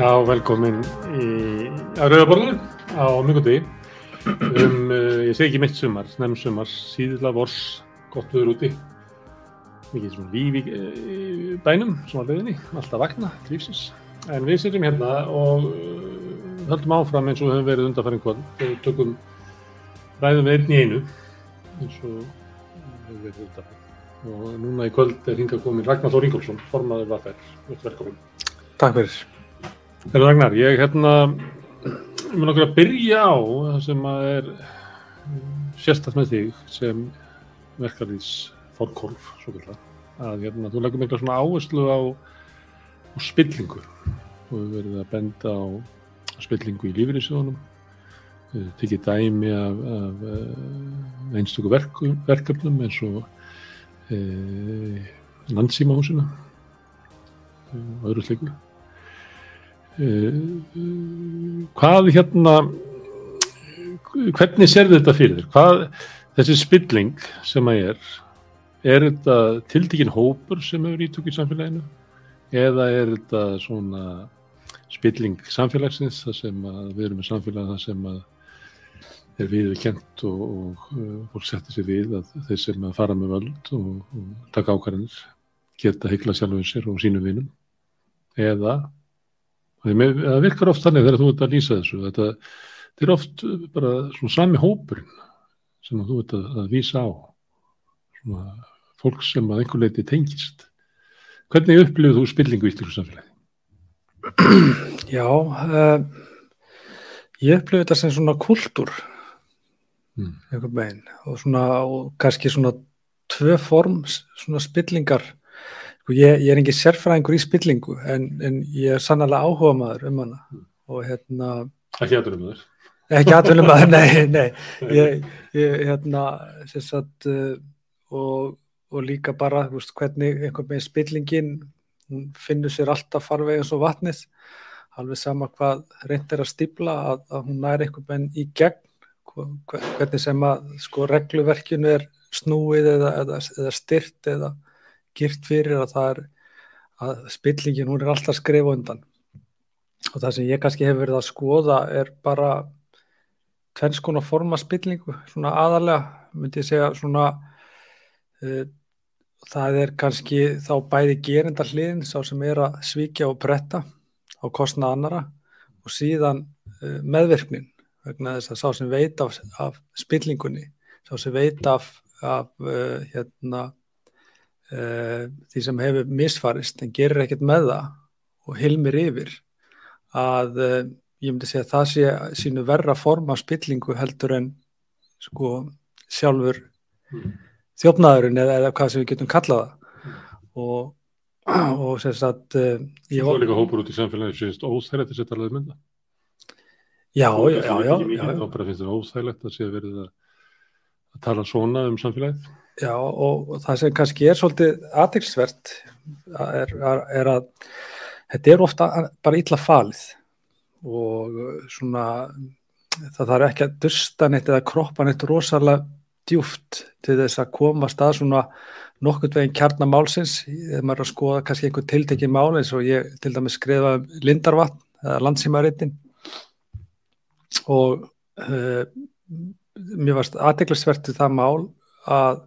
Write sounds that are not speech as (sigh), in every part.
Já, velkomin í Rauðaborðu á mjögundi um, uh, ég segi ekki mitt sumar, nefn sumar, síðla vors, gott viður úti. Mikið svona líf í uh, bænum, svona leðinni, alltaf vakna, lífsins. En við sitjum hérna og uh, höldum áfram eins og höfum verið undanfæring kvöld. Og tökum ræðum við einn í einu eins og höfum verið undanfæring og núna í kvöld er hingað komin Ragnar Þór Ingólfsson, formaður Vaffer, velkomin. Takk fyrir. Þegar Ragnar, ég hérna mun okkur að byrja á það sem að er sérstætt með þig sem verkarins fórkolf, svo vilja að hérna, þú leggur mikla svona áherslu á, á spillingu. Og við verðum að benda á spillingu í lífeyrisjónum tekið dæmi af, af uh, einstöku verk, verkefnum eins og uh, landsímahúsina og öðru slikur hvað hérna hvernig sér þetta fyrir þér? Hvað, þessi spilling sem að er er þetta tildekinn hópur sem hefur ítök í samfélaginu? Eða er þetta svona spilling samfélagsins þar sem að við erum með samfélag þar sem að er viðkjent og, og, og fólk settir sér við að þeir sem að fara með völd og, og taka ákvarðanir geta hyggla sjálfum sér og sínum vinum? Eða það virkar oft þannig þegar þú ert að lýsa þessu þetta, þetta er oft bara svona sami hópurinn sem þú ert að, að vísa á. Svona fólk sem að einhver leiti tengist. Hvernig upplifðu þú spillingu í íslensku samfélagi? (clears throat) Já uh, ég upplifðu þetta sem svona kultúr Mm. einhvern veginn. Og svona og kannski svona tvö form svona spillingar ég, ég er ekki sérfræðingur í spillingu en, en ég er sannlega áhuga maður um hana. Og hérna Ekki aðdur um þér ekki aðvunum maður, (laughs) nei, nei. Ég, ég hérna sagt uh, og, og líka bara veist, hvernig einhvern veginn spillingin finnur sér alltaf farveg eins og vatnið. Alveg sama hvað reynd er að stípla að, að hún næri einhvern veginn í gegn. Hvernig sem að sko regluverkinu er snúið eða, eða, eða styrt eða girt fyrir að það er að spillingin hún er alltaf skrif undan. Og það sem ég kannski hefur verið að skoða er bara tvenns konar forma spillingu svona aðalega myndi ég segja svona uh, það er kannski þá bæði gerenda hliðin sá sem er að svíkja og bretta á kostna annara og síðan uh, meðvirknin vegna þess að sá sem veit af, af spillingunni, sá sem veit af, af uh, hérna, uh, því sem hefur misfarist en gerir ekkert með það og hilmir yfir að uh, ég myndi segja að það sé sínu verra form af spillingu heldur en sko sjálfur mm. þjófnaðurinn eða, eða hvað sem við getum kallaða og, (clears throat) og sem sagt ég var líka hópur út í samfélagi finnst óþægilegt að talaðu mynda Já, já, já, já, já. Þá bara finnst það óþægilegt að sé að verið að, að tala svona um samfélagið. Já, og, það sem kannski er svolítið aðeinsvert er, er, er að þetta er ofta bara illa falið og svona það þarf ekki að dusta neitt eða kroppa neitt rosalega djúft til þess að koma stað svona nokkurt veginn kjarnamálsins þegar maður er að skoða kannski einhver tiltekið mál eins og ég til dæmis skrifa um Lindarvatn eða landsýmarittin og uh, mér varst aðdeglisvertið það mál að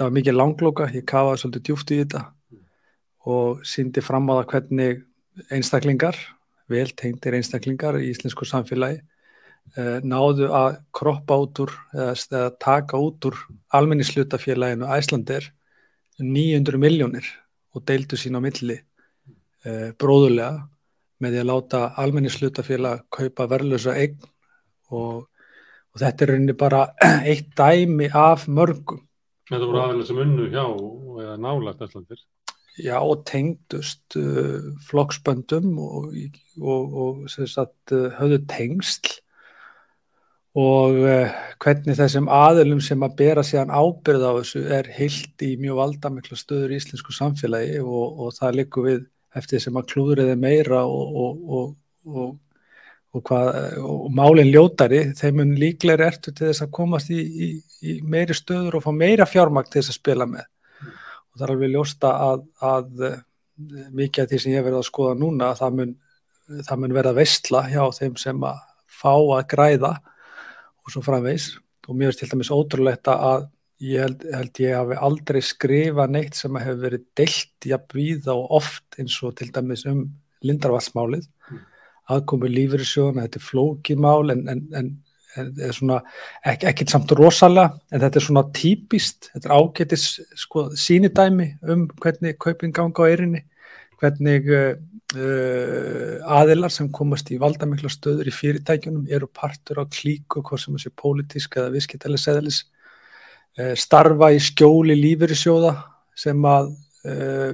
þetta var mikið langlóka, ég kafaði svolítið djúft í þetta og síndi fram á það hvernig einstaklingar, vel tengdir einstaklingar í íslensku samfélagi uh, náðu að kroppa út úr eða, taka út úr almenningslutafélaginu Æslandir 900 miljónir og deildu sín á milli uh, bróðulega með því að láta almenningslutafélag kaupa verðlösa eign og, og þetta er rauninni bara (clears throat) eitt dæmi af mörgum. Þetta voru aðeins sem unnu hjá eða nálagt æslandir. Já og tengdust uh, flokksböndum og, og, og sagt, uh, höfðu tengsl og uh, hvernig þessum aðilum sem að bera síðan ábyrð á þessu er heilt í mjög valdamikla stöður í íslensku samfélagi og það likur við eftir sem að klúðriði meira og, og, og, og málinn ljótari, þeim mun líklega ertu til þess að komast í, í, í meiri stöður og fá meira fjármakt til þess að spila með. Og það er alveg ljósta að, að mikið af því sem ég verði að skoða núna, að það mun það mun verða veistla hjá þeim sem að fá að græða og svo framvegs og mér finnst til dæmis ótrúlegt að ég held, held ég hafi aldrei skrifa neitt sem að hefur verið deilt jafn víða og oft eins og til dæmis um lindarvatsmálið mm. Aðkomi lífyrirsjóðan, þetta er flókimál en, en, en, en svona, ek, ekkert samt rosalega en þetta er svona típist, þetta er ágætis sko, sínidæmi um hvernig kaupin ganga á erinni hvernig uh, aðilar sem komast í valdamikla stöður í fyrirtækjunum eru partur á klíku, hvort sem þessi pólitísk eða viðskiptæli seðalis uh, starfa í skjóli lífyrirsjóða sem að uh,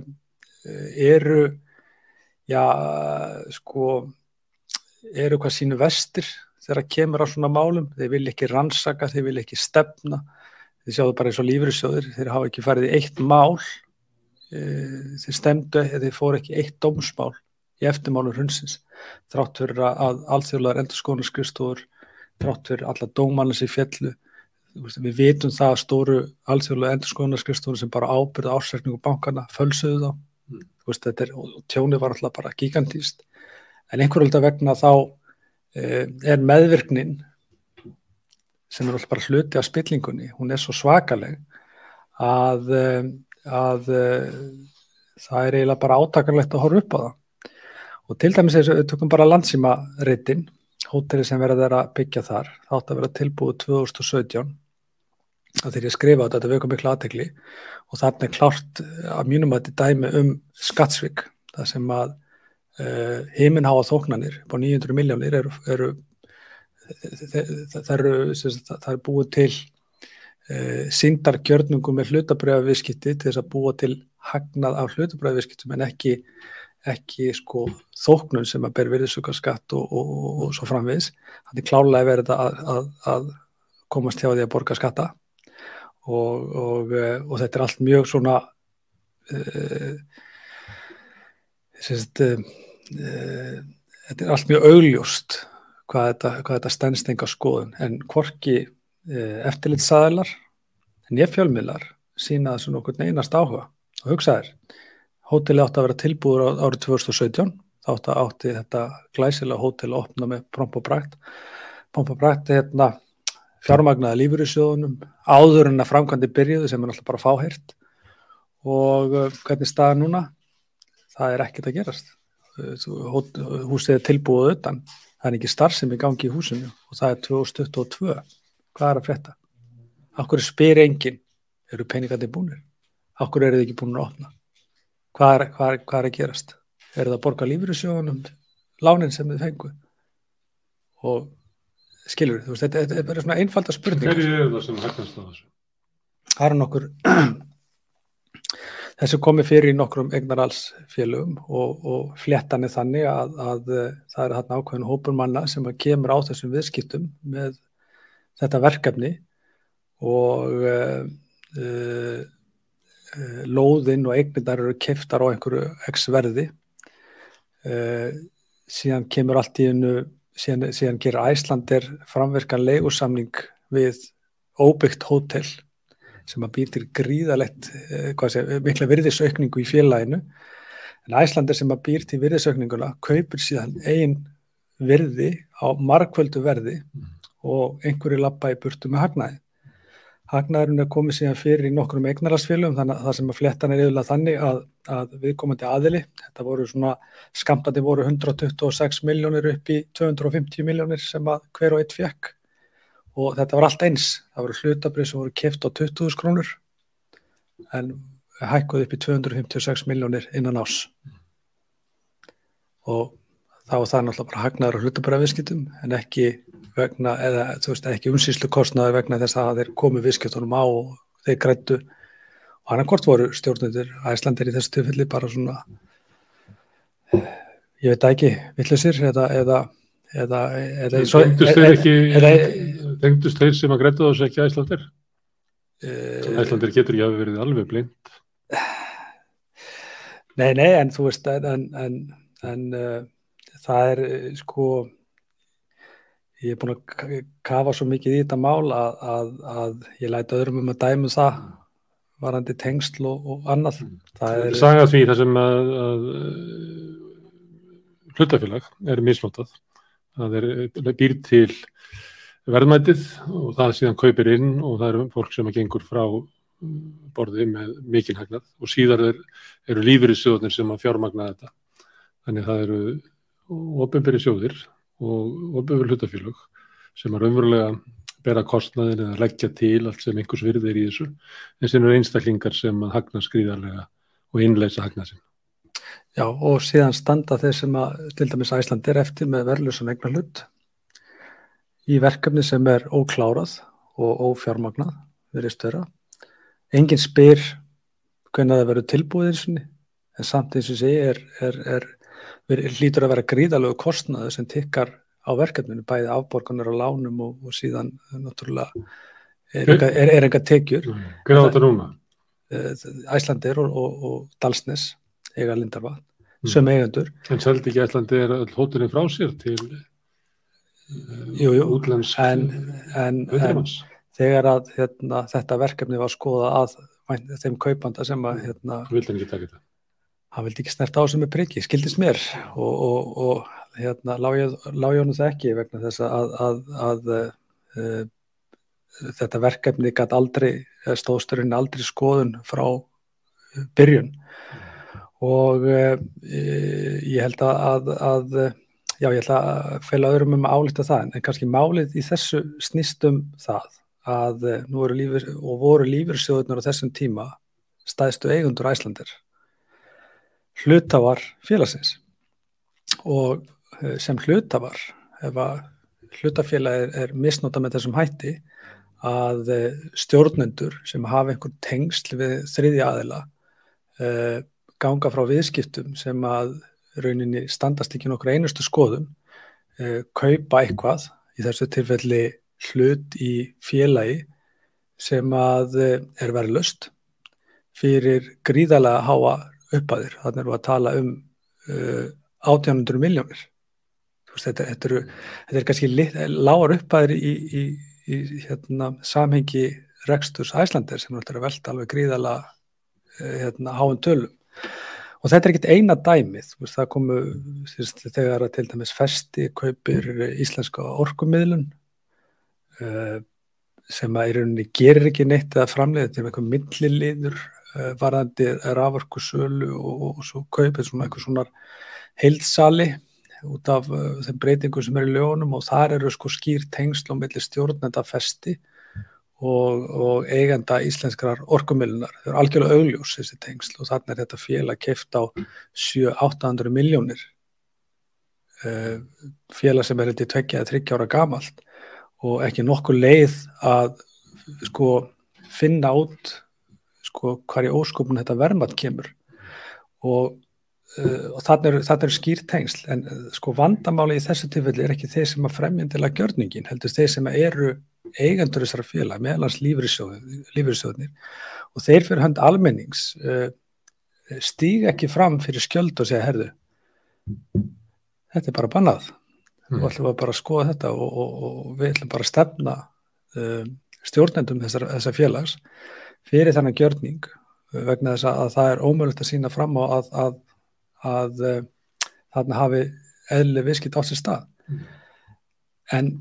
eru já, sko eru hvað sínu vestir þegar það kemur á svona málum, þeir vil ekki rannsaka, þeir vil ekki stefna. Þeir sjáðu bara eins og lífyrirsjóður, þeir hafa ekki farið í eitt mál Eh, þeir stemdu eða þeir fóru ekki eitt dómsmál í eftirmálur hundsins þrátt fyrir að alþjóðlar endur skoðanarskristofur þrátt fyrir alla dómannar sem fjallu við vitum það að stóru alþjóðlar endur skoðanarskristofur sem bara ábyrða ásverkningu bankana fölsuðu þá. Mm. veist, er, og tjóni var alltaf bara gigantíst en einhverjölda vegna þá eh, er meðvirknin sem er alltaf bara hluti af spillingunni hún er svo svakaleg að eh, að uh, það er eiginlega bara átakarlegt að horfa upp á það. Og til dæmis og við tökum bara landsýma reytin, hóteli sem verður að byggja þar, þátt að vera tilbúið 2017 þá þegar ég skrifa þetta, þetta veikum miklu aðtegli og þarna er klárt að mínum að þetta dæmi um skattsvík það sem að uh, heiminháa þóknanir på 900 miljónir eru, eru það eru, eru búið til e, síndargjörnungum með hlutabröðaviskipti til þess að búa til hagnað af hlutabröðaviskiptum en ekki, ekki sko, þóknun sem að ber virðisugarskatt og, og, og, og svo framvis. Þannig klálega verður þetta að, að, að komast hjá því að borga skatta og þetta er allt mjög svona uh, sérst, uh, þetta er allt mjög augljóst hvað þetta, þetta stennst enga skoðun. En hvorki Eh, eftirlitsaðilar en ég fjölmiðlar sína þessu nokkur neynast áhuga. Og hugsaðir hóteli átti að vera tilbúður árið 2017 þá átti þetta glæsilega hóteli að opna með promp og brækt promp og brækt er hérna fjármagnaða lífur í sjóðunum áður en að framkvæmdi byrjuði sem er alltaf bara fáhirt og uh, hvernig staða núna? Það er ekkert að gerast. uh, húsið er tilbúið utan það er ekki starf sem er gangi í húsinu og það er 2022 hvað er að frétta? Akkur spyr enginn, eru peningandi búinir? Akkur eru þið ekki búin að opna? Hvað er, hvað er, hvað er að gerast? Er það að borga lífyrirsjónum lánin sem þið fengu? Og skilur þú, þetta, þetta er bara svona einfalda spurning. Hverju er það sem hægast á þessu? Það eru nokkur (clears throat) þessu komið fyrir í nokkrum eignaralsfélögum og, og fléttan er þannig að, að, að það er þarna ákveðinu hópur manna sem kemur á þessum viðskiptum með þetta verkefni og uh, uh, lóðinn og eignindar eru keftar á einhverju x verði. Uh, síðan kemur allt í hennu síðan, síðan gerir Æslandir framverkan leigusamning við óbyggt hótel sem að býr til gríðalegt mikla virðisaukningu í félaginu. En Æslandir sem að býr til virðisaukninguna kaupir síðan einn virði á markvöldu verði mm. og einhverju lappa í burtu með hagnaði. Hagnaðurinn er komið síðan fyrir í nokkrum eignarasfélum þannig að það sem að flettan er yfirlega þannig að, að viðkomandi aðili, þetta voru svona skampandi voru 126 miljónir upp í 250 miljónir sem að hver og eitt fekk og þetta var allt eins, það voru hlutabrið sem voru keft á 20.000 krónur en hækkuð upp í 256 miljónir innan ás og þá var það náttúrulega bara hagnaður og hlutabrið viðskiptum en ekki vegna, eða þú veist ekki umsýslu kostnaði vegna þess að þeir komu viðskiptunum á og þeir grættu og hann akkord voru stjórnundir æslandir í þessu tilfelli bara svona ég veit ekki vittlusir eða eða, eða, eða ekki tengdust þeir sem að grættu þessu ekki æslandir? Uh, æslandir getur ekki að verið alveg blind Nei, nei, en þú veist en, en, en uh, það er sko ég er búin að kafa svo mikið í þetta mál að, að, að ég læti öðrum um að dæmu um það varandi tengsl og, og annað það er saga því það sem að, að hlutafélag er misnótað. Það er býr til verðmætið og það síðan kaupir inn og það eru fólk sem að gengur frá borði með mikinn hagnað og síðar er, eru lífyrirsjóðnir sem að fjármagna þetta. Þannig það eru ofinbyrri sjóðir og ofinbyrri hlutafélag sem að raunverulega bera kostnaðin eða leggja til allt sem einhvers virði er í þessu en sem eru einstaklingar sem að hagna skrýðarlega og innleisa hagna sin. Já og síðan standa þeir sem að til dæmis Æsland er eftir með verðlusun eignar hlut í verkefni sem er óklárað og ófjármagnað verið störa. Engin spyr hvernig það verður tilbúið eins og en samt eins og sé er, er, er, er lítur að vera gríðalög kostnaðu sem tikkar á verkefninu, bæði afborgunar og lánum og, og síðan náttúrulega er enga tekjur. Hvernig á þetta núna? Æslandir og, og, og Dalsnes eiga Lindarvað, mm. sem eigandur. En seldi ekki Æslandir hóttunni frá sér til en, en þegar að hérna, þetta verkefni var skoða að þeim kaupanda sem að hérna, vildi ekki taka þetta? hann vildi ekki snert á sem er priggi, skildist mér. Og, og, og hérna lág ég honum það ekki vegna þess að, að, að uh, þetta verkefni gæti aldrei, stóðsturinn aldrei skoðun frá byrjun. Og uh, ég held að, að já ég ætla að feila öðrum um að álita það en kannski málið í þessu snýstum það að nú eru lífur og voru lífursjóðunar á þessum tíma stæðstu eigundur æslandir hlutafar félagsins. Og eh, sem hlutafar ef að hlutafélagi er, er misnóta með þessum hætti að eh, stjórnendur sem hafa einhver tengsl við þriðja aðila ganga frá viðskiptum sem að rauninni standast ekki nokkur einustu skoðum uh, kaupa eitthvað í þessu tilfelli hlut í félagi sem að uh, er verið löst fyrir gríðalega háa uppaðir, þannig erum við að tala um uh, 1800 miljónir þetta, þetta, eru, þetta er kannski lágar uppaðir í, í, í hérna, samhengi reksturs æslandir sem er að velta alveg gríðala uh, hérna, háum tölum og þetta er ekkit eina dæmið veist, það komu þvist, þegar að til dæmis festi kaupir íslenska orkumiðlun uh, sem að í rauninni gerir ekki neitt eða framleiði til einhver milliliður Eh, varðandi raforku sölu og, og svo kaupið svona eitthvað svona heilsali út af uh, þeim breytingum sem er í lögunum og þar eru sko skýr tengsl og millir stjórnenda festi og, og eigenda íslenskrar orkumillunar. Þau eru algjörlega augljós þessi tengsl og þarna er þetta félag keift á 7-800 miljónir uh, félag sem er eitthvað tveggja eða þryggja ára gamalt og ekki nokkuð leið að sko finna út sko hvað í óskopun þetta vermat kemur og, uh, og þannig eru, er skýr tengsl en uh, sko vandamáli í þessu tilfelli er ekki þeir sem að fremjandila gjörningin heldur þeir sem eru eigendur þessara félag meðlans lífriðsjóðnir og þeir fyrir hönd almennings uh, stíg ekki fram fyrir skjöld og segja herðu þetta er bara bannað mm. og ætlum við bara að skoða þetta og, og, og við ætlum bara að stefna uh, stjórnendum þessar, þessar félags fyrir þannig gjörning uh, vegna þess að það er ómögulegt að sína fram á að, að, að, að þarna hafi eðli viðskipt á sér stað mm. en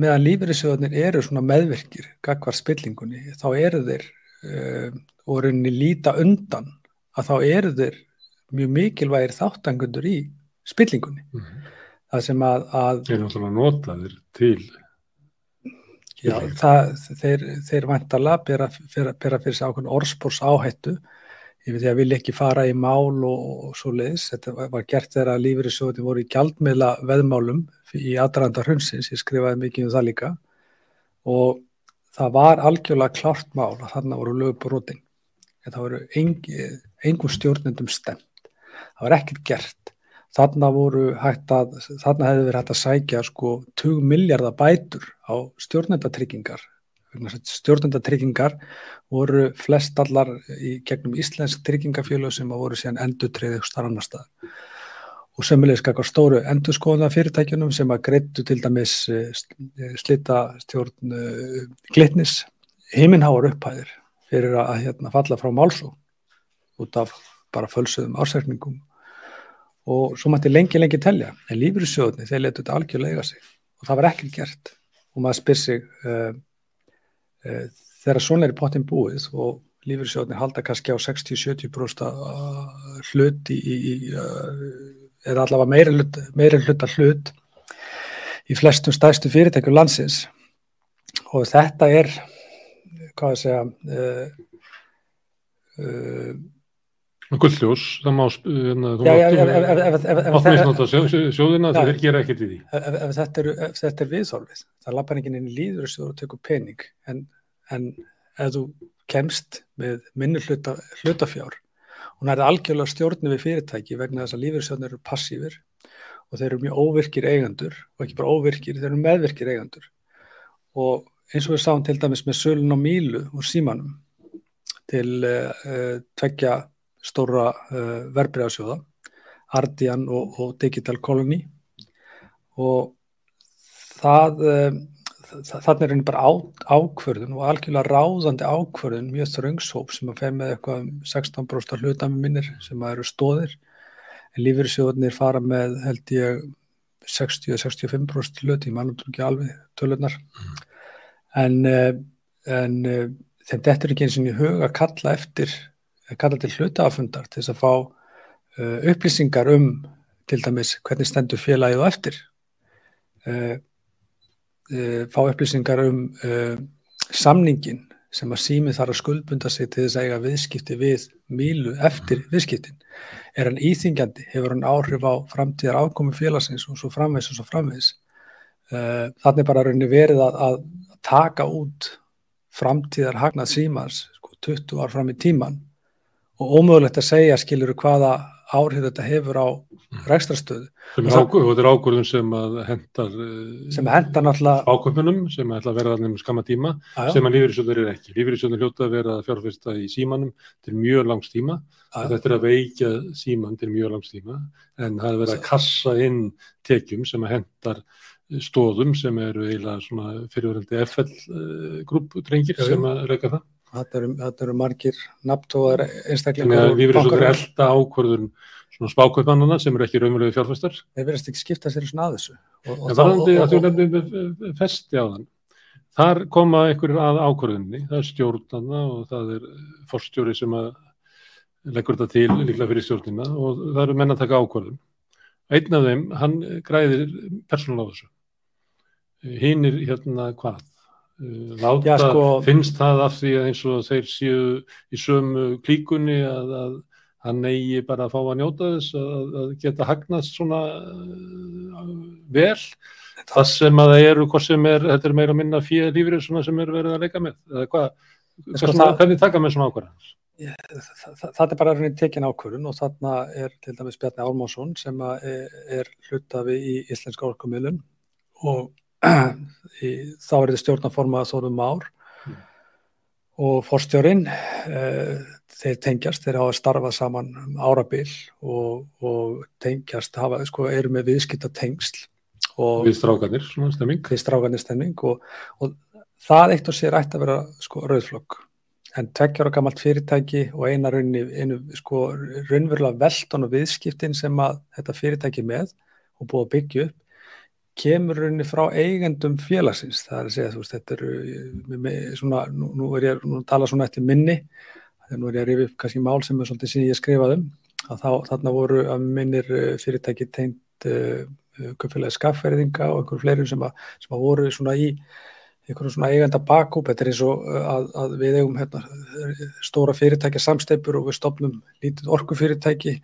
meðan lífeyrisjóðunir eru svona meðvirkir gagvar spillingunni þá eru þeir uh, og rauninni líta undan að þá eru þeir mjög mikilvægir þáttangundur í spillingunni. Mm. það sem að Þeir eru náttúrulega notaðir til Já, það, þeir, þeir vantala bera, bera, bera fyrir sig ákveðin orðspórs áhættu ég veit ég að vilja ekki fara í mál og, og svo leiðis, þetta var gert þegar að lífyrirsjóði voru í gjaldmiðla veðmálum í aðranda hrunsins, ég skrifaði mikið um það líka og það var algjörlega klart mál að þarna voru lögbrótin en það voru engum stjórnendum stemt, það var ekkert gert þarna voru hægt að, þarna hefði verið hægt að sækja sko 20 miljardar bætur á stjórnendatryggingar. Stjórnendatryggingar voru flest allar í gegnum íslensk tryggingafjölu sem voru síðan endutriðið starf annar stað. Og sömulegis kakar stóru endurskoðuna fyrirtækjunum sem að greittu til dæmis eh, slita stjórn uh, glitnis heiminháar upphæðir fyrir að hérna, falla frá málsó út af bara fölsuðum ásækningum og svo mætti lengi lengi telja en lífyrirsjóðni þeir letu þetta algjörlega sig. Og það var ekkert gert. Og maður spyr sig uh, uh, þegar svona er í pottin búið og lífyrirsjóðni halda kannski á 60-70% hlut í, í, eða allavega meira hlut, meira hlut að hlut í flestum stæðstu fyrirtækjum landsins. Og þetta er hvað að segja uh, uh, Guldljós, það má ofnisnóta sjóðina þeir gera ekkert í því. Ef þetta er, er viðþólfið það lappar ekki inn í líður og tekur pening. En, en ef þú kemst með minni hluta, hlutafjár og það er algjörlega stjórnum við fyrirtæki vegna þess að lífyrsjóðnir eru passífur og þeir eru mjög óvirkir eigandur og ekki bara óvirkir, þeir eru meðvirkir eigandur og eins og við sáum til dæmis með sölun á Mílu og Símanum til uh, tveggja stóra uh, verbreyðasjóða Ardian og, og Digital Colony. Og það uh, þannig er henni bara á, ákvörðun og algjörlega ráðandi ákvörðun mjög þröngshóp sem að fer með eitthvað um 16% hlutami minnir sem að eru stóðir en lífyrirsjóðunir fara með held ég 60-65% hluti, mannum trú ekki alveg tölunar mm. en, en þeim þetta er ekki eins og í hug að kalla eftir kalla til hlutafundar til þess að fá uh, upplýsingar um til dæmis hvernig stendur félagið og eftir. Uh, uh, fá upplýsingar um samningin sem að símið þarf að skuldbunda sig til þess að eiga viðskipti við mílu eftir viðskiptin. Er hann íþingjandi? Hefur hann áhrif á framtíðar ákomi félagsins og svo framvegs og svo framvegs? Þannig bara verið að, að taka út framtíðar hagnað símars sko, 20 ár fram í tíman og ómögulegt að segja skiluru hvaða áhrif þetta hefur á mm. rekstrastöðu. Þetta er ákvörðun sem hendar eh, sem hendar náttúrulega ákvörðunum sem ætla að vera þarna um skamma tíma Ajá. sem að lífyrirsjóður er ekki. Lífyrirsjóður hljóta að vera fjárfyrsta í símanum til mjög langs tíma. Þetta er að veikja síman til mjög langs tíma en það er verið að kassa inn tekjum sem að hendar stóðum sem eru eiginlega fyrirverðandi FL grúpdrengir sem að reyka það. Þetta eru, þetta eru margir nafntóðar einstaklingar. Við verðum svo elda ákvörðun svona spákaupannana sem eru ekki raunverulegu fjárfæstar. Þeir verðast ekki skipta sér svona að þessu. Og, og það varðandi að þú nefnum festi á þann. Þar koma einhverjir að ákvörðunni, það er stjórnana og það er forstjóri sem að leggur þetta til líklega fyrir stjórnina og það eru menn að taka ákvörðun. Einn af þeim, hann græðir persónulega á þessu. Hinn er hérna hvað? Láta, sko, finnst það af því að eins og þeir séu í sömu klíkunni að, að hann eigi bara að fá að njóta þess að, að geta hagnast svona uh, vel það sem að það eru, hvað sem er þetta er meira að minna fyrir lífrið sem er verið að leika með, eða hvað sko, hvernig taka með svona ákvarðan? Það er bara raunin tekin ákvörðun og þarna er til dæmis Bjarni Álmásson sem er, er hlutafi í Íslenska orkumilun og þá er þetta stjórnaformað þórum ár mm. og forstjórin uh, þeir tengjast, þeir hafa starfað saman um árabil og, og tengjast, hafa, sko, eru með viðskipta tengsl við strákanir, svona stemming við strákanir stemming og, og það eitt og sér ætti að vera sko rauðflokk en tveggjára gammalt fyrirtæki og eina raunni, einu sko raunverulega veldon og viðskiptin sem að þetta fyrirtæki með og búið að byggja upp kemur rauninni frá eigendum félagsins, það er að segja þú veist, þetta eru svona, nú, nú er ég að tala svona eftir minni þegar nú er ég að rifja upp kannski mál sem er svolítið síðan ég skrifaði um, að þá, þarna voru að minnir eh, fyrirtæki teint uh, eh, köpfélagi skaffverðinga og einhverju fleirum sem, sem að voru svona í einhverju svona eigenda bakúp, þetta er eins og eh, að, að við eigum hérna, stóra fyrirtækja samsteipur og við stopnum lítið orkufyrirtæki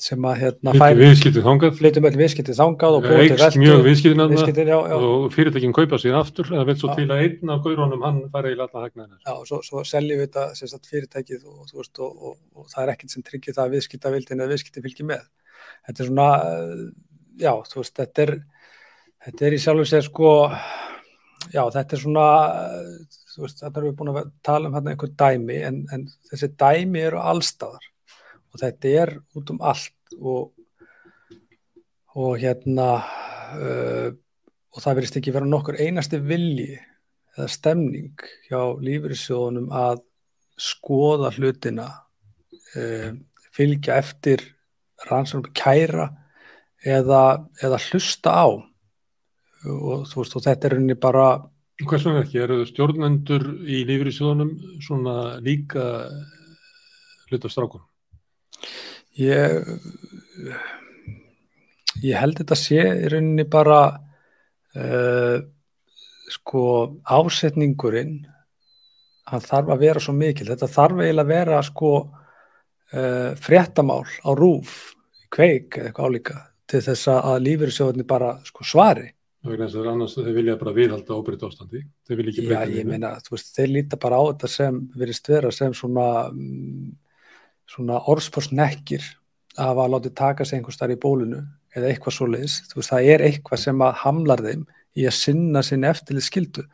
sem að hérna færi viðskiptið þangað. viðskiptið þangað og eikst mjög viðskiptið og fyrirtækinn kaupa sér aftur eða vel svo já. til að einn af gaurunum hann fara í latna hagnaðina Já, og svo, svo seljum við þetta fyrirtækið og, veist, og, og, og það er ekkert sem tryggir það að viðskiptavildin eða viðskiptið fylgir með. Þetta er svona já, þú veist, þetta er þetta er í sjálf og sér sko já, þetta er svona þú veist, þetta erum við búin að tala um hérna einhver dæmi en, en þessi dæmi eru allstaðar og þetta er út um allt og, og hérna uh, og það verist ekki vera nokkur einasti vilji eða stemning hjá lífyrirsjóðunum að skoða hlutina uh, fylgja eftir rannsókn kæra eða, eða hlusta á og þú veist og þetta er unni bara Hvers vegna ekki? Eru stjórnendur í lífyrísjóðunum svona líka hlutastrákun? Ég ég held þetta sé í rauninni bara uh, sko ásetningurinn hann þarf að vera svo mikil þetta þarf eiginlega að vera sko uh, fréttamál á rúf kveik eða eitthvað álíka til þess að lífyrirsjóðinni bara sko svari Það er annars að þeir vilja bara viðhalda óbreytt ástandi. Þeir vilja ekki breyta. Já, ég meina, þú veist, þeir líta bara á þetta sem verist vera sem svona, svona orðspórsnekkir að hafa látið taka sig einhvers þar í bólunu eða eitthvað svo leiðis. Þú veist, það er eitthvað sem að hamlar þeim í að sinna sinni eftirlið skildu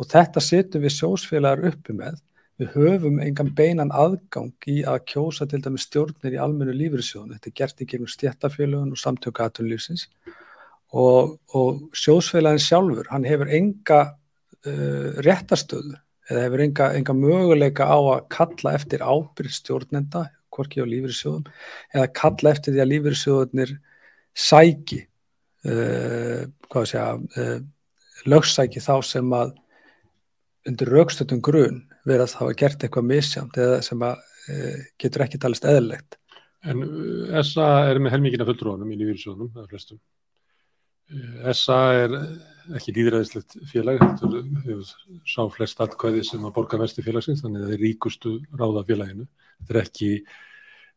og þetta setum við sjósfélagar uppi með. Við höfum engan beinan aðgang í að kjósa til dæmi stjórnir í almennu lífriðsjónu. Þetta er gert í gegnum stjættafélögun og samtöku aðtunlífsins og, og sjósfélagin sjálfur, hann hefur enga uh, réttastöðu eða hefur enga, enga möguleika á að kalla eftir ábyrð stjórnenda, hvorki á lífriðsjóðum, eða kalla eftir því að lífriðsjóðunir sæki, uh, hvað sé að, uh, lögsæki þá sem að undir raukstöldum grun verið að það hafa gert eitthvað misjamt eða sem að uh, getur ekki talist eðlilegt. En SA er með helmingina fulltrónum í lífriðsjóðunum, það er flestum. SA er ekki líðræðislegt félag, þetta er sá flest atkvæði sem að borga vesti félagsins, þannig að það er ríkustu ráða félaginu. Þetta er ekki,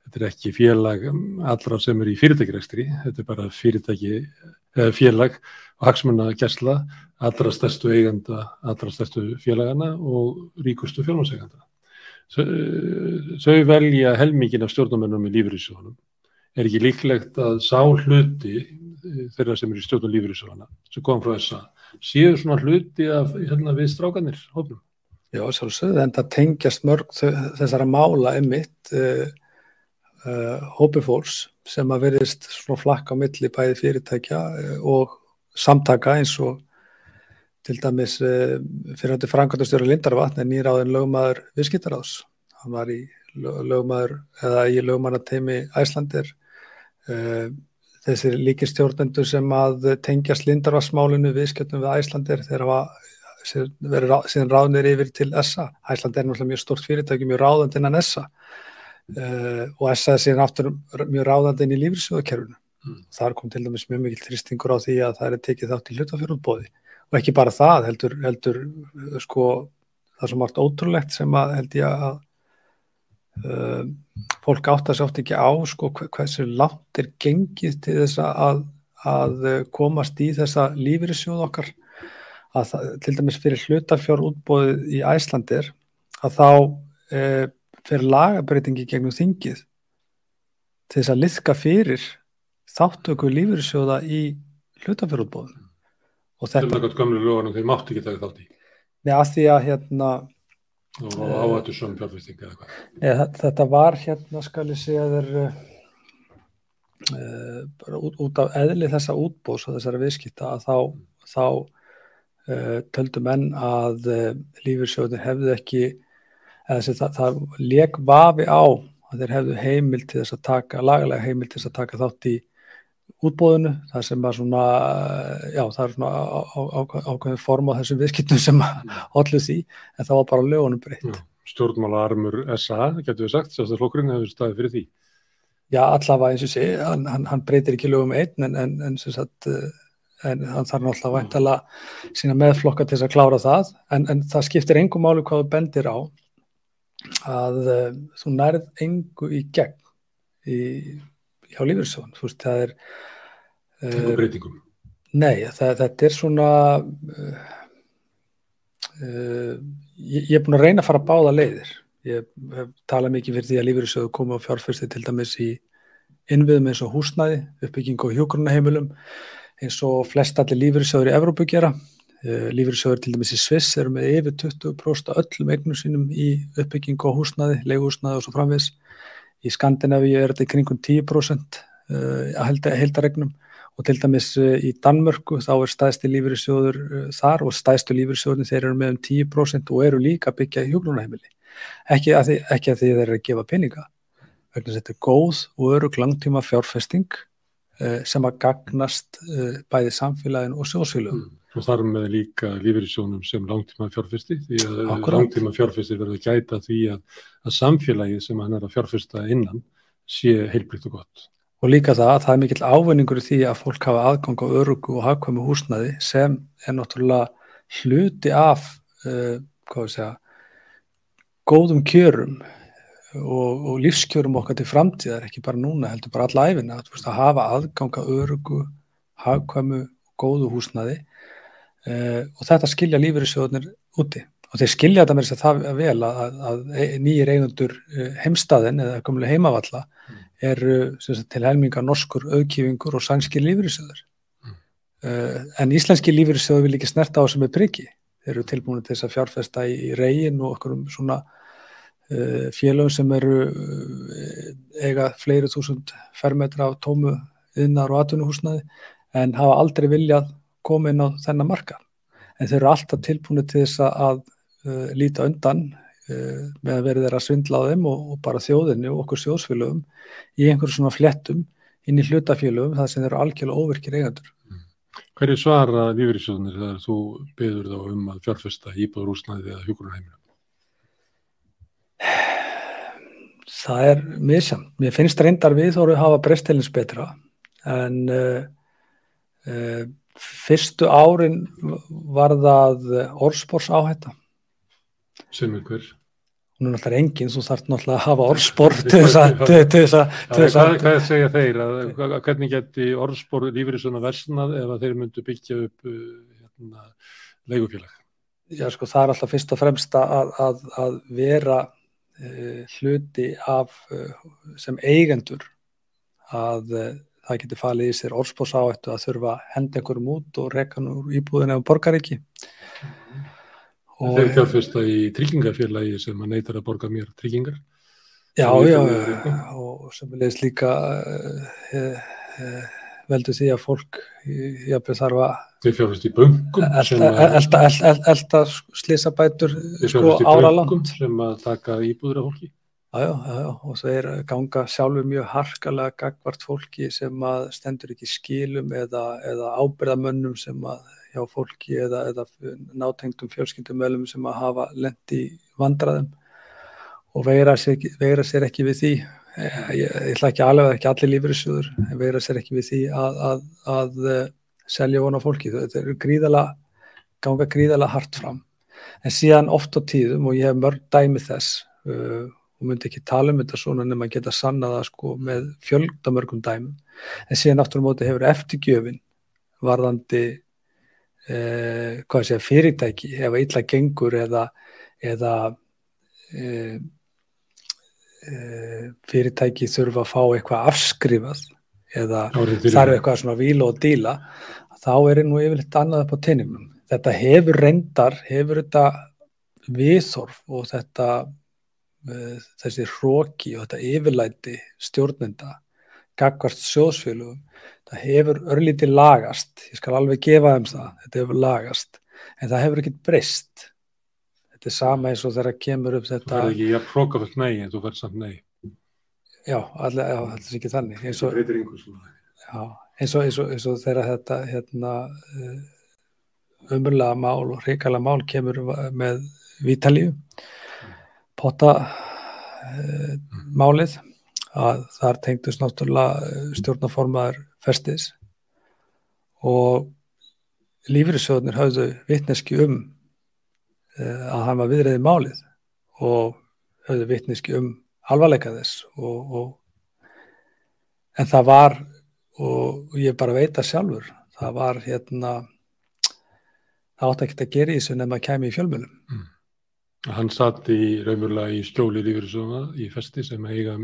þetta er ekki félag allra sem er í fyrirtækirekstri, þetta er bara fyrirtæki, félag og hagsmunna gæsla, allra stærstu eiganda, allra stærstu félagana og ríkustu fjárnáseiganda. Þau velja helmingin af stjórnumennum í lífriðsjónum. Er ekki líklegt að sá hluti þeirra sem eru í stjórnum lífyrirsöfana sem kom frá þessa séu svona hluti af hérna, við strákanir hófnum. Já, svolítið, en það tengjast mörg þessara mála emitt uh, uh, hópi fólks sem að verðist svona flakka á milli bæði fyrirtækja uh, og samtaka eins og til dæmis fyrir hætti Frankvæntastjóri Lindarvatn er nýráðin lögmaður viðskiptaráðs. Hann var í lögmaður eða í lögmannateimi Æslandir þessir líkistjórnendur sem að tengjast lindarvarsmálinu viðskjöldum við Æslandir þegar hafa verið síðan ráðnir yfir til ESA. Æsland er náttúrulega mjög stort fyrirtæki, mjög ráðandi innan ESA uh, og ESA er síðan aftur mjög ráðandi inn í lífriðsjóðakerfunu. Mm. Þar kom til dæmis mjög mikil þristingur á því að það er tekið þátt í hlutafjörðbóði og ekki bara það heldur, heldur sko það sem vart ótrúlegt sem að held ég að uh, fólk átt að sátt ekki á sko hversu langt er gengið til þess að, að komast í þessa lífyrirsjóð okkar. Að það, til dæmis fyrir hlutafjár útbóðið í Æslandir að þá e, fyrir lagabreitingi gegnum þingið til þess að liðka fyrir þáttöku lífyrirsjóða í hlutafjár útbóðinu og þetta er náttúrulega gamlega lögum þeir mátti ekki taka þátt í. Nei, að því að hérna og áhættu svona fjárfesting eða hvað? Þetta var hérna skal ég segja þeir uh, bara út, út af eðli þessa útbós og þessara viðskipta að þá, þá uh, töldu menn að uh, lífyrsjóðin hefðu ekki eða þessi, það, það leik vafi á að þeir hefðu heimil til þess að taka lagalega heimil til þess að taka þátt í útbóðinu, það sem var svona já, það er svona ákveðin form á þessum viðskiptum sem allir því, en það var bara lögunum breytt. Stjórnmála armur SA, getur við sagt, sjálfstæðarflokkurinn hefur staðið fyrir því. Já, allavega eins og sé, hann, hann breytir ekki lögum einn, en, en, en sem sagt en hann þarf náttúrulega væntalega sína meðflokka til þess að klára það, en, en það skiptir engum málu hvað þú bendir á að uh, þú nærð engu í gegn í hjá lífyrsjóðan, þú veist, það er Engu breytingum? Nei, það, þetta er svona uh, uh, ég, ég er búin að reyna að fara að báða leiðir. Ég hef talað mikið fyrir því að lífyrsjóðu komi á fjárfyrsti til dæmis í innviðum eins og húsnæði, uppbygging og hjókurunaheimilum eins og flest allir lífyrsjóður í Evrópu gera. Uh, lífyrsjóður til dæmis í Sviss eru með yfir 20% öllum eignum sínum í uppbygging og húsnæði, leiguhúsnæði og svo framvis í Skandinavíu er þetta í kringum 10% að heldaregnum og til dæmis í Danmörku þá er stæðsti lífyrirsjóður þar og stæðstu lífyrirsjóðin þeir eru með um 10% og eru líka byggja í hjóklunahemili ekki að því, ekki að því þeir eru að gefa peninga vegna þess að þetta er góð og örug langtíma fjárfesting uh, sem að gagnast bæði samfélagin og sjósfélögum. Mm. Og þar með líka lífeyrissjónum sem langtíma fjárfesti því að Akkúrat. langtíma fjárfesti verður að gæta því að, að samfélagið sem hann er að fjárfesta innan sé heilbrikt og gott. Og líka það að það er mikill ávinningur í því að fólk hafa aðgang á örugu og hagkvæmu húsnaði sem er náttúrulega hluti af, uh, segja, góðum kjörum og, og lífskjörum okkar til framtíðar, ekki bara núna, heldur bara alla æfina, að, veist, að hafa aðgang á örugu, hagkvæmu og góðu húsnaði uh, og þetta skilja lífeyrissjóðunir úti. Og þeir skilja þetta með þess að það vel að, að, að nýjir eigundur heimstaðin eða komulega heimavalla eru sagt, til helminga norskur auðkífingur og sænskir lífeyrissjóður. Mm. Uh, en íslenski lífeyrissjóður vil ekki snerta á sem er priggi. Þeir eru tilbúinu til þess að fjárfesta í, í reygin og okkur um svona uh, félögum sem eru uh, eiga fleiri þúsund fermetra á tómu yðnar og atvinnuhúsnaði en hafa aldrei viljað koma inn á þennan marka. En þeir eru alltaf tilbúinu til þess að uh, líta undan uh, með að verið þeirra svindla á þeim og, og bara þjóðinni og okkur sjóðsfélögum í einhverjum svona flettum inn í hlutafélögum það sem eru algjörlega óvirkir eigandur. Hverju svara lífeyrissjóðunir þegar þú byður þá um að fjárfesta íbúður úsnaði eða hjúgrunheiminu? Það er misjant. Mér finnst reyndar við þóru að hafa brestelins betra en uh, uh, fyrstu árin var það orðspórs áhætta. Sem er hver? Hún er náttúrulega engin, þú þarf náttúrulega að hafa orðspór (laughs) til þess að... að- Hvað, að- hvað segja þeir? Að, að- hvernig geti orðspor lífeyrissjóðuna versnað ef að þeir myndu byggja upp uh, hérna, leigufélag? Já, sko, það er alltaf fyrst og fremst að, að, að vera uh, hluti af uh, sem eigendur að uh, það getur falið í sér orðspórsáættu að þurfa að henda einhverjum út og reka úr íbúðin eða borgar ekki. Og, Þeir fjárfesta í tryggingafélagi sem að neytar að borga mér tryggingar. já, já, og sem leist líka uh, uh, veldur því að fólk jafnveg þarf að Þeir fjárfesta í böngum sem að, elda, elda, elda slísabætur þeir sko fjárfesta í böngum sem að taka íbúður af fólki. Já, já, já, og þeir ganga sjálfur mjög harkalega gagvart fólki sem að stendur ekki skilum eða, eða ábyrðamönnum sem að hjá fólki eða, eða nátengdum fjölskyldumölum sem að hafa lent í vandraðum og veira sér, veira sér ekki við því. Ég, ég, ætla ekki alveg ekki allir lífriðsjóður en veira sér ekki við því að, að, að, að selja vona fólki. Þetta eru gríðala ganga gríðala hart fram. En síðan oft á tíðum og ég hef mörg dæmi þess uh, og myndi ekki tala um þetta svona nema að geta sannað það sko með fjöldamörgum dæmum. En síðan aftur á móti hefur eftirgjöfin varðandi eh, sé fyrirtæki ef illa gengur eða, eða eh, eh, fyrirtæki þurfa að fá eitthvað afskrifað eða þarf eitthvað svona víla og díla þá er nú yfirleitt annað upp á teiningnum þetta hefur reyndar hefur þetta viðþorf og þetta uh, þessi hróki og þetta yfirlæti stjórnenda gagvart sjóðsfélugum það hefur örlítið lagast. Ég skal alveg gefa þeim það. Þetta hefur lagast. En það hefur ekkert breyst. Þetta er sama eins og þegar kemur upp Þú þetta færði ekki jafn hrókafullt nei en þú færði samt nei. já, allir, já, allir er ekki þannig. Eins og, breytir einhvers svona. Já, eins og, eins og, eins og þegar þetta hérna, umurlega mál og hrikalega mál kemur með Vítalíu. Potta uh, málið. Að þar tengdust náttúrulega eh, stjórnaformaður festis. Og lífyrirsjóðnir hafðu vitneski um uh, að hann var viðriði málið og hafðu vitneski um alvarleika þess og, og en það var og ég bara veit það sjálfur það var hérna það átti ekkert að gera í þessu nema að kæmi í fjölmjölum Hann satt í raumurlega í skjóli lífeyrissjóðuna í festi sem eiga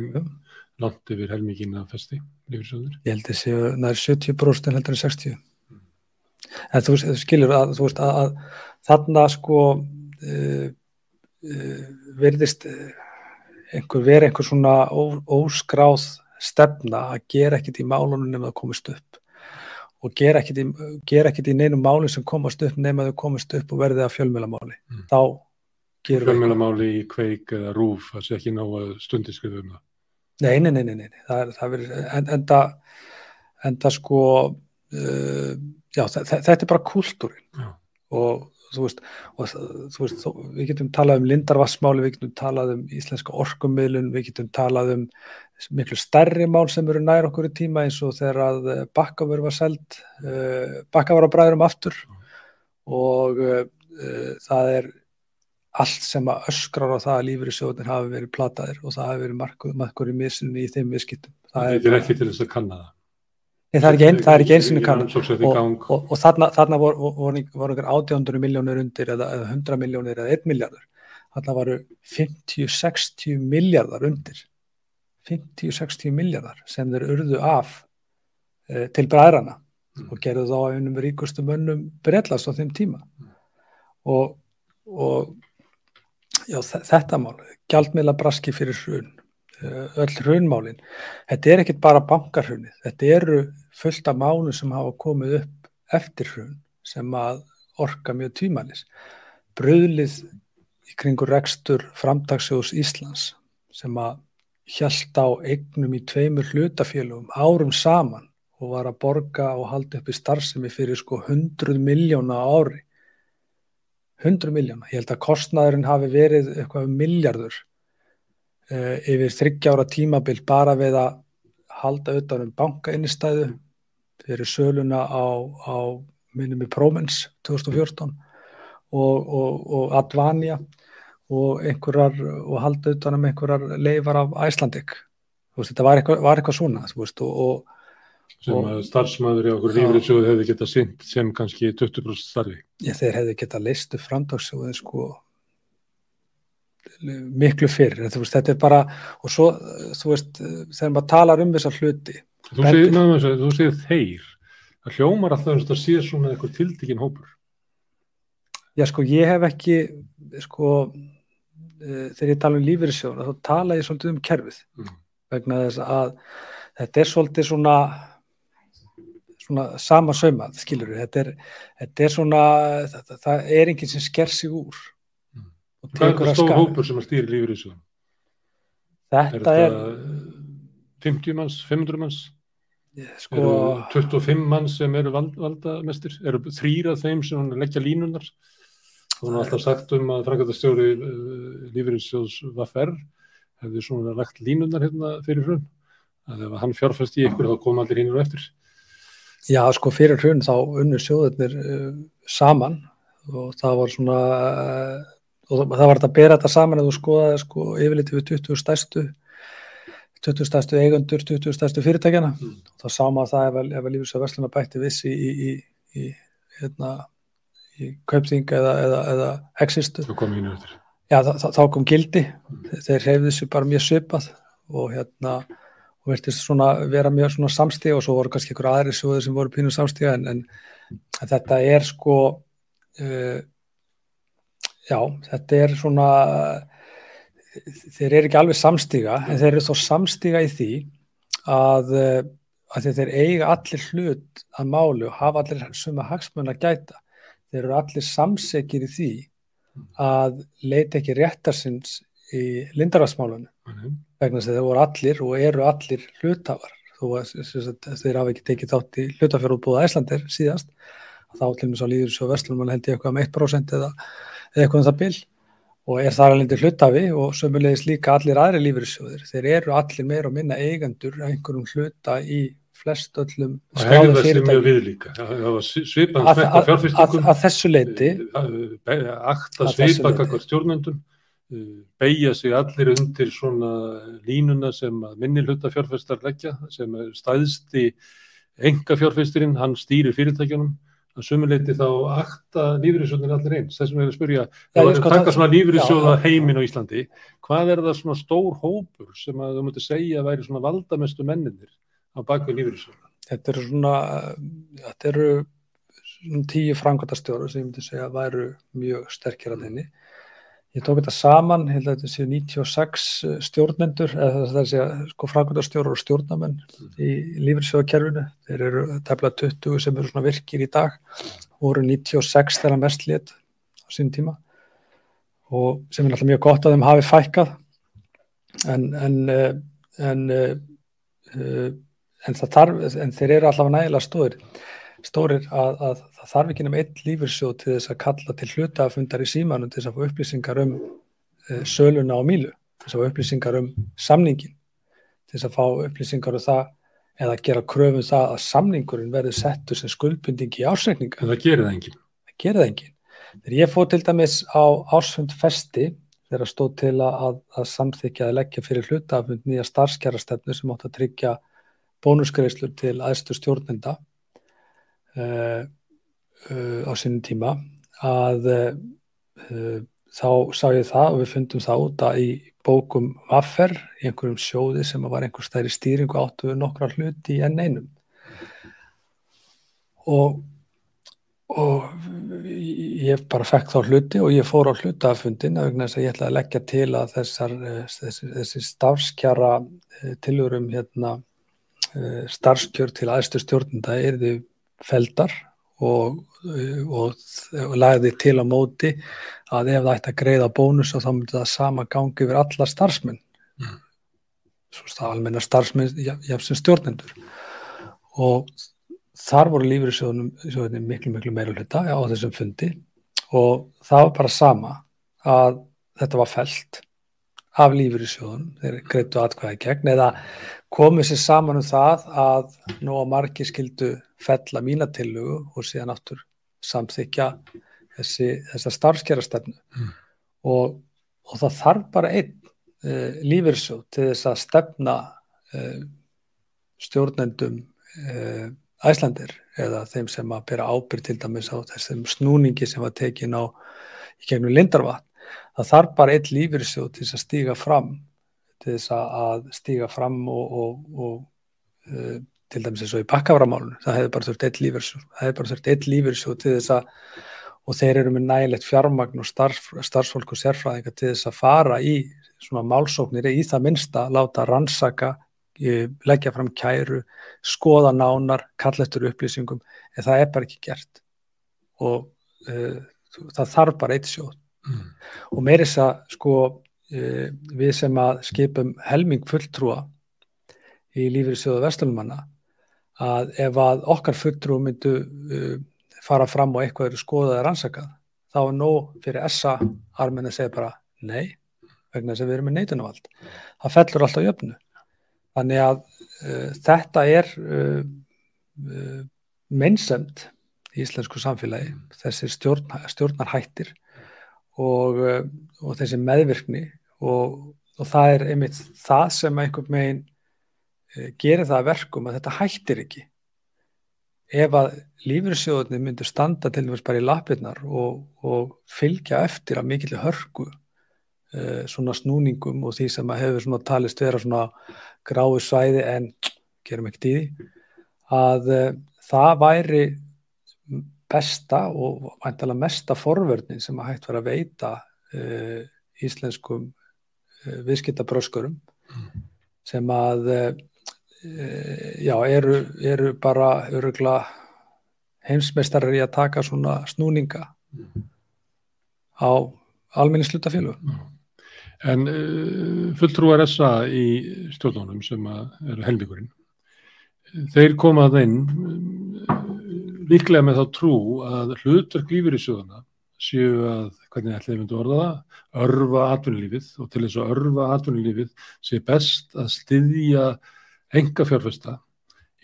langt yfir helmingin af festi lífeyrissjóðunir. ég held þessi nær 70% en heldur en 60 en þú, skilur að þú veist að, að þarna sko uh, uh, verðist uh, einhver verið einhver svona ó, óskráð stefna að gera ekkit í málunum nema það komist upp og gera ekkit í, gera ekkit í neinum málum sem komast upp nema þau komist upp og verði að fjölmjölamáli Mm. þá gerum við Fjölmjölamáli í kveik eða rúf, það sé ekki ná að stundi skrifa um það. Nei, nei, nei, nei, nei. það er, það verið, en, en það, en það sko, uh, já, þetta er bara kultúrin og þú veist, og, þú veist þó, við getum talað um lindarvassmáli, við getum talað um íslenska orkummiðlun, við getum talað um miklu stærri mál sem eru nær okkur í tíma eins og þegar að eh, bakkavör var seld, uh, bakkavör á bræðurum aftur og uh, það er allt sem að öskrar á það að lífyrirsjóðin hafi verið plataðir og það hafi verið markur í misunni í þeim viðskiptum. Það er ekki til þess að kanna það. Nei, það er ekki, ein, það er ekki eins og kannan og, og, og þarna, þarna voru vor, vor einhver 800 miljónir undir eða, eða 100 miljónir eða 1 miljardur þarna varu 50-60 miljardar undir 50-60 miljardar sem þeir urðu af e, til bræðrana mm. og gerðu þá einum ríkustu mönnum brellast á þeim tíma mm. og, og já, þetta mál, gjaldmiðla braski fyrir hrun Eh, öll hrunmálin. Þetta er ekkit bara bankarhrunið, þetta eru fullt af mánu sem hafa komið upp eftir hrun sem að orka mjög tímanis. Bröðlið í kringur rekstur framtagsjóðs Íslands sem að hjælt á eignum í tveimur hlutafélugum árum saman og var að borga og halda upp í starfsemi fyrir sko 100 miljóna ári. 100 miljóna. Ég held að kostnæðurinn hafi verið eitthvað um miljardur uh, yfir þryggjára tímabil bara við að halda auðvitað um bankainnistæðu fyrir söluna á, á minnum í Promens 2014 og, og, og Advania og einhverjar og halda auðvitað um einhverjar leifar af Æslandik þetta var eitthvað, var eitthvað svona veist, og, sem að starfsmæður í okkur lífriðsjóðu hefði getað synt sem kannski 20% starfi. Já, þeir hefði getað leistu framdagsjóðu sko miklu fyrr, þú veist, þetta er bara og svo, þú veist, þegar maður talar um þessar hluti Þú segir, náðu, þú segir þeir það hljómar alltaf að það sé svona eitthvað tildikinn hópur. Já, sko, ég hef ekki sko e, þegar ég tala um lífyrirsjóna, þá tala ég svolítið um kerfið, mm. vegna þess að þetta er svolítið svona svona sama saumað, skilur við, þetta er, þetta er svona það, það er enginn sem sker sig úr Hvað er það stóð hópur sem að stýri lífur þessu? Þetta er, er 50 manns, 500 manns? Sko, eru 25 manns sem eru vald, valdamestir? Eru þrýra þeim sem leggja línunar? Þú er alltaf sagt um að frangatastjóri uh, eh, lífurinsjóðs Vaffer hefði svona lagt línunar hérna fyrir hrun að ef hann fjárfæst í ykkur þá kom allir hínur eftir Já sko fyrir hrun þá unnur sjóðurnir uh, saman og það var svona uh, og það var þetta að bera þetta saman að þú skoðaði sko yfirleiti við 20 stærstu 20 stærstu eigundur 20 stærstu fyrirtækjana mm. og þá sá maður það ef, ef að lífis að versluna bætti vissi í, í, í, hérna, í kaupþing eða, eða, eða existu Já, þá, þá kom gildi mm. þeir reyfði þessu bara mjög söpað og hérna og verðist svona vera mjög svona samstíð og svo voru kannski ykkur aðri sjóðir sem voru pínu samstíð en, en, en þetta er sko uh, já, þetta er svona þeir eru ekki alveg samstíga en þeir eru þó samstíga í því að, eh, að þeir eiga allir hlut að málu og hafa allir suma hagsmun að gæta þeir eru allir samsekir í því að leita ekki réttarsins í lindarvarsmálunum mm -hmm. Vegna þess að þeir voru allir og eru allir hlutafar þó að þeir hafa ekki tekið þátt í hlutafjárútbúða Æslandir síðast þá til og með svo líður svo vestlum held ég eitthvað með 1% eða eitthvað um það bil. Og er þar alveg hlutafi og sömulegis líka allir aðri lífyrirsjóðir. Þeir eru allir meir og minna eigendur einhverjum hluta í flest öllum skráðu fyrirtæki að þessu leiti akta svipakakvar stjórnendum beigja sig allir undir svona línuna sem minni hluta fjárfæstar leggja sem stæðsti enga fjárfæsturinn, hann stýrir fyrirtækjunum. Að sumuleiti þá akta lífriðsjóðin allir eins, þess að við erum að spyrja þá er sko, taka svona lífriðsjóða heimin á Íslandi hvað er það svona stór hópur sem að þú mútti segja að væri svona valdamestu menninir á baku lífriðsjóða Þetta eru svona þetta eru svona tíu frangværtastjóru sem ég myndi segja að væru mjög sterkir að henni Ég tók þetta saman, held að þetta séu 96 eh, stjórnendur, eða það sé að sko frangværtastjóru og stjórnamenn í lífriðsjóðakerfinu. Þeir eru tefla 20 sem eru svona virkir í dag, voru 96 þegar mest létt á sín tíma og sem er alltaf mjög gott að þeim hafi fækkað. En, en uh, en, uh, en, þarf, en þeir eru allavega nægilega stórir, stórir að, að það þarf ekki nefnum einn lífursjóð til þess að kalla til hlutafundar í símanum til þess að fá upplýsingar um uh, söluna á mílu, til þess að fá upplýsingar um samningin, til þess að fá upplýsingar um það eða gera kröfum um það að samningurinn verður settur sem skuldbindingi í ásreikninga. En það gerir það enginn. Það gerir það enginn. Þegar ég fóð til dæmis á ásfund festi þegar stóð til að, að samþykja að leggja fyrir hlutafund nýja starfskjærastefnu sem átt að tryggja bónusgreislur til aðstu stjórnenda uh, uh, á sínum tíma að uh, þá sá ég það og við fundum það út að í bókum vaffer í einhverjum sjóði sem var einhver stæri stýringu áttu við nokkra hluti enn einum. Og og ég bara fekk þá hluti og ég fór á hlutafundin að vegna þess að ég ætlaði að leggja til að þessar, þessi, þessi starfskjara tilurum hérna, starfskjör til aðstu stjórnunda erði feldar og, og, og lagði til á móti að ef það ætti að greiða bónus og þá myndi það sama gangi yfir alla starfsmenn. Mm. svo stað almenna starfsmenn jafn sem stjórnendur. Og þar voru lífriðsjóðunum miklu miklu meira hluta á þessum fundi. Og það var bara sama að þetta var felt af lífriðsjóðunum, þeir greitu atkvæði gegn eða komið sér saman um það að nú að margi skildu fella mínatillugu og síðan áttur samþykja þessi, þessa starfskerastefnu mm. og, og það þarf bara einn uh, eh, lífriðsjóð til þess að stefna uh, stjórnendum uh, æslandir eða þeim sem að bera ábyrg til dæmis á þessum snúningi sem var tekin á í gegnum lindarvatn. Það þarf bara eitt lífyrsjóð til þess að stíga fram til þess að stíga fram og, og, og uh, til dæmis eins og í bakkaframálun það hefur bara þurft eitt lífyrsjóð það hefur bara þurft eitt lífyrsjóð til þess að og þeir eru með nægilegt fjármagn og starf, starfsfólk og sérfræðingar til þess að fara í svona málsóknir í það minnsta láta rannsaka leggja fram kæru, skoða nánar, kalla eftir upplýsingum, en það er bara ekki gert. Og uh, það þarf bara eitt sjóð mm. og með þess að sko uh, við sem að skipum helming fulltrúa í lífið sjóðu vestlunumanna að ef að okkar fulltrú myndu uh, fara fram og eitthvað eru skoðað eða rannsakað, þá er nóg fyrir essa armin að segja bara nei, vegna þess að við erum með neitunavald. Það fellur alltaf jöfnu Þannig að uh, þetta er uh, uh, meinsemt í íslensku samfélagi, þessi stjórn, stjórnarhættir og, uh, og þessi meðvirkni og, og það er einmitt það sem einhvern veginn uh, gerir það verkum að þetta hættir ekki. Ef að lífyrsjóðunni myndur standa til dæmis bara í lapirnar og, og fylgja eftir að mikill hörku uh, svona snúningum og því sem að hefur svona talist vera svona gráu svæði en (tsk) gerum ekkert í því að uh, það væri besta og væntalega mesta forvörnin sem að hægt vera að veita uh, íslenskum uh, viðskiptabröskurum mm. sem að já, eru, eru bara örugla heimsmeistarar í að taka svona snúninga mm. á alminnislutafélagum mm. En uh, fulltrúar SA í stjórnónum sem eru helmingurinn, þeir komað inn uh, líklega með þá trú að hlutverk lífur í sjöðuna séu að, hvernig ætlaði myndu orða það, örfa atvinnulífið og til þess að örfa atvinnulífið sé best að styðja enga fjárfesta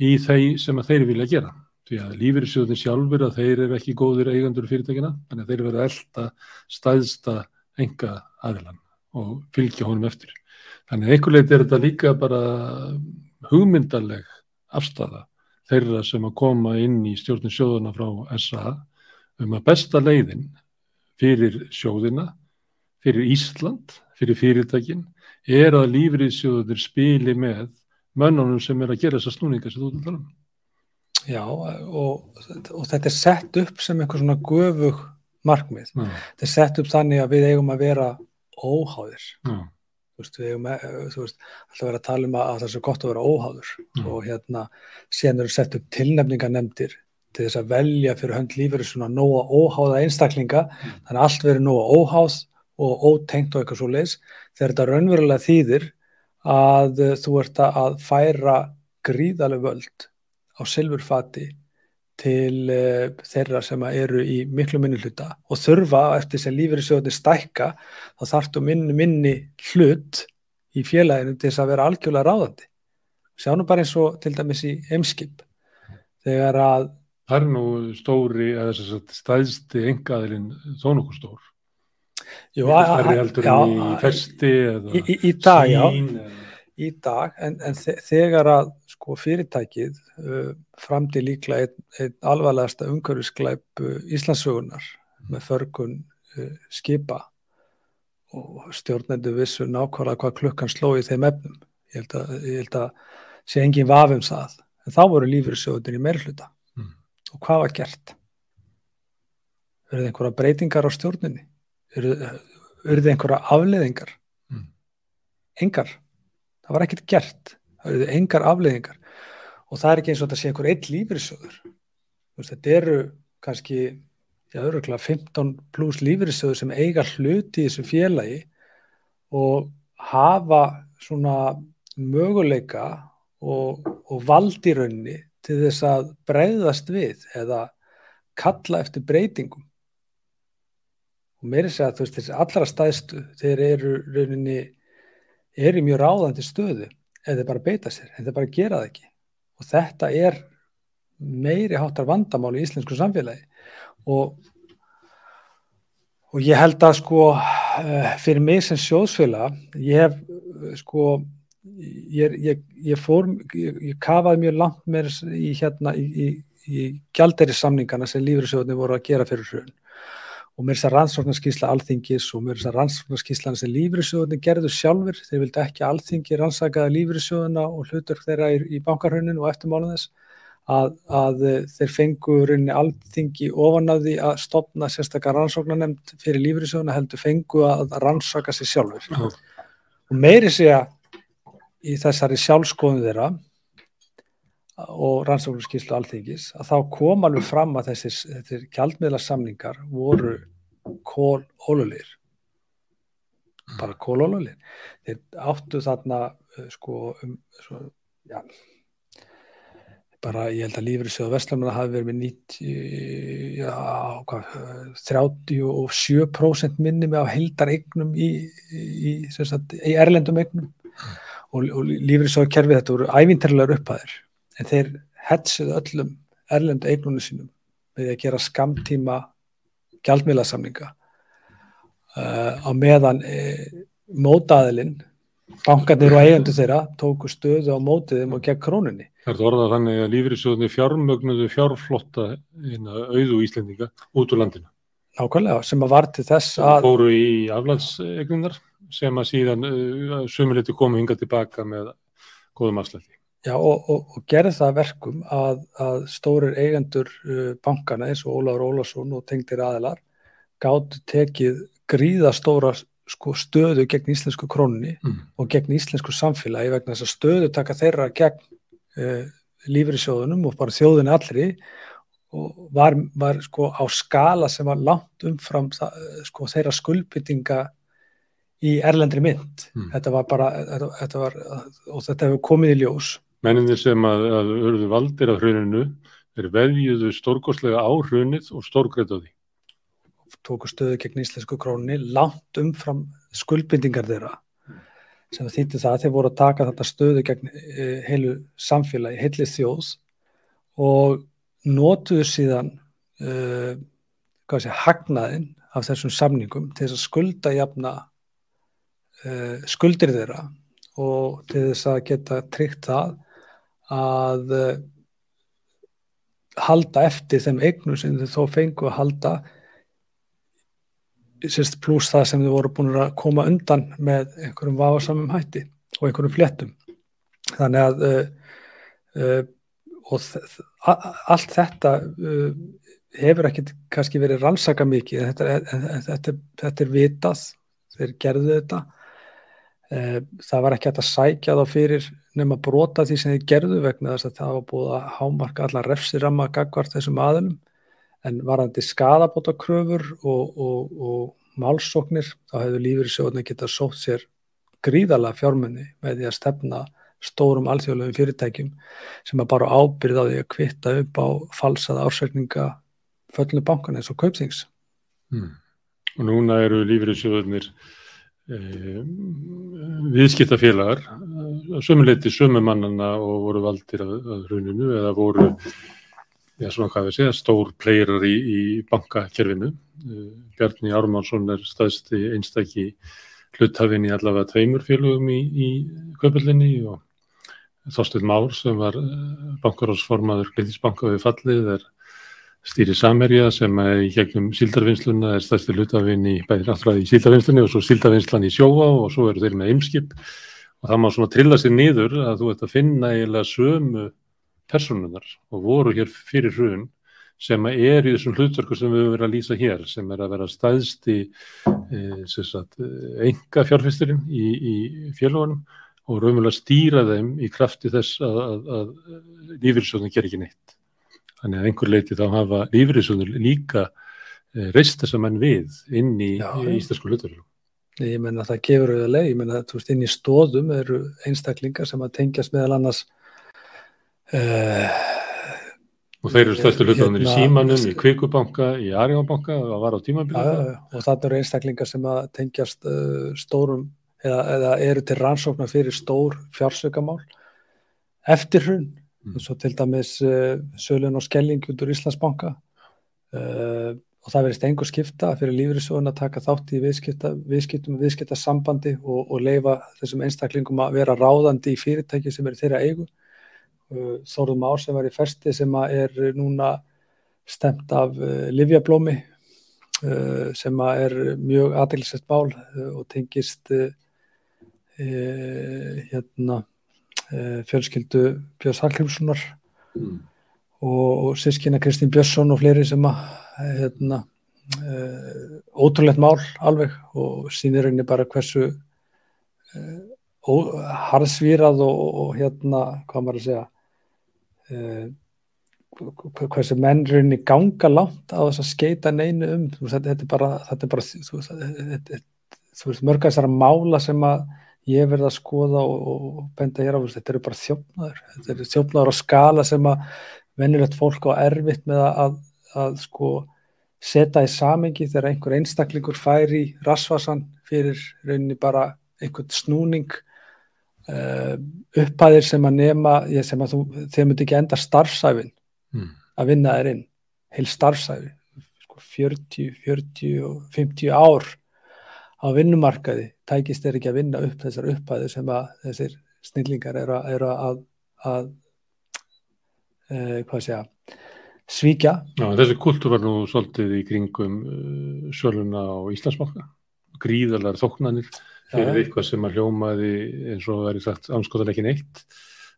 í þeir sem að þeir vilja gera. Því að sjöðun sjálfur að þeir eru ekki góðir eigandur fyrirtækina, þannig að þeir verða elda staðsta enga aðilan og fylgja honum eftir. Þannig að einhver leiti er þetta líka bara hugmyndarleg afstafa þeirra sem að koma inn í stjórnum sjóðuna frá SA um að besta leiðin fyrir sjóðina, fyrir Ísland, fyrir fyrirtækin, er að lífriðsjóður spili með mönnunum sem er að gera þessa snúninga sem þú til tala um. Já og, og þetta er sett upp sem eitthvað svona göfug markmið. Já. Þetta er sett upp þannig að við eigum að vera óháðir mm. Þú veist, við hefum þú veist, alltaf verið að tala um að það er svo gott að vera óháður mm. og hérna síðan eru sett upp tilnefninganemdir til þess að velja fyrir hönd lífur svona nóga óháða einstaklinga mm. þannig að allt verið nóga óháð og ótengt og eitthvað svo leis þegar þetta raunverulega þýðir að uh, þú ert að færa gríðaleg völd á silfurfati til uh, þeirra sem eru í miklu minni hluta og þurfa eftir sem lífeyrissjóðinni stækka þá þarftu minni minni hlut í félaginu til þess að vera algjörlega ráðandi. Sjáum bara eins og til dæmis í emskip þegar að Það er nú stóri, eða stæðsti engaðilinn þó nokkuð stór. jú, Það að- er heldur já, í festi eða í, í, í dag, já, sín eða... í dag en, en þe- þegar að sko fyrirtækið uh, framdi líklega einn, einn alvarlegasta umhverfisklæp uh, Íslandsögunar með förgun uh, skipa og stjórnendu vissu nákvæmlega hvað klukkan sló í þeim efnum ég held að, ég held að sé engin vafum það en þá voru lífyrirsjóðunir í meirhluta Mm. og hvað var gert? Verður einhverja breytingar á stjórninni? Verður einhverja afleðingar? Mm. Engar. Það var ekkert gert. Það verður engar afleðingar. Og það er ekki eins og þetta sé einhver eitt veist, Þetta eru kannski já, öruglega 15 pluss lífyrirsjóður sem eiga hluti í þessu félagi og hafa svona möguleika og, og vald í raunni til þess að breyðast við eða kalla eftir breytingum. Og meiri segja að þú veist þessi allra stæðstu þeir eru rauninni eru í mjög ráðandi stöðu eða þeir bara beita sér, en þeir bara gera það ekki. Og þetta er meiri háttar vandamál í íslensku samfélagi. Og og ég held að sko eh, fyrir mig sem sjóðsfélag ég hef eh, sko ég, ég, ég fór ég, ég kafaði mjög langt með í hérna í, í, í gjalderi samningana sem lífriðsjóðinni voru að gera fyrir hrun og mér þess að rannsóknarskísla alþingis og mér þess að rannsóknarskíslan sem lífriðsjóðinni gerðu sjálfur, þeir vildi ekki alþingi rannsakaða lífriðsjóðina og hlutur þeirra í, í bankarhrunin og eftirmálun þess. Að, að þeir fengu rauninni alþingi ofan að því að stopna sérstakar rannsóknarnemnd fyrir lífriðsjóðina heldur fengu að rannsaka sér sjálfur Já. og meiri segja í þessari sjálfskoðun þeirra og rannsóknarskíslu alþingis að þá kom alveg fram að þessir, þessir gjaldmiðla samningar voru kól ólulir bara kól ólulir þeir áttu þarna uh, sko um svo, já bara ég held að lífriðsjóða Vestlamina hafi verið með 90 já, hvað, uh, 37% minni með á heldar eignum í, í, sagt, í erlendum eignum. Og, og lífriðsjóða kerfið þetta voru ævinterlegar upphæðir en þeir hetsuðu öllum erlendu eignunum sínum með að gera skamtíma gjaldmiðlasamninga uh, á meðan uh, mótaðilinn bankarnir og eigendur þeirra tóku stöðu á mótiðum og gegn krónunni Það er orðað þannig að lífriðsjóðinni fjármögnuðu fjárflotta auðu Íslendinga út úr landinu. nákvæmlega sem að var til þess að fóru í aflandsegnunar sem að síðan uh, sumuleiti komu hinga tilbaka með góðum afslætti. Já, og, og, og gerði það verkum að, að stórir eigendur uh, bankana eins og Ólafur Ólafsson og tengdir aðilar gáttu tekið gríðastóra sko, stöðu gegn íslensku krónunni Mm. og gegn íslensku samfélagi vegna þess að stöðu taka þeirra gegn uh, lífriðsjóðunum og bara þjóðinu allri og var, var sko á skala sem var langt umfram það, eh, sko, þeirra skuldbyttinga í erlendri mynd. Mm. Þetta var bara, þetta, þetta var, og þetta hefur komið í ljós. Menninir sem að, að urðu valdir af hruninu þeir veðjuðu stórkostlega á hrunið og stórgreita því. tóku stöðu gegn íslensku krónunni langt umfram skuldbindingar þeirra sem þýtti það að þeir voru að taka þetta stöðu gegn e, heilu samfélagi, heilu þjóð og notuðu síðan uh, sé, hagnaðinn af þessum samningum til þess að skulda jafna uh, skuldir þeirra og til þess að geta tryggt það að uh, halda eftir þeim eignum sem þau þó fengu að halda sérst, pluss það sem þau voru búin að koma undan með einhverjum vafasamum hætti og einhverjum fléttum. Þannig að uh, uh, allt þetta uh, hefur ekkit kannski verið rannsaka mikið þetta, þetta, þetta er vitað þeir gerðu þetta. Það var ekki hægt að sækja þá fyrir nema brota því sem þeir gerðu vegna þess að það var búið að hámarka allar refsiramma gagvart þessum aðilum en varandi skadabóta kröfur og, og, og málsóknir þá hefur lífyrirsjóðunni getað sótt sér gríðalega fjármunni með því að stefna stórum alþjóðlegum fyrirtækjum sem að bara ábyrða því að kvitta upp á falsaða ársækninga föllinu bankan eins og kaupsings. Mm. Og núna eru lífriðsjóðunir eh, viðskiptafélagar sömuleiti sömumannana og voru valdir að, að hruninu eða voru já, segja, stór pleirar í, í bankakerfinu. Eh, Bjarni Ármánsson er staðsti einstakki hluthafinn í allavega tveimur félögum í, í köpullinni og Þorstein Már sem var eh, bankarósformaður Gleithísbanka við fallið er stýri Samerja sem í gegnum síldarvinnsluna er staðsti hlutafinn í bæðir allra í síldarvinnslunni og svo síldarvinnslan í sjóa og svo eru þeir með eimskip og það má svona trilla sér niður að þú ert að finna eiginlega sömu personunar og voru hér fyrir hrun sem er í þessum hlutverku sem við höfum verið að lýsa hér sem er að vera staðsti e, enga fjárfyrsturinn í, í félagunum og raunverulega stýra þeim í krafti þess að, að, að lífyrirsjóðun ger ekki neitt. Þannig að einhver leiti þá hafa lífyrirsjóðun líka e, reist þess að mann við inn í, í íslensku hlutverku. Ég menna að það gefur auðvitað ég menna að inn í stóðum eru einstaklingar sem að tengjast meðal annars Uh, og þeir eru stærstu hlutanir hérna, í símanum, í kvikubanka, í Arjónbanka það var á tímabilið og þannig eru einstaklingar sem að tengjast uh, stórum eða, eða eru til rannsóknar fyrir stór fjársökamál eftir hrun. Mm. svo til dæmis uh, Sölun og Skelling út úr Íslandsbanka og það verist einhver skipta fyrir lífriðsóðun að taka þátt í viðskiptum og viðskiptasambandi og, og leifa þessum einstaklingum að vera ráðandi í fyrirtæki sem eru þeirra eigu Uh, Þórðum Ár sem var í festi sem er núna stemt af uh, Livjablómi uh, sem er mjög aðeinsett bál og tengist hérna fjölskyldu Björns Hallgrímssonar mm. Og, sískina Kristín Björnsson og fleiri sem að hérna, ótrúlegt mál alveg og sínir henni bara hversu harðsvýrað og, og hérna, hvað maður að segja uh, hversu mennrinni ganga langt á þess að skeita neinu um. Veist, þetta er bara, þetta er bara þú veist mörg að þessara mála sem að ég verði að skoða og, og benda hér á þetta eru bara þjófnaður. Þetta eru þjófnaður á skala sem að vennilegt fólk á erfitt með að, að, að sko setja í samengi þegar einhver einstaklingur fær í rasvarsan fyrir rauninni bara einhvern snúning uh, upphæðir sem að nema sem að þú, þeir myndi ekki enda starfsæfin mm. að vinna þér inn heil starfsæfi sko 40, 40 og 50 ár á vinnumarkaði tækist þeir ekki að vinna upp þessar upphæðir sem að þessir snillingar eru að, er að, að uh, hvað segja svíkja. Já, þessi kultur var nú svolítið í kringum uh, sjálfuna á Íslandsbanka. Gríðalar þóknanir fyrir eitthvað sem að hljómaði eins og verið sagt anskotan ekki neitt.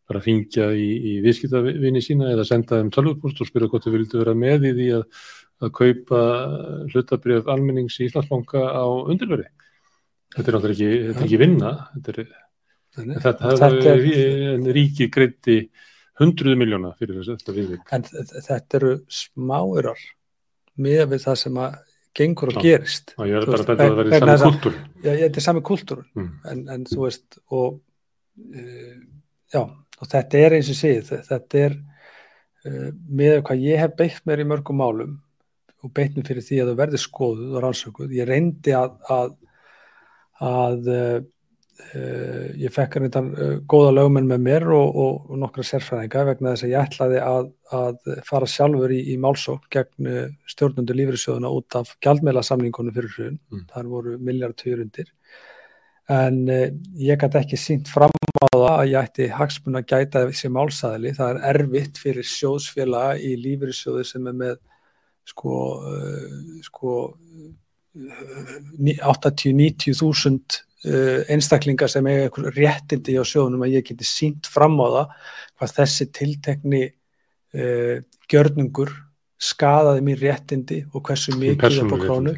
Bara að ringja í, í viðskiptavinni sína eða senda þeim talvupúst og spyrja hvort þau vildu vera með í því að, að kaupa hlutabrjöf almennings í Íslandsbanka á undirveri þetta er náttúrulega ekki, þetta er ekki vinna þetta er, þetta hefur en ríki greiti hundruðu miljóna fyrir þetta viðvík en þetta eru smáurar með við það sem að gengur og gerist. Og ég er bara að þetta að vera í sami kultúr já, þetta er sami kultúr mm. en, en þú veist og uh, já, og þetta er eins og séð þetta er uh, með hvað ég hef beitt mér í mörgum málum og beitt mér fyrir því að það verði skoðuð og rannsökuð, ég reyndi að að, að uh, Uh, ég fekk hérna uh, góða lögmenn með mér og, og, og nokkra sérfræðinga vegna þess að ég ætlaði að, að fara sjálfur í, í málsók gegn uh, stjórnundu lífriðsjóðuna út af gjaldmeila samningunum fyrir hrjón, mm. þar voru miljardtýr undir. En ég gæti ekki sínt fram á það að ég ætti hagsmun að gæta þessi málsæðili, það er erfitt fyrir sjóðsfélaga í lífriðsjóðu sem er með sko, sko 80-90 þúsund einstaklingar sem eiga einhver réttindi á sjónum að ég geti sínt fram á það hvað þessi tiltekni uh, gjörnungur skadaði mér réttindi og hversu mikið upp á krónu.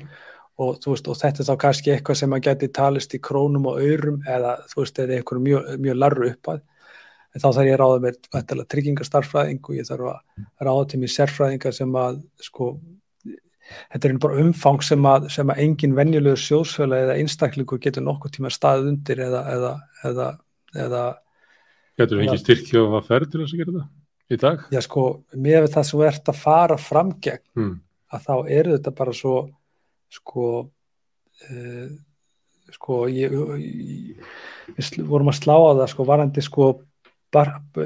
og, veist, og þetta er þá kannski eitthvað sem að geti talist í krónum og aurum eða þú veist, eða einhverju mjög, mjög larru uppað en þá þarf ég að ráða mér tryggingastarfræðing og ég þarf að ráða til mér sérfræðingar sem að sko þetta er bara umfang sem að, sem að engin venjulegur sjósfjöla eða einstaklingur getur nokkuð tíma staðið undir eða, eða, eða, eða Getur við ekki styrkja og að ferð til þess að gera það í dag? Já sko, með það sem ert að fara fram gegn Mm. að þá eru þetta bara svo sko uh, sko ég, ég, við vorum að slá á það sko varandi sko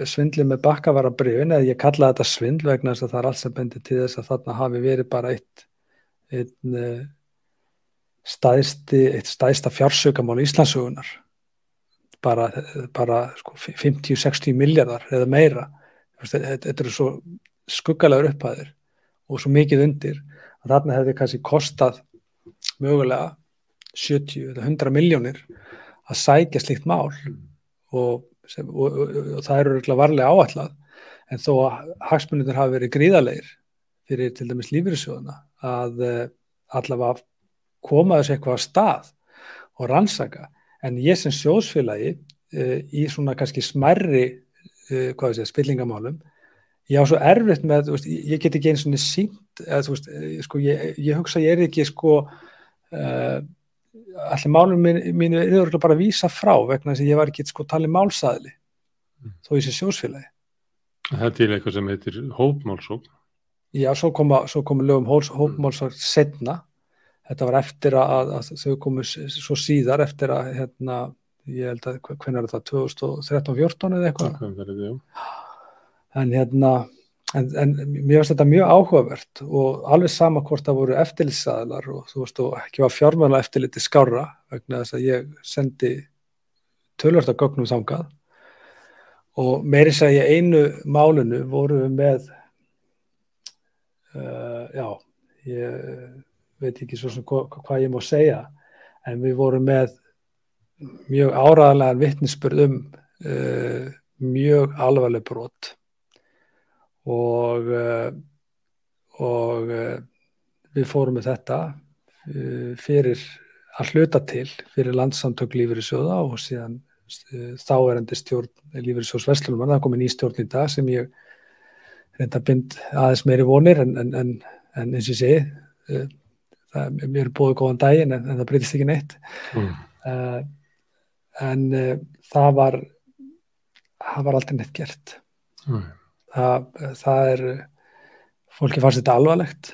svindli með bakkavarabrifin eða ég kalla þetta svindl vegna þess að það er allt sem bendir til þess að þarna hafi verið bara eitt einn uh, stæðsti, eitt stæðsta fjársökamál Íslandsögunar bara, bara sko, 50-60 miljardar eða meira. Þetta eru svo skuggalegur upphæðir og svo mikið undir að þarna hefði kannski kostað mögulega 70 eða 100 miljónir að sækja slíkt mál. Og, sem, og, og, og, það eru varlega áætlað. En þó að hagsmunir hafi verið gríðarleir fyrir til dæmis lífyrirsjóðuna að uh, allavega koma þessu eitthvað á stað og rannsaka. En ég sem sjóðsfélagi uh, í svona kannski smærri við segja, spillingamálum ég á svo erfitt með, veist, ég get ekki eins og sínt, eða veist, eh, sko, ég, ég hugsa ég er ekki sko uh, allir málum mín, mínu er bara að vísa frá vegna þess að ég var ekki sko talið málsaðli þó ég sé sjóðsfélagi. Það er til eitthvað sem heitir hópmálsókn. Já, svo koma, svo komu lögum hópmálsar setna. Þetta var eftir að, að þau komu svo síðar eftir að, hérna, ég held að, hvernig er það, 2013-14 eða eitthvað. Þetta. En hérna, en, en mér finnst þetta mjög áhugavert og alveg sama hvort það voru eftirlitsaðlar og þú veist, og ekki var fjármjöla eftirliti skára vegna þess að ég sendi tölvört að gögnum þangað og meiri segja í einu málinu voru við með uh, já ég veit ekki svo sem hva, hvað ég má segja en við vorum með mjög áraðanlegan vittnisspurð um uh, mjög alvarleg brot. Og uh, og við fórum með þetta fyrir að hluta til fyrir landsamtök lífyrirsjóða og síðan uh, þáverandi stjórn lífyrirsjóðs Vestlunum, það kom inn í stjórn í dag sem ég reynda bind aðeins meiri vonir en, en, en, en eins og segi uh, það, er búið góðan daginn en, en það breytist ekki neitt Mm. uh, en uh, það var það var aldrei neitt gert Mm. það, það er fólki fannst þetta alvarlegt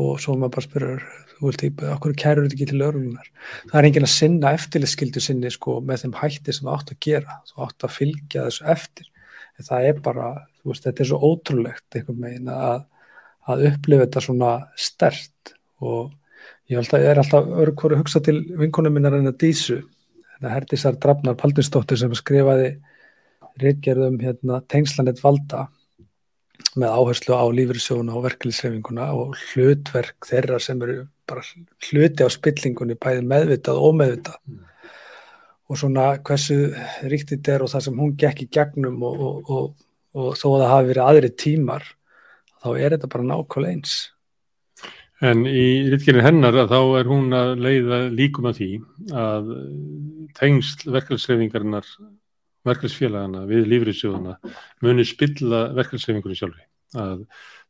og svo maður bara spyrur þú vilt ekki, okkur kærur þetta ekki til lögreglunar það er enginn að sinna eftirlitskildu sinni sko með þeim hætti sem það átt að gera þú átt að fylgja þessu eftir en það er bara, þú veist, þetta er svo ótrúlegt einhvern veginn að, að upplifa þetta svona stert og ég held að ég er alltaf örgur að hugsa til vinkonum minnar en að dísu þetta Herdísar Drafnar Paldinsdóttir sem skrifaði ritgerðum hérna, tengslanett valda með áherslu á lífyrirsjóna og verkefliðsrefinguna og hlutverk þeirra sem eru bara hluti á spillingunni bæði meðvitað og ómeðvitað Mm. og svona hversu ríkt þetta er og það sem hún gekk í gegnum og, og, og, og þó að það hafi verið aðri tímar þá er þetta bara nákvæmlega eins En í ritgerinn hennar þá er hún að leiða líkum að því að tengsl verkefælsreifingarinnar verkefælsfélagana við lífriðsjóðana muni spilla verkefælsreifingunni sjálfi. Að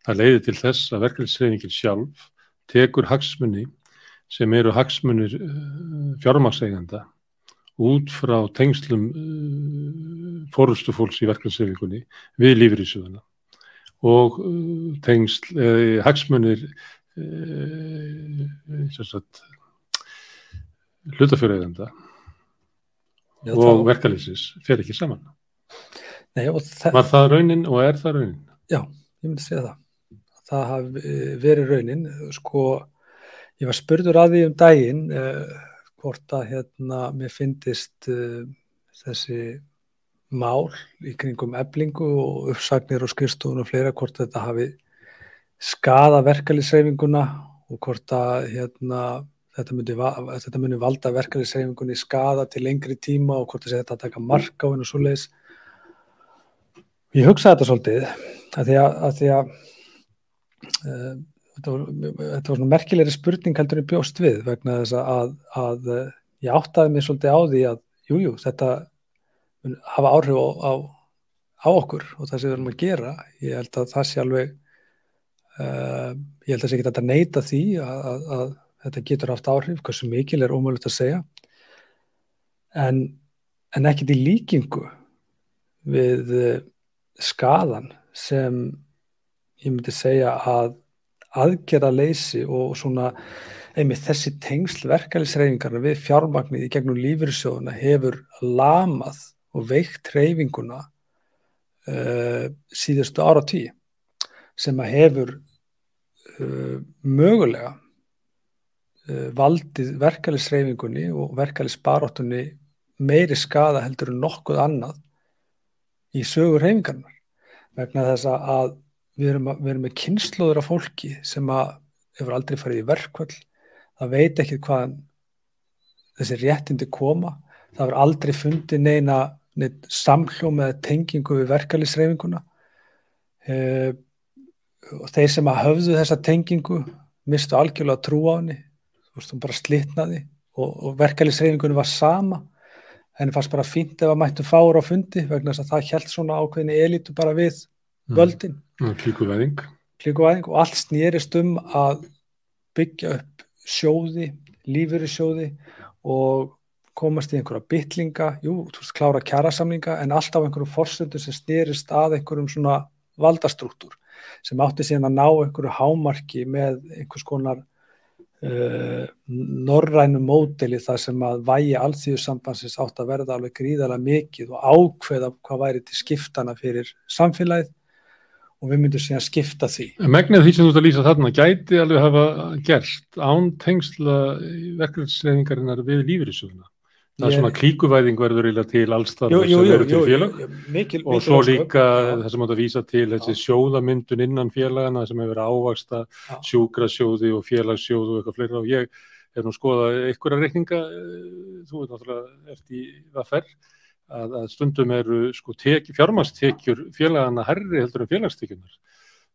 það leiði til þess að verkefælsreifingin sjálf tekur hagsmunni sem eru hagsmunir uh, fjármakseganda út frá tengslum uh, fórustu fólks í verkefælsreifingunni við lífriðsjóðana og uh, tengsl, uh, hagsmunir hlutafjörðeganda Já, og þá- verkalýsis fer ekki saman. Nei, þe- Var það raunin og er það raunin? Já, ég myndi segja það. Það hafi eh, verið raunin. Sko, ég var spurður að því um daginn uh, hvort að hérna mér fyndist uh, þessi mál í kringum eblingu og uppsagnir og skrifstofun og fleira hvort þetta hafi skada verkalýsreifinguna og hvort að hérna þetta myndi, þetta myndi valda verkalýsreifingunni skada til lengri tíma og hvort þetta að taka mark á hennu svo leiðis. Ég hugsaði þetta svolítið að því að, að, því að uh, þetta, var, þetta var svona merkilegri spurning heldur en bjóst við vegna þess að, að uh, ég áttaði mig svolítið á því að jújú, jú, þetta hafa áhrif á, á, á okkur og það sem við erum að gera. Ég held að það sé alveg uh, ég held að það sé ekki þetta neyta því að, að, að þetta getur haft áhrif, hversu mikil er ómögulegt að segja. En, en ekkit í líkingu við uh, skadan sem ég myndi segja að aðgerða leysi og svona einmitt þessi tengsl verkefælisreifingarna við fjármagnið í gegnum lífyrirsjóðuna hefur lamað og veikt reyfinguna uh, síðustu ára tí sem að hefur uh, mögulega uh, valdið verkefælisreifingunni og verkefælisbaróttunni meiri skada heldur en nokkuð annað í sögur reyfingarnar vegna þess að við erum, að, við erum með kynnslóður af fólki sem að hefur aldrei farið í verkvöld það veit ekki hvað þessi réttindi koma það verður aldrei fundið neina samhljóð með tengingu við verkefliðsreifinguna uh, eh, og þeir sem að höfðu þessa tengingu mistu algjörlega trú á henni þú veist, hún bara slitnaði og, og verkefliðsreifingunni var sama henni fannst bara fínt ef að mættu fára á fundi vegna þess að það held svona ákveðinni elitu bara við mm. völdin mm. Klíkuvæðing. Klíkuvæðing og allt snýrist um að byggja upp sjóði, lífyrirsjóði og komast í einhverja bytlinga, jú, klára kjærasamlinga en alltaf einhverjum forsöndu sem styrist að einhverjum svona valdastruktúr sem átti síðan að ná einhverju hámarki með einhvers konar uh, norrænu módeli þar sem að vægi allþjóðsambansins átt að verða alveg gríðarlega mikið og ákveða hvað væri til skiptana fyrir samfélagið og við myndum síðan skipta því. Megnið því sem þú ert að lýsa þarna gæti alveg hafa gerst án tengsla verkefnsleifingarinnar við lífyrirsuguna. Það er svona klíkuvæðing verður eiginlega til allstar þess að verður til félag. mikil, og svo líka það sem átt að vísa til þessi sjóðamyndun innan félagana sem hefur ávaksta sjúkrasjóði og félagssjóði og eitthvað fleira. Og ég hef nú skoðað einhverja reikninga, eh, þú veit náttúrulega eftir það ferð að, að stundum eru sko, fjármastekjur félagana herri heldur en félagstekjunar.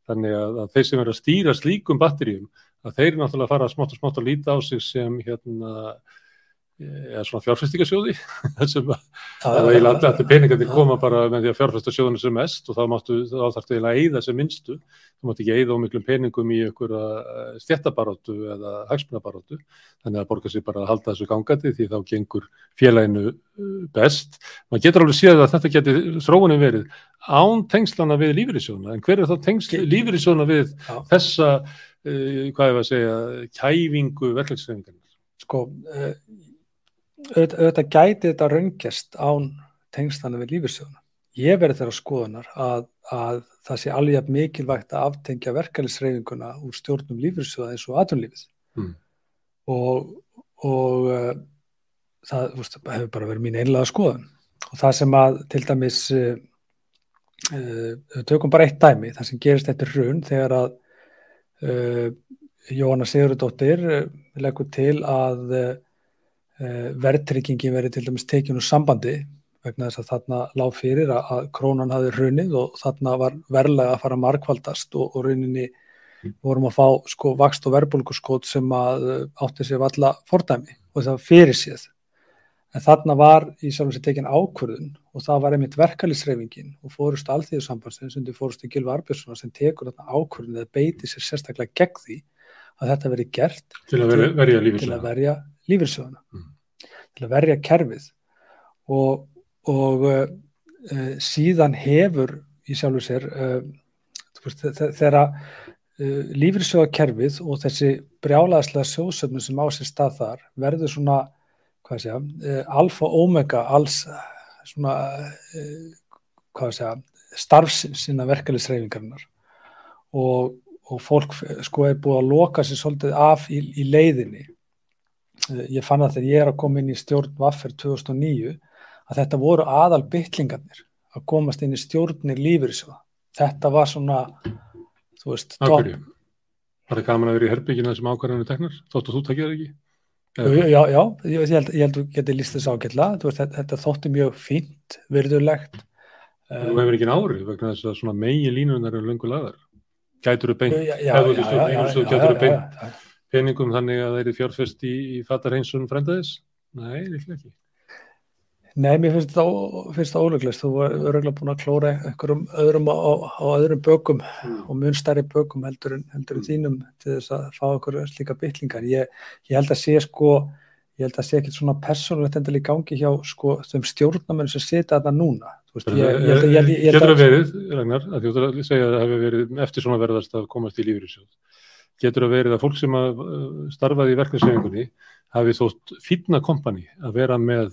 Þannig að, að þeir sem eru að stýra slíkum batterjum, að þeir náttúrulega fara smátt og smátt að líta á sig sem hérna eða svona fjárfæstingasjóði (laughs) sem að allir peningandi koma bara með því að fjárfæstasjóðinu sem mest og þá máttu þá þarftu eiginlega að eyða sem minnstu. Þú máttu ekki eyða ómiklum peningum í einhverja eh, stjættabaróttu eða hagsmunabaróttu þannig að borga sér bara að halda þessu gangandi því þá gengur félaginu eh, best. Maður getur alveg séð að þetta getur þróunin verið án tengslana við lífyrirsjóna en hver er þá tengsl lífyrirsjóna við þessa, uh, hvað auðvitað gæti þetta raungest án tengstana við lífyrsjóðuna. Ég verði þeirra skoðunar að, að það sé alveg mikilvægt að aftengja verkefnisreifinguna úr stjórnum lífyrsjóða eins og aðtunlífið mm. og, og uh, það veist, hefur bara verið mín einlega skoðun og það sem að til dæmis uh, uh, tökum bara eitt dæmi, það sem gerist eftir hrun þegar að Jóhanna Sigurðardóttir leggur til að Eh, verðtryggingin verið til dæmis tekinu sambandi vegna þess að þarna lág fyrir að, að krónan hafi runnið og þarna var verðlega að fara markvaldast og, og runninni vorum að fá sko vakst og verbulgurskót sem að eh, átti sér valla fordæmi og það fyrir séð. En þarna var í sjálf og sér tekin ákvörðun og það var einmitt verkalisreifingin og fórust alþýðusambansins undir fórustu Gilva Arbjörnsson sem tekur þarna ákvörðun eða beiti sér sérstaklega gegn því að þetta veri gert til að verja, verja lífyrsjóðuna mm. til að verja kerfið. Og, og uh, síðan hefur í sjálfu sér uh, þegar uh, lífyrsjóðakerfið og þessi brjálaðslega sjóðsöfnum sem á sér stað þar verður svona að, alfa omega alls svona að, starfsins sinna verkefliðsreyfingarnar og, og fólk sko er búið að loka sér svolítið af í, í leiðinni ég fann að þegar ég er að koma inn í stjórn Vaffer 2009 að þetta voru aðal bytlingarnir að komast inn í stjórnir lífyrísjóða. Þetta var svona, þú veist, top. Var það gaman að vera í herbyggina sem ákvarðanir teknar? Þóttu þú takkið það ekki? Já, já, já, ég held að þú getið líst þess ágætla. Þetta, þetta þótti mjög fínt, virðulegt. Þú hefur ekki nári vegna þess að svona megi línunar eru lungu lagar. Gætur þú beint, þú beint, gætur þú beint peningum þannig að þeir eru fjárfest í, í fatarheinsun fremdaðis? Nei, líklega ekki. Nei, mér finnst það óleglist. Þú er öruglega búin að klóra einhverjum öðrum á, á öðrum bökum mm. og mun stærri bökum heldur en, mm. þínum til þess að fá okkur slíka bytlingar. Ég, ég held að sé sko, ég held að sé ekkert svona persónulegt endal í gangi hjá sko þeim stjórnamenn sem setja þetta núna. Getur það verið, Ragnar, að ætlar að segja að það hefur verið eftir svona verðast að komast í lífriðsjóð. Getur það verið að fólk sem að starfaði í verkefnssefingunni hafi þótt fýtna kompani að vera með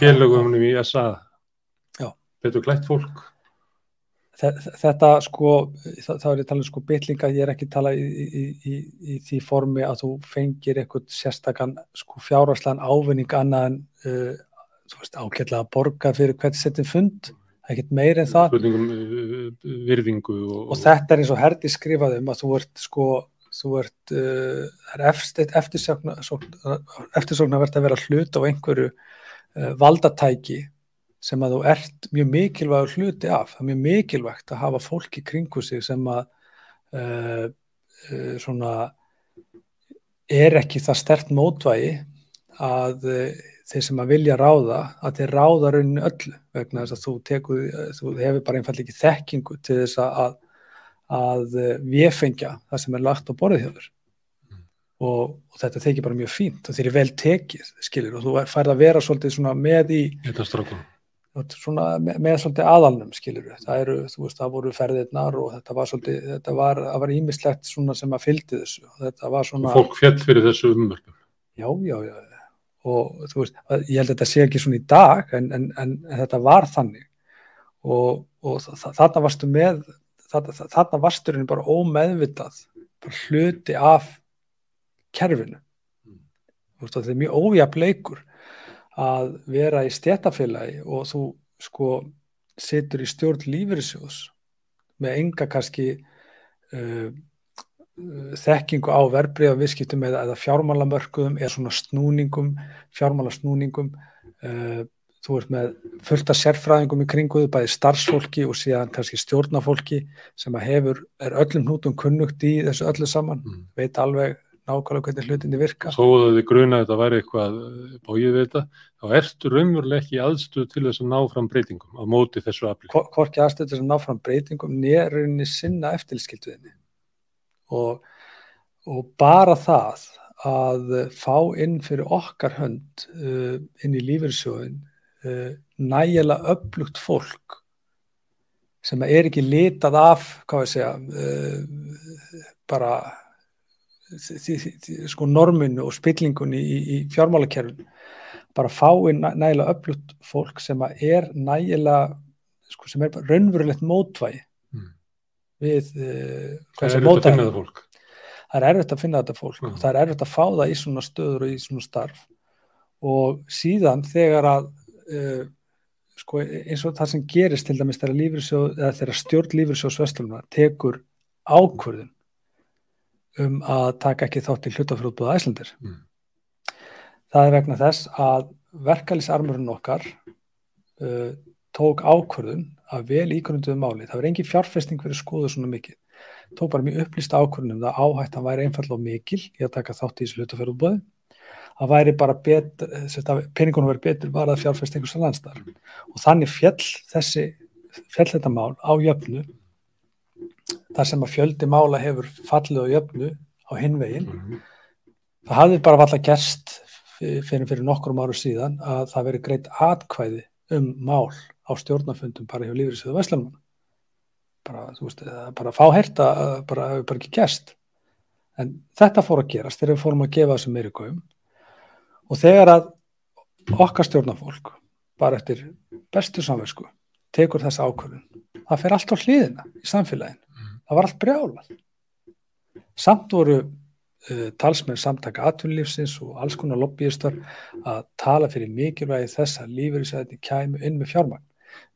félagumunum í SA betur klætt fólk. Þetta sko það er að tala um sko bytlinga ég er ekki að tala í, í, í, í því formi að þú fengir eitthvað sérstakann sko fjárhagslan ávinning annað en uh, þú veist ákveðlega að borga fyrir hvert setjum fund. Ekkert meir en það. Uh, uh, virðingu og, og þetta er eins og herdi skrifaðum að þú ert sko þú ert uh, eftirsóknarvert að vera hlut á einhverju uh, valdatæki sem að þú ert mjög mikilvægur hluti af. Það er mjög mikilvægt að hafa fólki kringu sig sem að uh, uh svona er ekki það stert mótvægi að uh, þeir sem að vilja ráða, að þeir ráða rauninni öllu vegna þess að þú, tekur, þú hefur bara einfallega ekki þekkingu til þess að að eh, viðfengja það sem er lagt á borðið hjá þér. Mm. og, og þetta tekir bara mjög fínt og þeir eru vel tekið, skilir og þú færð að vera svolítið með í svona, með, með svolítið aðalnum, skilir það eru, þú veist, það voru ferðirnar og þetta var svolítið, þetta var, það var ímislegt svona sem að fyldi þessu og þetta var svona og fólk fjall fyrir þessu umverkum já, já, já, og þú veist, ég held að þetta sé ekki svona í dag en, en, en, en þetta var þannig. Og, og þarna varstu með þarna vasturinn bara ómeðvitað bara hluti af kerfinu mm. þetta er mjög ójafn leikur að vera í stéttafélagi og þú sko situr í stjórn lífyrirsjós með enga kannski uh, þekkingu á verbreyða viðskiptum eða, eða fjármálamörkuðum eða svona snúningum fjármálasnúningum uh, þú ert með fullta sérfræðingum í kringuðu, bæði starfsfólki og síðan kannski stjórnafólki sem hefur, er öllum hnútum kunnugt í þessu öllu saman, mm. veit alveg nákvæmlega hvernig hlutinni virka. Þó að þið gruna að þetta væri eitthvað eh, bóið við þetta, þá ertu raunveruleg ekki aðstöð til þess að ná fram breytingum á móti þessu aflýtt. Hvorki aðstöð til þess að ná fram breytingum nýrunni sinna eftirlskilduðinni og, og bara það að fá inn fyrir okkar hönd uh, inn í lífyrsjóðin uh, nægilega upplugt fólk sem er ekki litað af, hvað ég segja, uh, bara sko norminu og spillingunni í, í fjármálakerfinu, bara fái nægilega upplugt fólk sem er nægilega, sko, sem er raunverulegt mótvægi mm. við uh, hvað sem mótvægi. Það er erfitt að finna þetta fólk mm. það er erfitt að fá það í svona stöður og í svona starf og síðan þegar að uh, sko, eins og það sem gerist til dæmis þegar, þegar stjórn lífyrsjóðsvestluna tekur ákvörðun um að taka ekki þátt í hlutafrútbúða æslandir mm. það er vegna þess að verkefælisarmurinn okkar uh, tók ákvörðun að vel íkvörðunduðu máli, það verði engin fjárfesting fyrir skoðu svona mikið, tók bara mjög upplýst ákvörðun um það áhægt að væri einfall og mikil í að taka þátt í þessu hlutafrútbúði að væri bara betur, peningunum verið betur var að fjárfestingus að landstar og þannig fjall þessi fjall þetta mál á jöfnu þar sem að fjöldi mála hefur fallið á jöfnu á hinvegin mm -hmm. það hafði bara valla gerst fyrir, fyrir nokkur áru síðan að það veri greitt atkvæði um mál á stjórnafundum bara hjá Lífriðsöðu Veslanum bara, þú veist, bara fá herta bara hefur bara ekki gerst. En þetta fór að gerast þegar við fórum að gefa þessu meiri góðum og þegar að okkar stjórnafólk bara eftir bestu samversku tekur þessa ákvörðun það fer allt á hliðina í samfélagin mm. það var allt brjálað. Samt voru uh, talsmenn samtaka atvinnlífsins og alls konar lobbyistar að tala fyrir mikilvægi þess að lífeyrisæðin kæmu inn með fjármagn.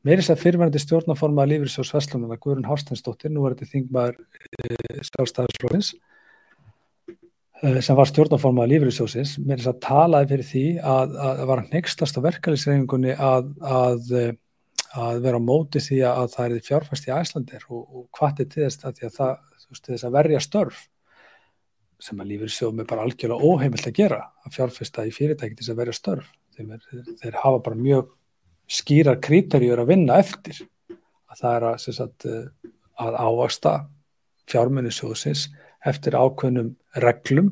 Meirins að fyrirverðandi stjórnaforma að lífeyrisjós Vestlunum var Guðrun Hásteinsdóttir, nú var þetta þingmaður sjálfstæðarslóðins Eh, sem var stjórnaformað lífriðsjósins, með þess að talaði fyrir því að það var nextast á verkefælisreifingunni að, að, eh, að vera á móti því að það er fjárfæst í Æslandir og, og hvað er til þess að, að það, veist, þess að verja störf sem að lífriðsjóðum er bara algjörlega óheimilt að gera að fjárfæsta í fyrirtæki til þess að verja störf. Þeir, þeir hafa bara mjög skýrar krítarjur að vinna eftir. Að það er að, eh, að ávasta fjármenni sjóðsins eftir ákveðnum reglum,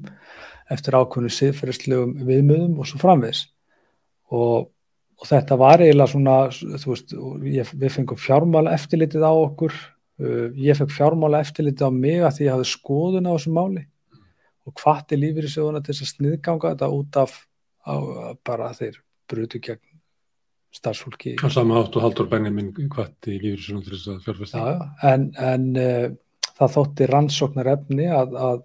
eftir ákveðnum siðferðslegum viðmöðum og svo framvegs og, og þetta var eiginlega svona, þú veist, ég, við fengum fjármála eftirlitið á okkur, uh, ég fekk fjármála eftirlitið á mig að því ég hafði skoðun á þessu máli og hvati lífið í sjóðuna til þess að sniðganga þetta út af á, bara þeir brutu gegn starfsfólki. Á sama átt og Haldur Benjamin hvati lífið í sjóðuna til þess að fjárfesta. Já, en, en uh, það þótti rannsóknar efni að, að,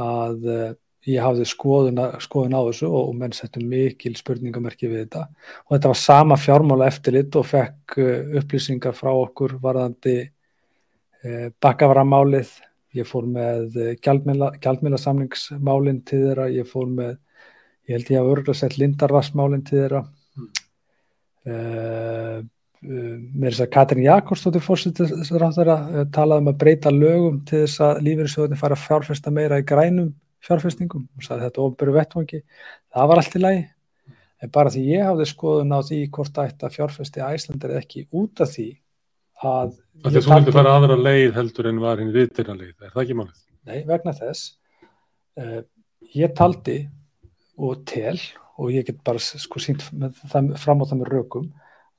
að uh, ég hafði skoðun, skoðun á þessu og, og menn settum mikil spurningamerki við þetta. Og þetta var sama fjármála eftirlit og fekk uh, upplýsingar frá okkur varðandi uh, bakaframálið ég fór með gjaldmiðlasamlingsmálinn til þeirra, ég fór með ég held ég að örgulega sett lindarvassmálinn til þeirra. Mm. Uh, með þess að Katrin Jakobsdóttir fórsettisráþara uh, talaði um að breyta lögum til þess að lífeyrisjóðin fara að fjárfesta meira í grænum fjárfestingum. Og sagði þetta ofnböru vettvangi. Það var allt í lagi. En bara því ég hafði skoðun á því hvort ætti að fjárfesti æslandir ekki út af því að Þú vildi fara aðra leið heldur en var hinn viðtyrna leið, er það ekki málið? Nei, vegna þess. Uh, ég taldi og tel og ég get bara sko sínt fram á það með rökum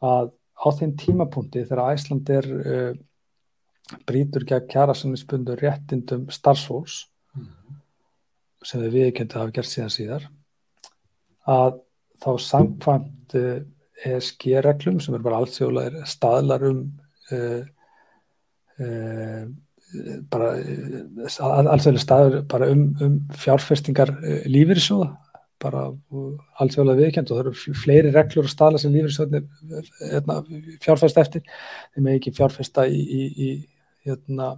að á þeim tímapunkti þegar Æsland er uh, brítur gegn kjærasannisbundu réttindum starfsfólks mm -hmm. sem við viðkendi hafa gert síðan síðar að þá samkvæmt uh, ESG-reglum sem er bara alltsjóðlega staðlar um uh, bara alltsjóðlega staðlar bara um, um fjárfestingar lífyrirsjóða bara allsjóðlega viðkjönd og það eru fleiri reglur og staðla sem lífriðsvöldin hérna, fjárfæst eftir. Þeim er ekki fjárfæsta í, í, í hérna,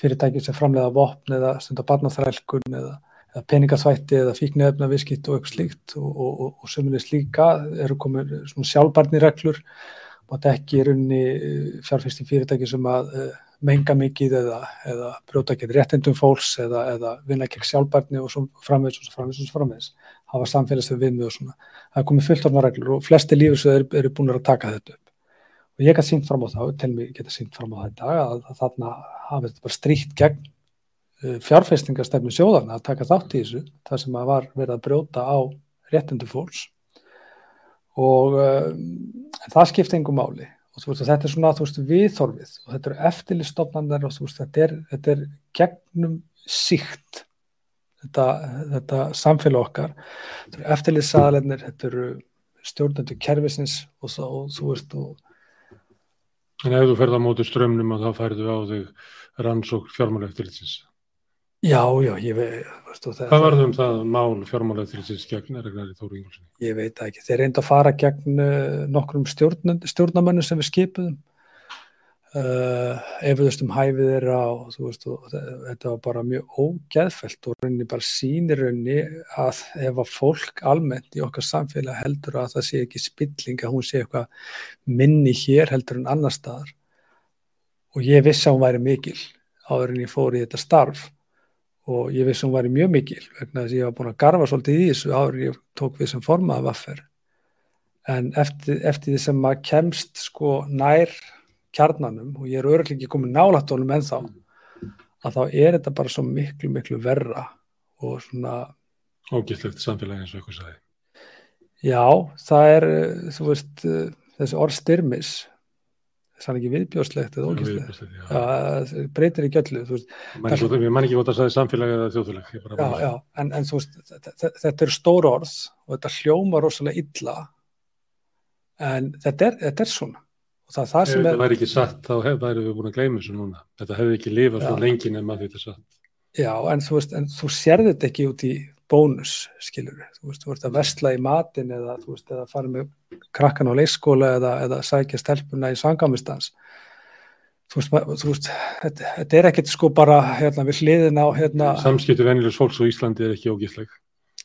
fyrirtæki sem framleiða vopn eða stundar barnaþrælkun eða, eða peningasvætti eða fíknefna viðskipt og eitthvað slíkt og, og, og, og sömulegis líka eru komið sjálfbarni reglur og ekki er unni fjárfæst í fyrirtæki sem að uh, menga mikið eða, eða brjóta ekki réttindum fólks eða, eða vinna ekki sjálfbarni og svo framvegs og svo framvegs og svo framvegs hafa samfélagslega viðmið og svona. Það er komið fulltornareglur og flesti lífisöður eru, eru búin að taka þetta upp. Og ég geta sínt fram á það, til mig geta sínt fram á þetta, að, að þarna hafa þetta bara stríkt gegn uh, fjárfestingarstefnu sjóðarna að taka þátt í þessu, það sem að var verið að brjóta á réttindu fólks. Og uh, það skipti engum máli. Og veist, þetta er svona, veist, viðþorfið og þetta eru eftirlistofnandar og veist, þetta, er, er gegnum síkt þetta, þetta samfélag okkar. Þetta eru eftirlýsaðalennir þetta eru stjórnendur kervisins og þú veist og En ef þú ferð á móti strömmnum þá færðu á þig rannsók fjármálaeftirlitsins. Já, já, ég veit Hvað varðum það mál fjármálaeftirlitsins gegn Ergnar í Þóru Ingolsin? Ég veit ekki, þeir reynda að fara gegn uh, nokkrum stjórnamönnum sem við skipuðum Uh, efuðustum hæfið þeirra og þú veist og þetta var bara mjög ógeðfælt og rauninni bara sínir rauninni að ef að fólk almennt í okkar samfélag heldur að það sé ekki spilling að hún sé eitthvað minni hér heldur en annar staðar. Og ég vissi að hún væri mikil áður en ég fór í þetta starf. Og ég vissi að hún væri mjög mikil vegna þess að ég var búin að garfa svolítið í þessu áður en ég tók við sem formaða vaffer. En eftir, eftir því sem maður kemst sko nær kjarnanum og ég er örglega ekki komið nálatónum en þá að þá er þetta bara svo miklu miklu verra og svona Ógætlegt samfélagi eins og eitthvað sæði Já, það er þú veist, þessi orð styrmis það er ekki viðbjóðslegt eða ógætlegt breytir í göllu Ég man ekki hvort að það er samfélagi eða þjóðfélag Já, já, en, en þú veist þetta, þetta er stór orð og þetta hljóma rosalega illa en þetta er, þetta er svona Það, það Ef þetta væri ekki satt þá væri við búin að gleyma þessu núna. Þetta hefði ekki lifað svo lengi nema þetta er satt. Já, en þú veist, en þú sérði þetta ekki út í bónus, skilur. Þú veist, þú ert að vestla í matin eða þú veist, eða fara með krakkan á leikskóla eða, eða sækja stelpuna í sangamistans. Þú veist, þú veist þetta, þetta er ekkert sko bara hérna við hliðin á hérna... Samskiptu venjulegs fólks og Íslandi er ekki ógísleg.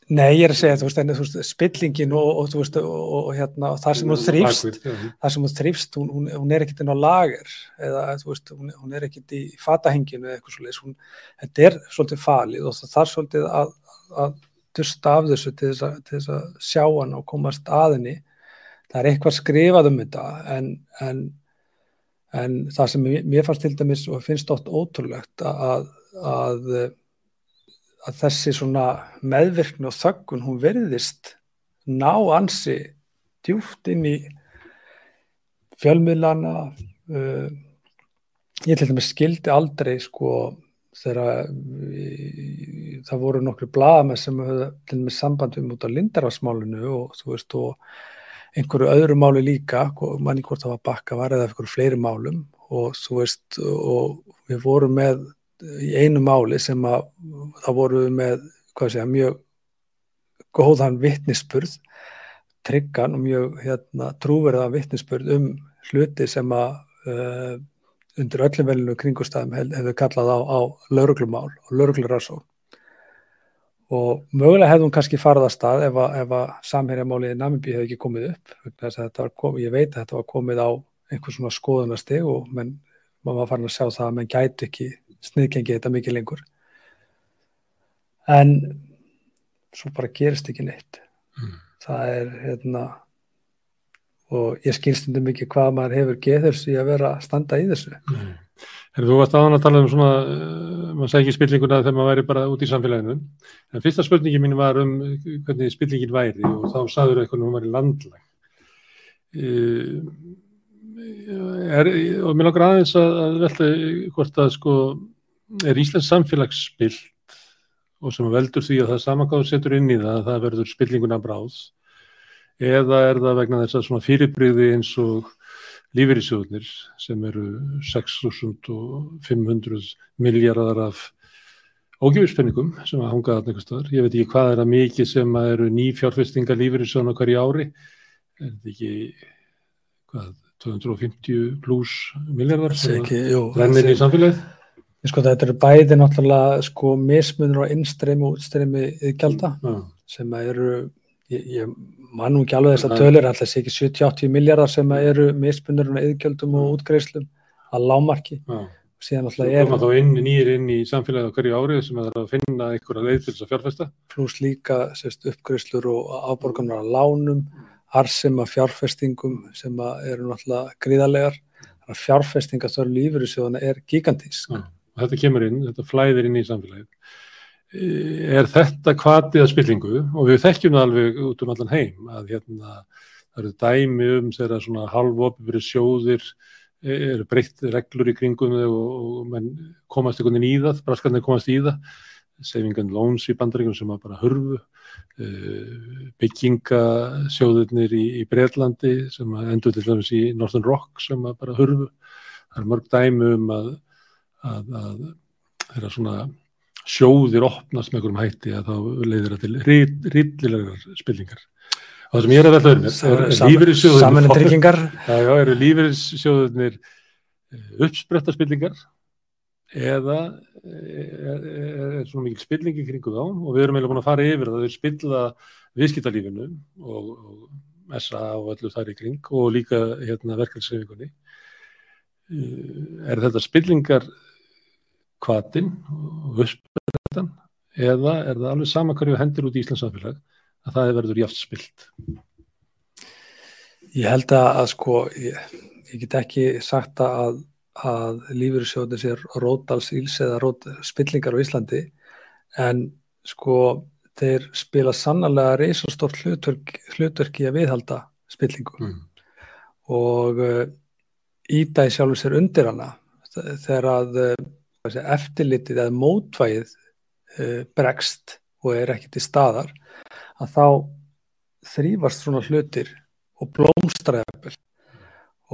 Nei, ég er að segja, þú veist, en, þú veist spillingin og, og, þú veist, og, og hérna, þar sem hún þrýfst, þar sem hún þrýfst, hún, hún, er ekkert inn á lager eða, þú veist, hún, hún er ekkert í fatahenginu eða eitthvað svolítið, hún, þetta er svolítið falið og það er svolítið að, að dusta af þessu til þess að, til þess að sjá hann og komast aðinni það er eitthvað skrifað um þetta en, en, en það sem mér, fannst til dæmis og finnst oft ótrúlegt að, að, að þessi svona meðvirkni og þöggun hún verðist ná ansi djúft inn í fjölmiðlana uh, ég til dæmis skildi aldrei sko þegar það voru nokkru blaðamenn sem höfðu til dæmis sambandum út á lindarvarsmálinu og þú veist og einhverju öðru máli líka manni hvort það var bakka var eða einhverju fleiri málum og þú veist og við vorum með í einu máli sem að það voru með að mjög góðan vittnisspurð tryggan og mjög hérna, trúverða vittnisspurð um hluti sem að uh, undir öllum velinu kringustæðum hefur kallað á, á lauruglumál og lauruglurarsón og mögulega hefði hún kannski farið að stað ef að, að samhérjamálið í Namibí hefði ekki komið upp kom, ég veit að þetta var komið á einhvers svona skoðunasti og menn, maður var farin að sjá það að menn gæti ekki sniðgengi þetta mikið lengur. En svo bara gerist ekki neitt. Mm. það er hérna og ég skilstundum ekki hvað maður hefur geður því að vera að standa í þessu. Nei. Þú varst aðan að tala um svona uh, maður segi ekki spillinguna þegar maður væri bara út í samfélaginu. En fyrsta spurningi mín var um hvernig spillingin væri og þá saður eitthvað um að hún var í landlag uh, er, og mér langar aðeins að, velta hvort að sko er Íslands samfélagsspill og sem veldur því að það samangáður setur inn í það að það verður spillinguna bráð eða er það vegna þess að svona fyrirbriði eins og lífeyrisjóðnir sem eru 6.500 miljardar af ógjöfurspenningum sem að hanga að einhver staðar. Ég veit ekki hvað er að mikið sem að eru ný fjárfestinga lífeyrisjóðna hverju ári. Þetta ekki hvað, 250 pluss miljardar sem rennir í samfélagið? Sko þetta eru bæði náttúrulega sko mismunur á innstreymi og útstreymi gælda sem eru Ég, ég man nú ekki alveg þess að tölur alltaf sé ekki 70-80 miljardar sem eru misbundurinn á yðgjöldum og útgreislum að lámarki síðan alltaf er þá inn, nýjir inn í samfélagið á hverju árið sem það er að finna einhverja leið til þess að fjárfesta. Pluss líka sérst, uppgreislur og áborgarnar á lánum arsema fjárfestingum sem eru náttúrulega gríðarlegar. Fjárfestingar þar lífur í sjóðana er gigantísk. Þetta kemur inn, þetta flæðir inn í samfélagið. Er þetta kvatið að spillingu? Og við þekkjum það alveg út um allan heim að hérna það eru dæmi um þegar svona halvopið sjóðir eru breytt reglur í kringum og, og komast einhvern veginn í það, braskarnir komast í það sefingan lóns í bandaríkunum sem að bara hörfu. Eh, byggingasjóðurnir í, í Breitlandi sem að endur til dæmis í Northern Rock sem að bara hörfu. Það er mörg dæmi um að, að, að þeirra svona sjóðir opnast með einhverjum hætti að þá leiðir það til rillilegar spillingar. Og það sem ég er að velta um er, er eru lífeyrissjóðunir eh, uppspretta spillingar eða er, er, er svona mikil spillingi kringu þá. Og við erum eiginlega búin að fara yfir það þau spilla viðskiptalífinu og, og SA og öllu þar í kring og líka hérna, verkefnsreifingunni eh, er þetta spillingar kvatin og uppspiltan eða er það alveg sama hverju hendur út í Íslands samfélag að það er verður jáft spilt? Ég held að sko ég, ég get ekki sagt að, að lífyrirsjóðin sér rótals íls eða rót spillingar á Íslandi en sko þeir spila sannlega reysastórt hlutverk, hlutverki að viðhalda spillingu mm. og uh, ídæði sjálfur sér undir hana þegar að uh, eftirlitið eða mótvægið uh, bregst og er ekki til staðar að þá þrýfast svona hlutir og blómstræðabel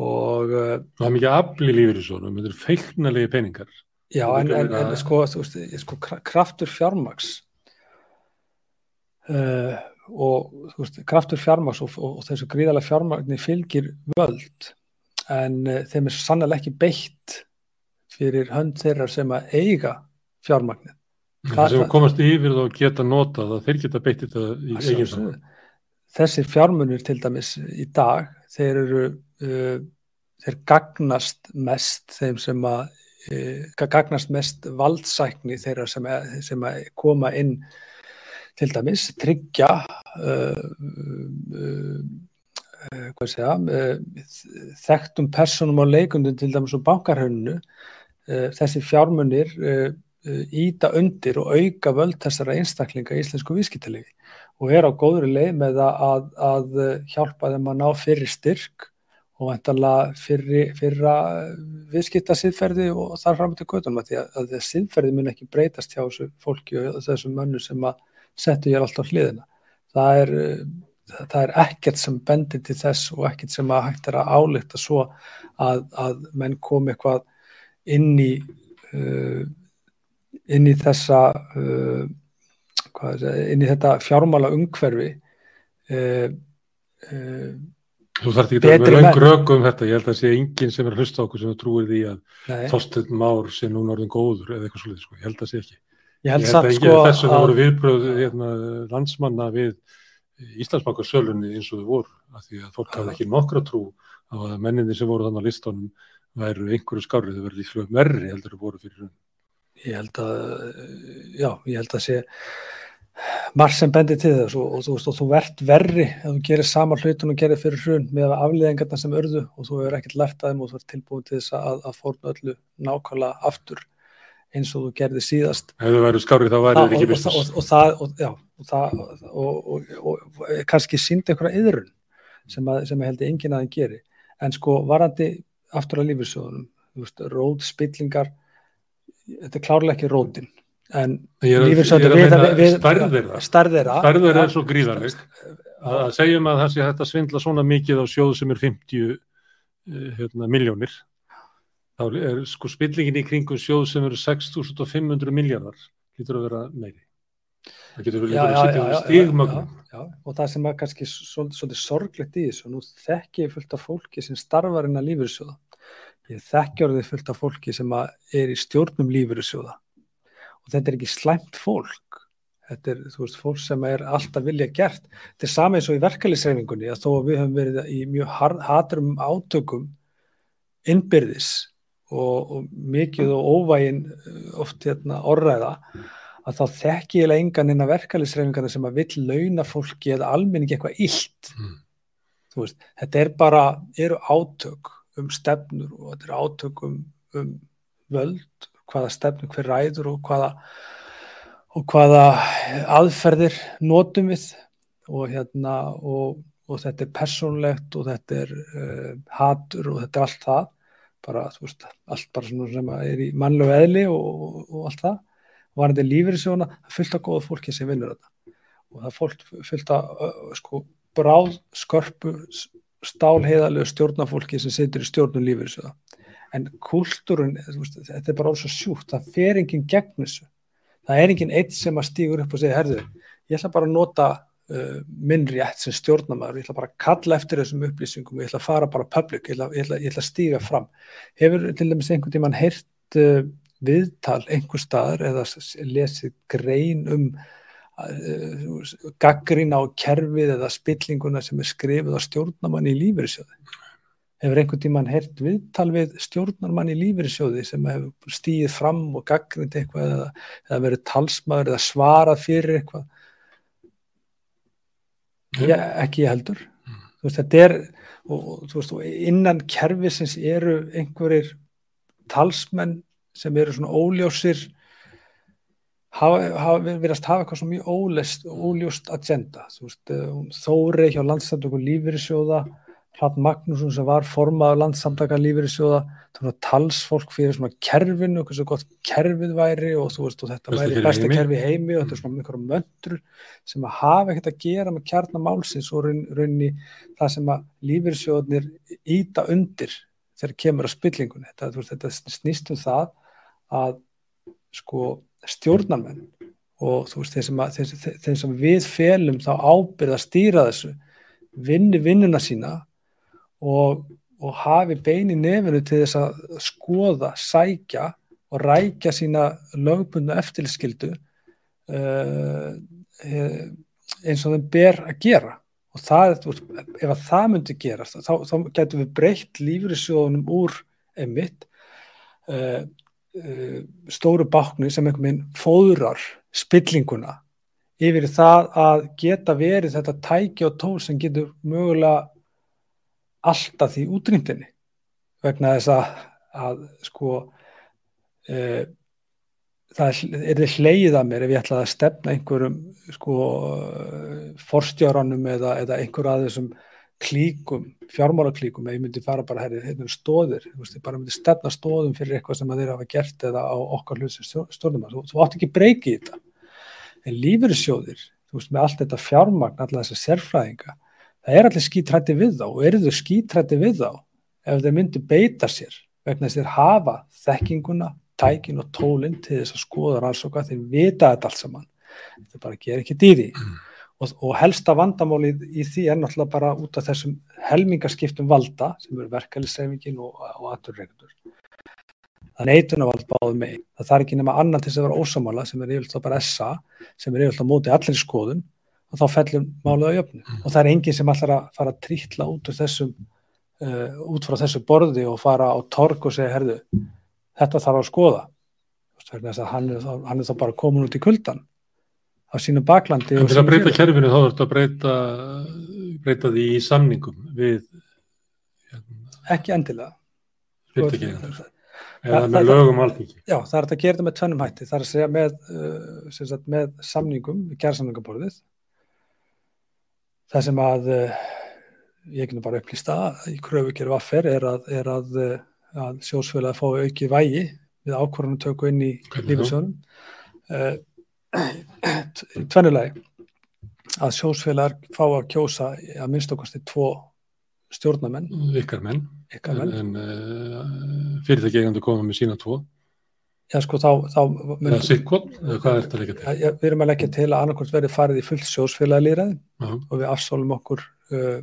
og uh, það er mikið afli lífið í svona, þetta er feiknalegi peningar já en, en, en sko, veist, sko kraftur fjármaks uh, og veist, kraftur fjármaks og, og, og þessu gríðarlega fjármagni fylgir völd en uh, þeim er sannlega ekki beitt fyrir hönd þeirra sem að eiga fjármagnir. Það sem komast yfir og geta notað að þeir geta beitt þetta í eigin. Þessir fjármunir til dæmis í dag, þeir eru, uh, þeir gagnast mest þeim sem að, uh, gagnast mest valdsækni þeirra sem að, sem að koma inn til dæmis, tryggja uh, uh hvað segja, þekktum personum á leikundum til dæmis og bankarhönnu, þessi fjármunir íta undir og auka völd þessara einstaklinga í íslensku vískittalegi og er á góðri leið með að, að hjálpa þeim að ná fyrir styrk og vantanlega fyrra viðskipta siðferði og þar fram til gödunum að því að, að siðferði mun ekki breytast hjá þessu fólki og þessum mönnu sem að setja hér alltaf hliðina. Það er, það er ekkert sem bendir til þess og ekkert sem að hægt er að álíkta svo að, að menn komi eitthvað inn í uh, inn í þessa uh, inn í þetta fjármála umhverfi uh, Þú þarf ekki að vera lengur öku um þetta, ég held að það sé enginn sem er að hlusta okkur sem trúir því að Þorstein Már sé núna orðin góður eða eitthvað svolítið, sko. ég held að það sé ekki. Ég held, ég held að sko, þessu það voru viðbröð hérna, landsmanna við Íslandsbankarsölunni eins og þau voru, af því að fólk hafði ekki nokkra trú á að menninni sem voru þannig á listónum væru einhverju skárið, þau verði líklega verri heldur að voru fyrir hún ég held að já, ég held að sé marg sem bendir til þess og, og, og, og þú verðt verri ef þú gerir sama hlutun og gerir fyrir hrun með afliðingarna sem örðu og þú hefur ekkert lært að þeim og þú ert tilbúin til þess að, að fórna öllu nákvæmlega aftur eins og þú gerði síðast. Ef þú væri skárið þá væri þetta ekki byrstast og það, það kannski síndi einhverja yðrun sem, að, sem ég held ég engin að það geri. En sko varandi aftur á lífisjóðunum róð spillingar þetta er klárlega ekki rótin en lífeyrissjóður starðir starðir er svo gríðarlegt. Að segjum að það sé hægt að svindla svona mikið á sjóð sem er 50 eh, hérna, miljónir þá er sko spillingin í kringum sjóð sem eru 6500 miljardar lítur að vera meiri. Það getur verið að sitja stígmögnum og það sem er kannski svolítið sorglegt í þessu nú þekk ég fullt af fólki sem starfar inn að lífeyrissjóða. Ég þekki orðið fullt af fólki sem er í stjórnum lífurusjóða og þetta er ekki slæmt fólk. Þetta er veist, fólk sem er alltaf vilja gert. Þetta er sama eins og í verkefliðsreifingunni að þó að við höfum verið í mjög hatrum átökum innbyrðis og, og mikið og óvægin uh, oft hérna, orðræða að þá þekki ég eiginlega engan inn að verkefliðsreifingarna sem að vill launa fólki eða almenningi eitthvað illt. Mm. veist, þetta er bara, eru átök um stefnur og þetta er átökum um völd, hvaða stefnur hver ræður og hvaða, og hvaða aðferðir notum við. Og, hérna, og, og þetta er persónlegt og þetta er uh, hatur og þetta er allt það. Bara, veist, allt bara sem er í mannlegu eðli og, allt það. Og var þetta lífið í sjóna, það fylgta góða fólki sem vinnur þetta og það fólk fylgta sko bráð skörpu stálheiðalegu stjórnafólki sem situr í stjórnum lífið en kultúrun, þetta er bara alls svo sjúkt, það fer enginn gegn þessu það er enginn eitt sem að stígur upp og segja, herðu, ég ætla bara að nota uh, minn rétt sem stjórnamaður ég ætla bara að kalla eftir þessum upplýsingum og ég ætla að fara bara public, ég ætla, ég ætla, ég ætla að stíga fram hefur til dæmis einhvern tíman heyrt uh, viðtal einhver staðar eða lesið grein um gaggrín á kerfið eða spillinguna sem er skrifið á stjórnamann í lífeyrissjóði. Hefur einhvern tíman hert viðtal við stjórnarmann í lífeyrissjóði sem hefur stíð fram og gaggrínt eitthvað eða, eða verið talsmaður eða svarað fyrir eitthvað? Ja, ekki ég heldur. Mm. Veist, þetta er, og, veist, innan kerfisins eru einhverjir talsmenn sem eru svona óljósir verðast hafa eitthvað svona mjög óljóst agenda veist, eh, Þóri hjá landsamtöku lífyrirsjóða Hlatt Magnússon sem var formaður landsamtaka lífyrirsjóða talsfólk fyrir svona kerfinu og hversu gott kerfið væri og, veist, og þetta Bestu væri besta heimi. kerfi heimi og þetta er svona mjög möndur sem að hafa ekkert að gera með kjarnamálsins og raun, rauninni það sem að lífyrirsjóðnir íta undir þegar kemur að spillingunni þetta, veist, þetta snýst um það að sko stjórnarmenn og þú veist þeir sem, að, þeir, þeir sem við felum þá ábyrða að stýra þessu vinni vinnuna sína og, og hafi beini nefnu til þess að skoða, sækja og rækja sína lögbundu eftirlskildu uh, eh, eins og þeim ber að gera. Og það, ef að það myndi gerast þá, þá getur við breytt lífriðsjóðunum úr emitt uh, uh, stóru báknu sem einhvern veginn fóðrar spillinguna yfir það að geta verið þetta tæki og tól sem getur mögulega alltaf því útrýndinni vegna þess að, að sko e, það er þið hleyið að mér ef ég ætlaði að stefna einhverjum sko forstjáranum eða, eða einhver að þessum klíkum, fjármálaklíkum ef ég myndi fara bara herrið, hérna stóðir veist, bara myndi stefna stóðum fyrir eitthvað sem þeir hafa gert eða á okkar hluti stjórnum þú, þú átt ekki breyki í þetta. En lífyrirsjóðir, þú veist, með allt þetta fjármagn, alla þessar sérfræðinga það er allir skítrætti við þá og eru þau skítrætti við þá ef þeir myndi beita sér vegna þess að þeir hafa þekkinguna, tækin og tólinn til þess að skoða rannsóka þeir vita þetta allt saman. Þetta bara ger ekki dýri mm. Og, og helsta vandamálið í því er náttúrulega bara út af þessum helmingaskiptum valda sem eru verkefliðsreifingin og, og aturreikundur. Það neytun að valda báðu með. Það þarf ekki nema annan til þess að vera ósamála sem er yfirlega bara SA sem er yfirlega mótið allir skoðun og þá fellur málið á jöfnu. Mm. Og það er enginn sem ætlar að fara að trítla út, þessum, uh, út frá þessu borði og fara á torg og segja, herðu, þetta þarf að skoða. Hann er, hann er þá bara komin út í kuldan á sínu baklandi. En til að breyta kerfinu þá er þetta að breyta, breyta því í samningum við ekki endilega eða með lögum alþingi. Já, það er að gera þetta með tvennum hætti, það er að segja með, uh, sagt, með samningum, kjærsamningaborðið það sem að uh, ég ekki nú bara upplýsta í kröfugjörðu affer er að, er að, uh, að sjósfélagi fái auki vægi við ákvarðanum tökku inn í lífisjónum (clears throat) tvennulegi að sjósfélagar fá að kjósa að minnst okkarstu tvo stjórnamenn ykkar menn, ykkar menn. en, en uh, fyrirtæki eigandu koma með sína tvo Já sko þá, þá eða sikkot, eða hvað er þetta að leggja til? Ja, við erum að leggja til að annarkort verið farið í fullt sjósfélagilýraði uh -huh. og við afsólum okkur uh,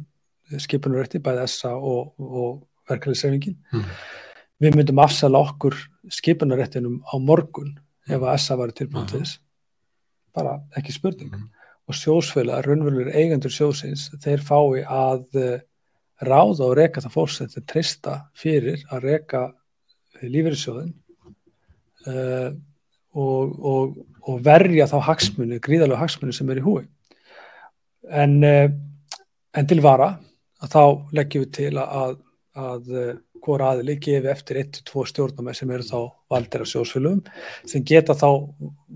skipunurökti bæði SA og, og verkefliðsreifingin uh -huh. við myndum afsala okkur skipunuröktinum á morgun ef að SA var tilbúin til þess bara ekki spurning mm. og sjósfélag, raunverulegur eigendur sjósins þeir fái að uh, ráða og reka það fólk sem þeir trista fyrir að reka lífeyrissjóðin uh, og, og, og verja þá hagsmunni, gríðalega hagsmunni sem er í húi en, uh, en til vara að þá leggjum við til að, að hvora aðli gefi eftir 1-2 stjórnum sem eru þá valdir af sjósfélugum sem geta þá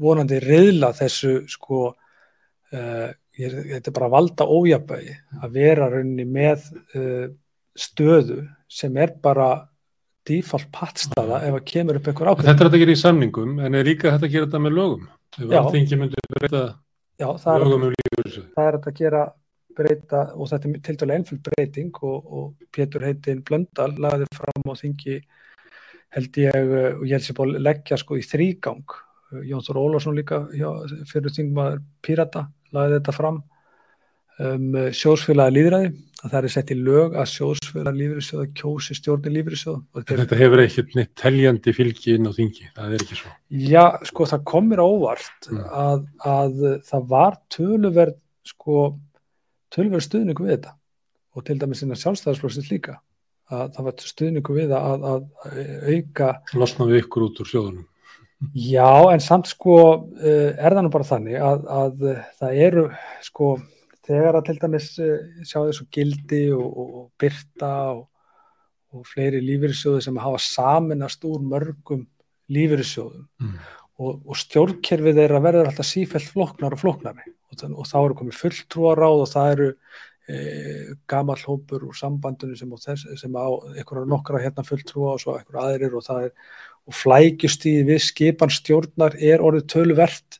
vonandi riðla þessu sko uh, ég, þetta er bara valda ójabægi að vera rauninni með uh, stöðu sem er bara default pattstaða ef að kemur upp einhver ákveð. Þetta er þetta að gera í samningum en er líka þetta að gera þetta með lögum? Ef alltingi myndir breyta lögum um lífur? Það er þetta að gera breyta og þetta er til dælu einföld breyting og, og Pétur heitin Blöndal lagði fram á þingi held ég og ég held sér búin að leggja sko í þrýgang Jónsson Ólásson líka já, fyrir þingmaður Pírata lagði þetta fram um, sjósfélagi líðræði að það er sett í lög að sjósfélagi líðræðisjóða kjósi stjórni líðræðisjóða Þetta hefur ekkert neitt teljandi fylgi inn á þingi, það er ekki svo Já, sko það komir ávart mm. að, að það var töluverð sko tölverð stuðningu við þetta og til dæmis innan sjálfstæðarsflóksins líka að það var stuðningu við að, að auka Losna við ykkur út úr sjóðunum Já, en samt sko eh, er það nú bara þannig að, að það eru sko þegar að til dæmis eh, sjá þessu gildi og, og, og byrta og, og fleiri lífyrirsjóðu sem hafa saminast úr mörgum lífyrirsjóðum mm. og stjórnkerfið er að verða alltaf sífælt floknar og floknari og, og þá eru komið fulltrúaráð og það eru e, gamal hópur úr sambandinu sem þess, sem á einhverja nokkra hérna fulltrúa og svo einhverja aðrir og það er og flækjustíði við skipan stjórnar er orðið töluvert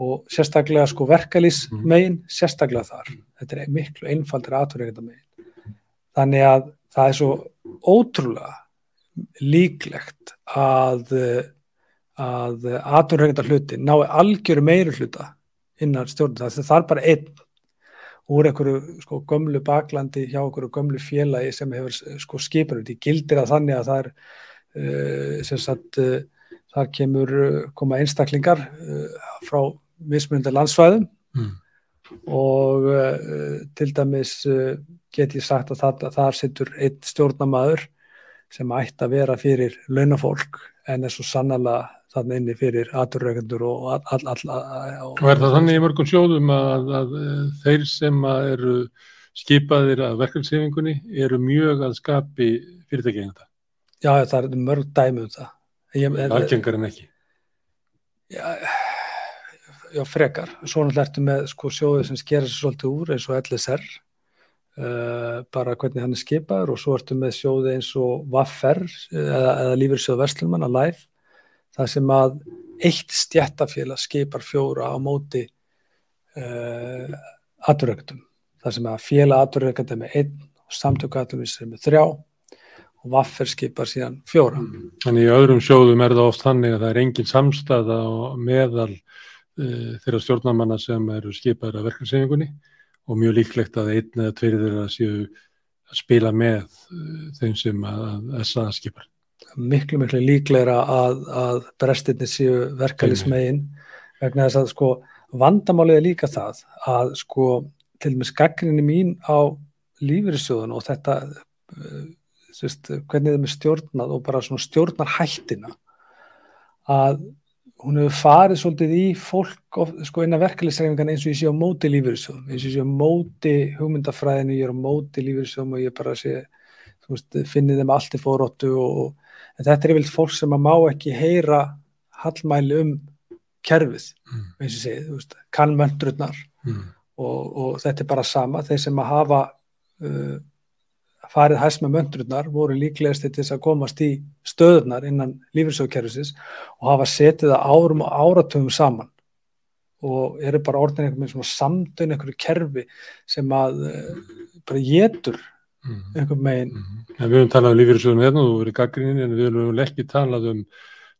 og sérstaklega sko verkalýs mhm. sérstaklega þar. Þetta er miklu einfaldir aðtöruleikenda megin þannig að það er svo ótrúlega líklegt að að aðtöruleikenda hluti nái algjöru meiru hluta innan stjórn það er bara einn úr einhverju sko, gömlu baklandi hjá einhverju gömlu félagi sem hefur sko, skipur í gildir að þannig að það er uh, sagt, uh, þar kemur uh, koma einstaklingar frá mismunandi landsvæðum mm. og til dæmis get ég sagt að það, þar sittur einn stjórnamaður sem ætti að vera fyrir launafólk en er svo sannala þannig inni fyrir aturreikendur og all, all, all, og er það þannig í mörgum sjóðum að, að þeir sem að eru skipaðir af verkefnshefingunni eru mjög að skapi fyrirtækið þetta. Já, það er mörg dæmi um það. Ég, Algengar en ekki. já, já, frekar. Svo náttúrulega ertu með sko sjóðið sem skera sér svolítið úr eins og LSR, uh, bara hvernig hann er skipaður og svo ertu með sjóðið eins og Vaffer eða, eða Lífyrsjóð Vestlunmann að live, það sem að eitt stjættafélag skipar fjóra á móti uh, aturöktum. Það sem að félag aturöktum er með einn og samtöku aturöktum er með þrjá og Vaffer skipar síðan fjóra. Þannig í öðrum sjóðum er það oft þannig að það er engin samstæða meðal uh, þeirra stjórnamanna sem eru skipaðir af verkefnshefingunni og mjög líklegt að einn eða tveir þeirra séu að spila með uh, þeim sem að, SA skipar. Miklu, miklu líklegra að, að brestinni séu verkefnismegin vegna þess að sko vandamálið er líka það að sko til og með skaggrinni mín á lífyrirsjóðun og þetta uh, sérst, hvernig það er stjórnað og bara svona stjórnar hættina að hún hefur farið svolítið í fólk sko innan verkefliðsreifingan eins og ég sé á móti lífyrirsjóðum, eins og ég sé á móti hugmyndafræðinu, ég er á móti lífyrirsjóðum og ég bara sé, þú veist, finnið þeim allt í fóróttu og en þetta er yfirlega fólk sem að má ekki heyra hallmæli um kerfið, Mm. eins og ég segi, þú veist, kann möndrurnar Mm. og, og þetta er bara sama þeir sem að hafa uh, farið hæst með möndrurnar voru líklegast til þess að komast í stöðunar innan lífyrsjóðkerfisins og hafa setið það árum og áratöfum saman og eru bara orðin einhvern veginn svona samdun einhverju kerfi sem að uh, bara getur Mm. einhvern veginn Mhm. En við höfum talað um lífyrirsjóðum hérna og þú verið gaggrinni en við höfum ekki talað um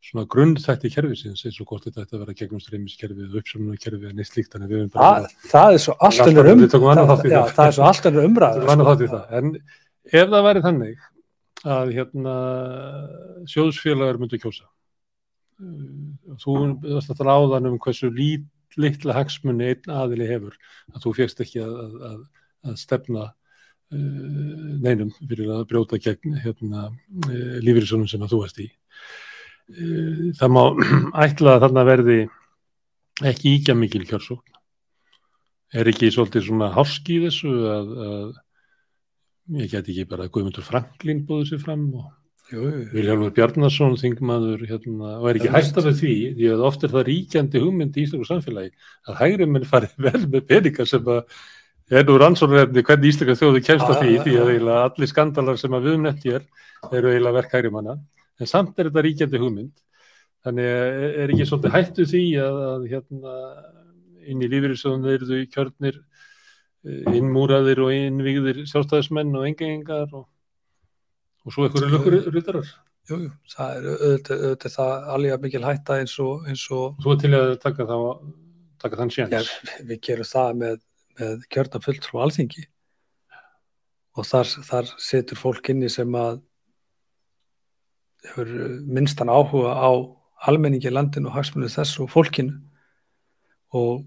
svona grunnþætti kerfisins eins og hvort þetta ætti að vera gegnum streymiskerfið og uppsöfnunarkerfið en eitt slíkt höfum það, það er svo allt Við önnur um, tökum annan þátt í já, það. er svo allt önnur umræð það. En ef það væri þannig að hérna sjóðsfélagar myndu kjósa uh, þú varst að ráðan um hversu lít, litla hagsmunni einn aðili hefur að þú fegst ekki að, að, að, stefna uh, neinum fyrir að brjóta gegn hérna, uh, lífyrirsonum sem að þú varst í. Uh, það má (clears throat) ætla að þarna verði ekki íkja mikil kjörsókn. Er ekki svolítið svona háski í þessu að, að ég get ekki bara Guðmundur Franklín búið sér fram og Viljálfur Bjarnason þingmaður hérna, og er ekki hægt af því því að oft er það ríkjandi hugmynd í Íslands samfélagi að hægri menn farið (laughs) vel með peninga sem að er nú rannsóknarefni hvernig Íslands þjóðu kemst að því því að eiginlega allir skandalar sem að við nefnt hér eru eiginlega verk hægri manna. En samt er þetta ríkjandi hugmynd. Þannig er ekki svolítið hættu því að, að hérna, inn í lífyrirsöðun eru þau kjörnir innmúraðir og innvíðir sjálfstæðismenn og engengar og, og svo einhverju lökur ryttarar jú, jú, það er auðvitað, auðvitað það alveg mikil hætta eins og, eins og svo til að taka, þá, taka þann Já, sjans við gerum það með, með kjörna fulltrú alþingi. Og þar, þar setur fólk inni sem að hefur minnstan áhuga á almenningi í landinu og hagsmunni þess og fólkinu. Og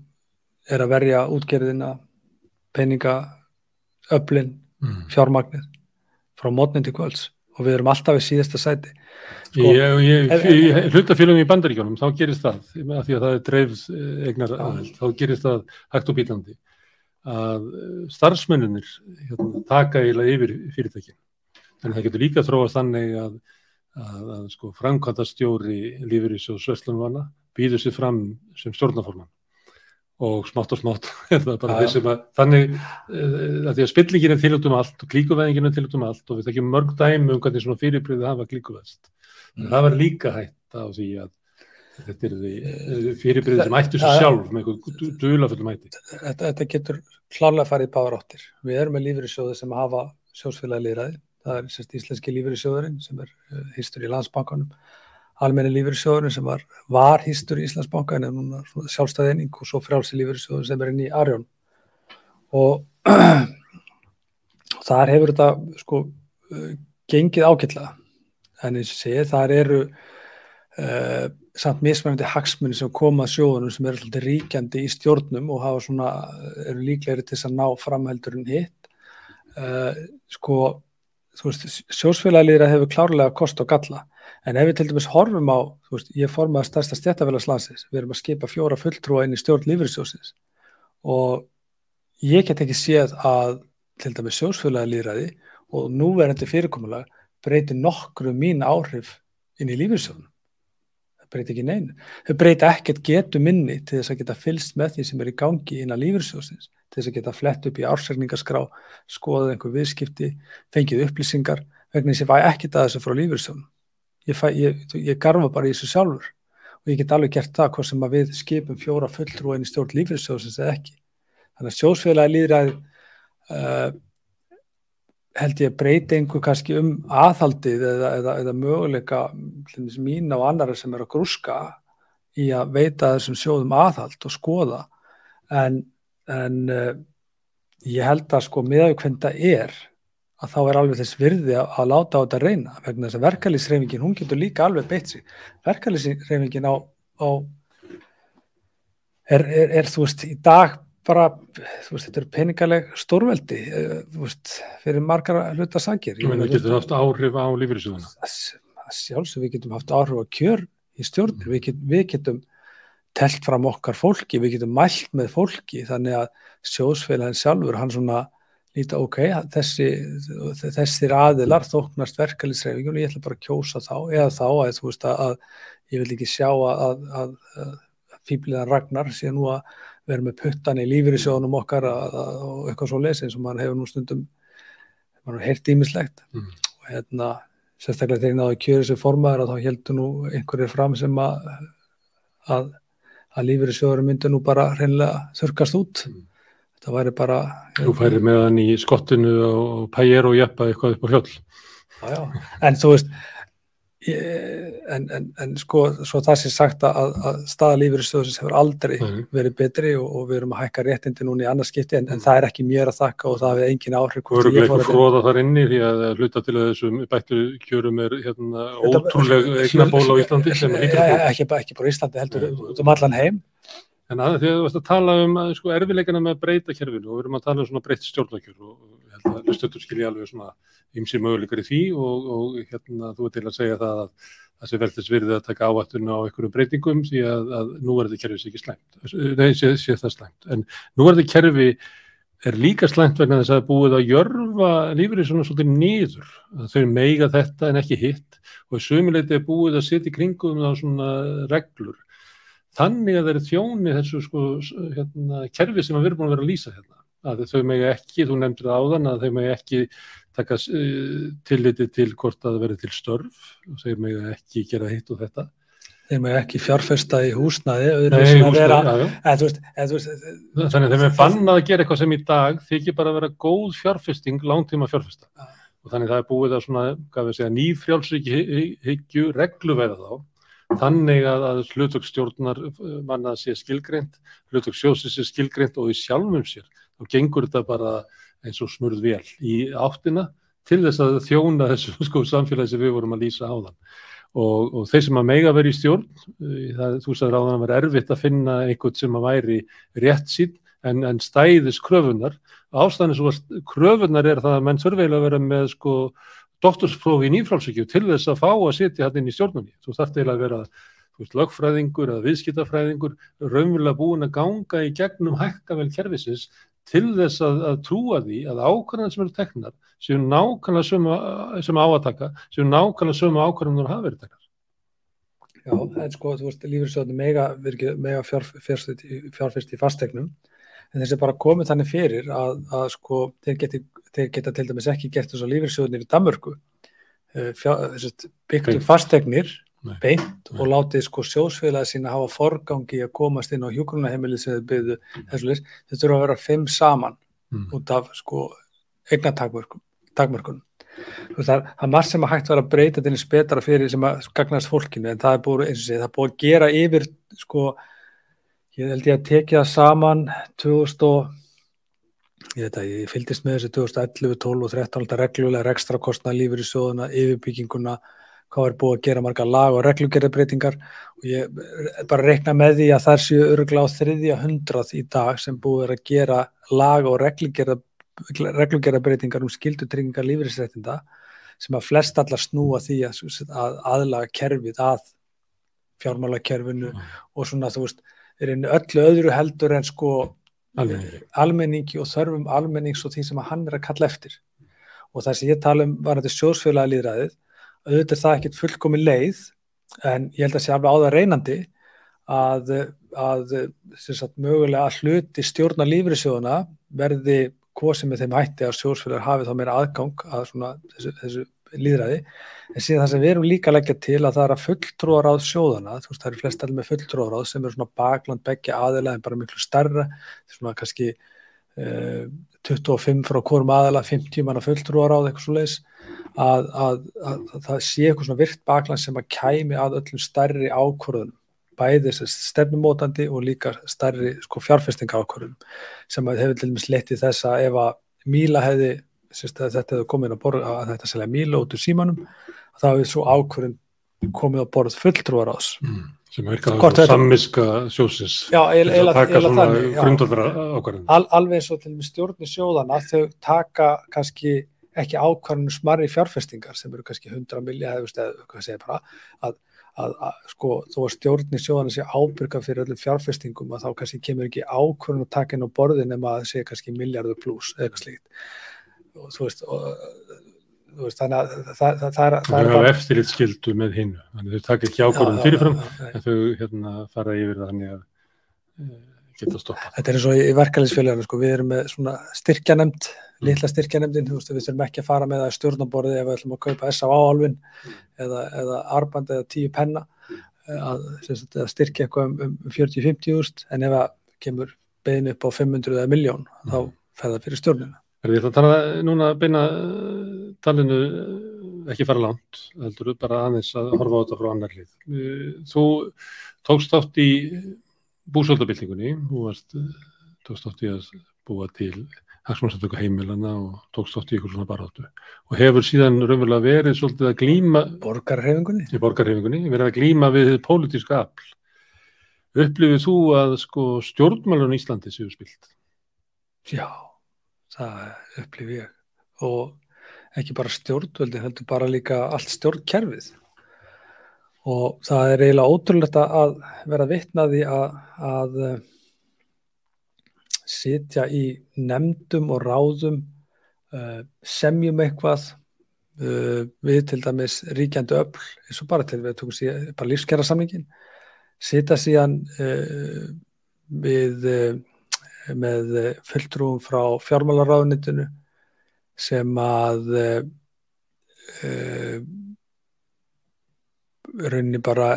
er að verja útgerðina, peninga, öflin, mm. fjármagnið frá mótnin til kvölds og við erum alltaf í síðasta sæti. Sko, Ég, ég, ef- í hlutafélagum í bandaríkjónum þá gerist það, af því að það er dreifð eh, eignar Já. aðeins, þá gerist það hægt og bítandi að eh, starfsmennunir hérna, taka eiginlega yfir fyrirtækin. Þannig að það getur líka þróast þannig að, að, að sko, framkvæmdastjóri lífyrir svo Sveslunvana býður sér fram sem stjórnaforman og smátt og smátt (laughs) að þannig uh, að því að spillingin er til út um allt og klíkuveðingin er til út um allt og við þekkjum mörg dæmi um hvernig svona fyrirbreyði hafa klíkuveðst Mm. það var líka hægt á því að þetta er því fyrirbreyði sem ættu sér Já, já. sjálf með einhver dulafullum ætti þetta, þetta getur klárlega farið í báðar áttir. Við erum með lífyrirsjóði sem hafa sjósfélagi líðræði. Það er sérst íslenski lífyrirsjóðurinn sem er uh, hýstur í landsbankanum. Almenni lífyrirsjóðurinn sem var, var hýstur í Íslandsbanka en er núna svona sjálfstæð eining og svo frjálsi lífyrirsjóður sem er inn í Arjón. Og (clears throat) þar hefur þetta sko uh, gengið ágætlega. En eins og segið, þar eru uh, samt mismæfandi hagsmunni sem koma að sjóðunum sem eru alltaf ríkjandi í stjórnum og hafa svona, eru líklegri til þess að ná framheldur en hitt uh, sko sjósfélagilíðra hefur klárlega kost og galla, en ef við til dæmis horfum á, veist, ég formaði stærsta stjættafélagslandsins, við erum að skipa fjóra fulltrúa inn í stjórn lífyrirsjósins og ég get ekki séð að til dæmis sjósfjölaða líðræði og núverandi fyrirkomulag breytir nokkru mín áhrif inn í lífeyrissjóðunum. Það breytir ekki neinu. Þau breytir ekkert getu minni til þess að geta fylst með því sem er í gangi inn á lífeyrissjóðsins, til þess að geta flett upp í ársækningaskrá, skoðað einhver viðskipti, fengið upplýsingar, vegna þess að ég fæ ekkert að þessu frá lífeyrissjóðunum. Ég, ég, ég garfa bara í þessu sjálfur og ég get alveg gert það hvort sem að við skipum fjóra fulltrúin í stjórn lífeyrissjóðsins eða ekki. Þannig að sjósfélagi líðræði uh, held ég að breyta einhver kannski um aðhaldið eða, eða, eða möguleika mín á annara sem er að grúska í að veita þessum sjóðum aðhald og skoða. En, en uh, ég held að sko miðað hvernig það er að þá er alveg þess virði að, að láta á þetta reyna vegna þess að verkalýsreifingin hún getur líka alveg beitt sig. Verkalýsreifingin á, á er, er, er þú veist í dag bara, þú veist, þetta er peningaleg stórveldi, eh, þú veist, fyrir margar hluta sagir. Meina, getur það haft áhrif á lífyrirsjóðuna? Sjálfsög, við getum haft áhrif á kjör í stjórnir, við, get, við getum telt fram okkar fólki, við getum mælt með fólki, þannig að sjóðsfélagin sjálfur, hann svona líta, ok, þessi, þessir aðilar þóknast verkefliðsreifingun og ég ætla bara að kjósa þá, eða þá að, þú veist, að, að ég vil ekki sjá að, að fýbliðan Ragnar sé nú að vera með puttan í lífyrirsjónum okkar og eitthvað svo lesið sem mann hefur nú stundum mann hefur heilt ímislegt mm. og hérna sérstaklega þegar náðu að kjöra þessu formaður og þá heldur nú einhverjir fram sem að að, að lífyrirsjóður myndir nú bara hreinlega þurkast út mm. þetta væri bara Þú færi með hann í skottinu og pæjar og jæppa eitthvað upp á hjöll já, já. En þú veist En, en, en sko svo það sé sagt að, að staðalífyrirstöðsins hefur aldrei mm. verið betri og, og við erum að hækka réttindi núna í annarskipti en, en það er ekki mér að þakka og það hefur engin áhrif Þú eru ekki fróða þar inni því að hluta til að þessum bættu kjörum er hérna, ótrúlega eigna ból á Íslandi ekki, ekki bara Íslandi heldur út um allan heim. En að, þegar þú veist að tala um sko, erfileikana með að breyta kjörfinu og við erum að tala um svona breytt stjórnakjör og að hlustötur skilja alveg svona ymsi möguleikar í því og, og hérna þú er til að segja það að það sé vel þess virðið að taka ávættun á einhverjum breytingum því að, að nú er þetta kerfi sér ekki slæmt, nei sé, sé það slæmt. En nú er þetta kerfi er líka slæmt vegna þess að það búið að jörfa lífrið svona svolítið nýður þau meiga þetta en ekki hitt og sömuleiti er búið að setja í kringum á svona reglur. Þannig að það er þjóni þessu sko hérna, kerfi sem við erum búin að vera að lýsa hérna að þau megi ekki, þú nefndir áðan að þau megi ekki taka uh, tilliti til hvort að það verði til störf og þeir megi ekki gera hitt og þetta Þeir megi ekki fjárfesta í húsnaði Nei, húsnaði, vera, já, já. Veist, veist, Þannig að þeir megi bannað að gera eitthvað sem í dag þykir bara að vera góð fjárfesting langtíma fjárfesta já. og þannig það er búið að svona, hvað við segja, nýfrjálshyggju regluverða þá þannig að, að hlutökstjórnar manna sé skilgreint, hlutökssjóðsins sé skilgreint og í sjálfum sér þá gengur þetta bara eins og smurð vel í áttina til þess að þjóna þessu (laughs) sko samfélagi sem við vorum að lýsa á þann og, og þeir sem að mega verið í stjórn eh, það, þú sagður á þann að vera erfitt að finna einhvern sem að væri rétt sín en, en stæðis kröfunar ástæðan svo að kröfunar er það að menn þurfið að vera með sko doktorsprófi í nýfrálsökju til þess að fá að setja hann inn í stjórnunni. Þú þarf til að vera veist, lögfræðingur eða viðskiptafræðingur raunverulega búin að ganga í gegnum hækkavel kervisins til þess að, að trúa því að ákvarðan sem eru teknar séu nákvæmlega sömu, sem áataka séu nákvæmlega sömu sem hafa verið teknar. Já, en sko, þú veist, lífyrstöðunum mega, mega fjárfyrst í fastegnum en þessi bara komið þannig fyrir að, að sko, þeir, geti, þeir geta til dæmis ekki gert þess að lífyrstöðunir í Danmörku eh, byggtu fastegnir Nei. beint og látið sko sjósfélagi sína hafa forgangi að komast inn á hjókunaheimili sem þau byggðu mm. þessu list, þau þurfa að vera fimm saman mm. út af sko eignatakmörkun það er margt sem að hægt vera að breyta til eins betra fyrir sem að gagnast fólkinu en það er búið, eins og sé, það er búið að gera yfir sko, ég held ég að tekja það saman 2000 og ég að ég fylgist með þessu 2011, 12 og 13 reglulega ekstra kostna lífur í sjóðuna, yfirbygginguna hvað er búið að gera marga lag og reglugerðabreitingar og ég bara reikna með því að það séu öruglega á þriðja hundrað í dag sem búið að gera lag og reglugerðabreitingar um skildutryggingar lífeyrisrættinda sem að flest allar snúa því að, að aðlaga kerfið að fjármálakerfinu mm. og svona þú veist, er einu öllu öðru heldur en sko Almenningi. almenningi og þörfum almennings og því sem að hann er að kalla eftir og það sem ég tala um var þetta sjóðsfjöla líðræðið auðvitað er það ekkit fullkomi leið en ég held að sé alveg á það reynandi að, að sagt, mögulega að hluti stjórna lífriðsjóðuna verði sem er þeim hætti að sjóðsfjölar hafi þá meira aðgang að svona, þessu, þessu líðræði en síðan það sem við erum líka að leggja til að það er að fulltrúaráð sjóðana, þú veist það eru flest allir með fulltrúaráð sem eru svona bakland begge aðila en bara miklu starra, svona kannski eh, 25 frá hvorm aðila, 50 manna fulltrúaráð eitthvað svo leiðis að, að, að, að það sé eitthvað svona virt bakland sem að kæmi að öllum starri ákvörðunum. Bæði stefnumótandi og líka starri sko, fjárfestinga ákvörðunum sem hefur til dæmis letið þess að ef að Míla hefði þetta hefði komið á borð að þetta selja Míla út úr símanum þá hefði svo ákvörðun komið á borð fulltrúar ás mm, sem virkaði sammiska sjósins já, eil, eil, að taka eil, svona þannig, alveg eins og til dæmis stjórnir sjóðana þau taka kannski ekki ákvarðinu smarri fjárfestingar sem eru kannski 100 milja eða hvað segir bara að, að, að sko þó að stjórnir sjóðana sé ábyrga fyrir öllum fjárfestingum að þá kannski kemur ekki ákvarðinu að taka inn á borðin nema að segja kannski miljardur pluss eða eitthvað slíkt. Og þú veist, og, veist þannig að það, það, það er það er bara eftirlit skildu með hinnu þannig þau taka ekki ákvarðin fyrirfram en þau hérna fara yfir þannig að e, geta stoppa Þetta er eins og í verkefælinsfélaginu sko, við erum með svona styrkjanemnd litla styrkjanemndin, þú veist, við þurfum ekki að fara með það stjórnaborði ef við ætlum að kaupa S.A. álvin eða, eða arband eða tíu penna að, að styrkja eitthvað um, um 40-50 úrst en ef það kemur bein upp á 500 eða miljón mm. þá fer það fyrir stjórnina Við ætlum að tala núna beina talinu ekki fara langt, heldur við bara aðeins að horfa á þetta frá annar hlið. Þú tókst átt í búsöldabildingunni, þú tókst átt í að búa til hagsmannsamtöku heimilana og tókst átt í ykkur svona baráttu og hefur síðan raunverulega verið svolítið að glýma borgarhefingunni, borgarhefingunni, verið að glýma við pólitíska afl. Upplifið þú að sko stjórnmálun í Íslandi séu spilt? Já það upplifi ég og ekki bara stjórnvöldi heldur bara líka allt stjórnkerfið og það er eiginlega ótrúlegt að vera vittnaði að, að sitja í nefndum og ráðum uh, semjum eitthvað uh, við til dæmis ríkjandi öll eins og bara til við tókum síðan bara lífskjara samlingin sitja síðan uh, við með eh, fulltrúum frá fjármálaráðnitinu sem að uh, rauninni bara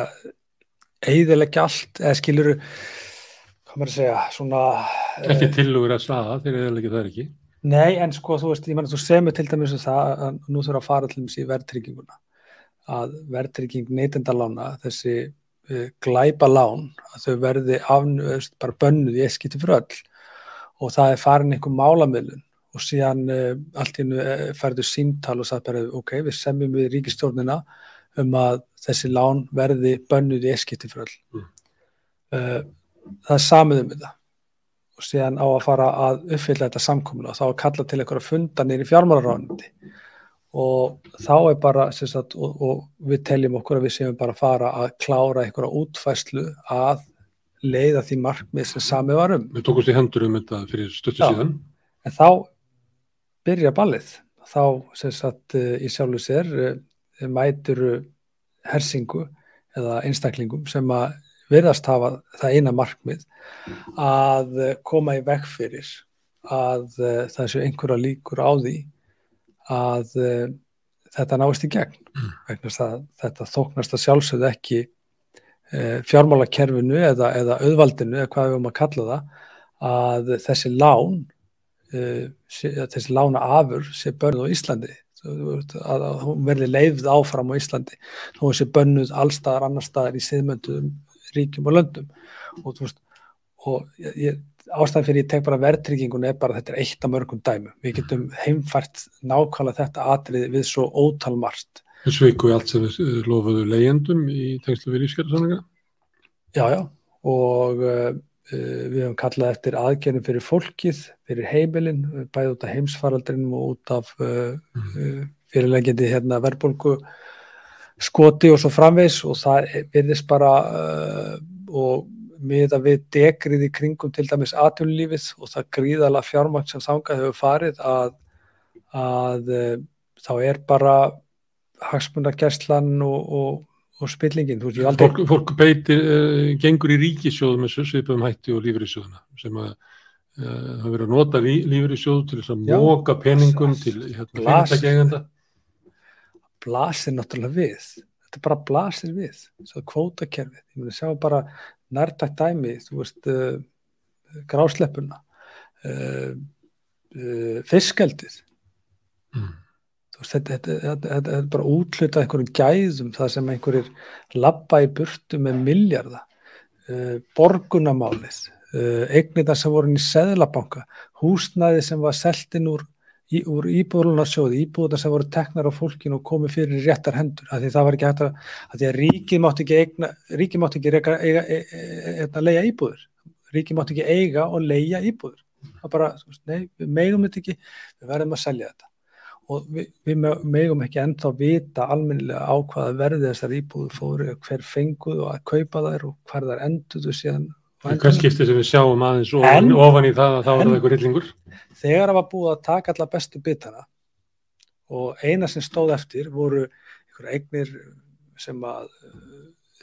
eigðilegja allt eða skiluru hvað maður að segja svona ekki tilugur að staða þegar eigðilegja það er ekki nei en sko þú veist ég menn að þú semur til dæmis um það að nú þurfa að fara til í verðtrygginguna að verðtrygging neytendalána þessi uh, glæpa lán að þau verði afnöðust bara bönnuð í eskiti fyrir öll og það er farin einhver málamilun og síðan uh, allt í hennu uh, eh, færðu símtal og sagði bara ok, við semjum við ríkistjórnina um að þessi lán verði bönnuð í eskipti fyrir öll. Mm. Það er samið um þetta og síðan á að fara að uppfylla þetta samkominu og þá að kalla til einhverja fundanir í fjármálaráðandi og þá er bara, sagt, og, og við teljum okkur að við séum bara að fara að klára einhverja útfæslu að leiða því markmið sem sami varum. Við tókumst í hendur um þetta fyrir stöttu síðan. En þá byrja ballið. Þá sem sagt eh, í sjálfu sér eh, mætur hersingu eða einstaklingum sem að verðast hafa það eina markmið að koma í vekk fyrir að eh, það séu einhverja líkur á því að þetta náist í gegn. Mm. Þetta þóknast að sjálfsögðu ekki Eh, fjármálakerfinu eða, eða auðvaldinu eða hvað við höfum að kalla það að þessi lán þessi lána afur sé börnuð á Íslandi að hún verði leifð áfram á Íslandi hún sé börnuð allstaðar annar staðar í siðmöndum ríkjum og löndum. Og, veist, og ég, ástæðan fyrir ég tek bara verðtryggingun er bara þetta er eitt af mörgum dæmu við getum heimfært nákvæmlega þetta atriði við svo ótalmarst Þau sveiku allt sem við lofuðu leyendum í tengslu við lífsgerðarsamlinga? Já, já, og uh, við hefum kallað eftir aðgerðum fyrir fólkið, fyrir heimilin, bæði út af heimsfaraldrinum og út af uh, mm. uh, fyrirlegjandi hérna, verðbólku skoti og svo framvegs og það virðist bara og miða við degrið í kringum til dæmis atvinnulífið og það gríðala fjármagn sem þangað hefur farið að, að uh, þá er bara hagsmunargerslan og, og, og spillingin. Veist, aldrei... fólk, fólk beitir, uh, gengur í ríkisjóð með svipum hætti og lífriðsjóðuna sem að það uh, verið að nota lí, lífriðsjóð til að móka peningum til hérna, fyrirtækjegenda blasir náttúrulega við. Þetta bara blasir við svo kvótakerfið, ég myndi sjá bara nærtækt dæmi, þú veist uh, grásleppuna uh, uh, fiskeldið. Mm. veist, þetta, þetta, þetta, þetta er bara útlutað einhverjum gæðum það sem einhverjir lappa í burtu með miljarda borgunamálið eignir það sem voru í seðlabanka húsnæði sem var seltin úr í, úr íbúðlunarsjóði, íbúðunar sem voru teknar á fólkinu og komið fyrir réttar hendur af því það var ekki hægt að, að því að ríkið mátti ekki eigna, ríkið mátti ekki eiga, eiga, eiga, eiga að leia íbúður ríkið mátti ekki eiga og leia íbúður það bara, nei, við megum þetta ekki við verðum að selja þetta. Og við, við megum ekki ennþá vita almennilega á hvaða verði þessar íbúður fóru, hver fenguð og að kaupa þær og hver þær enduðu síðan. Hvað skiptir sem við sjáum aðeins ofan, ofan í það að þá er það eitthvað rillingur? Þegar það var búið að taka alla bestu bitana og eina sem stóð eftir voru einhverja eignir sem að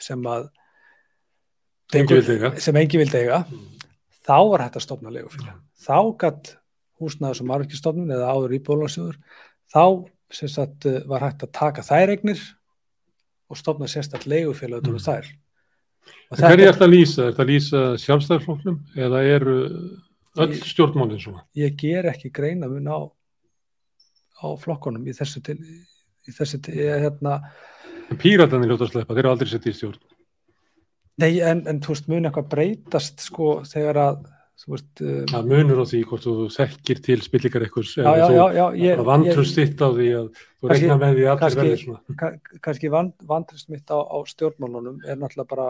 sem að sem engi vildi eiga mm. þá var hægt að stopna legufélag mm. þá gætt húsnaður sem margirstofnun eða áður í bólansjóður þá sagt, var hægt að taka þær eignir og stopna sérstaklega legufélag mm. þær Hver er þetta að lýsa? Er þetta að lýsa sjálfstæðarfloknum eða eru öll stjórnmálinn svona? Ég ger ekki greina mun á, á flokkonum í þessu til, í þessu til, ég hérna... Píratanir ljóta að sleppa, þeir eru aldrei sett í stjórn. Nei, en, en þú veist, mun eitthvað breytast sko þegar að Veist, um, það munur á því hvort þú þekkir til spillikar eitthvað þú vantrust þitt á því að þú regna með því allir verður svona kannski vantrust mitt á, á stjórnmálunum er náttúrulega bara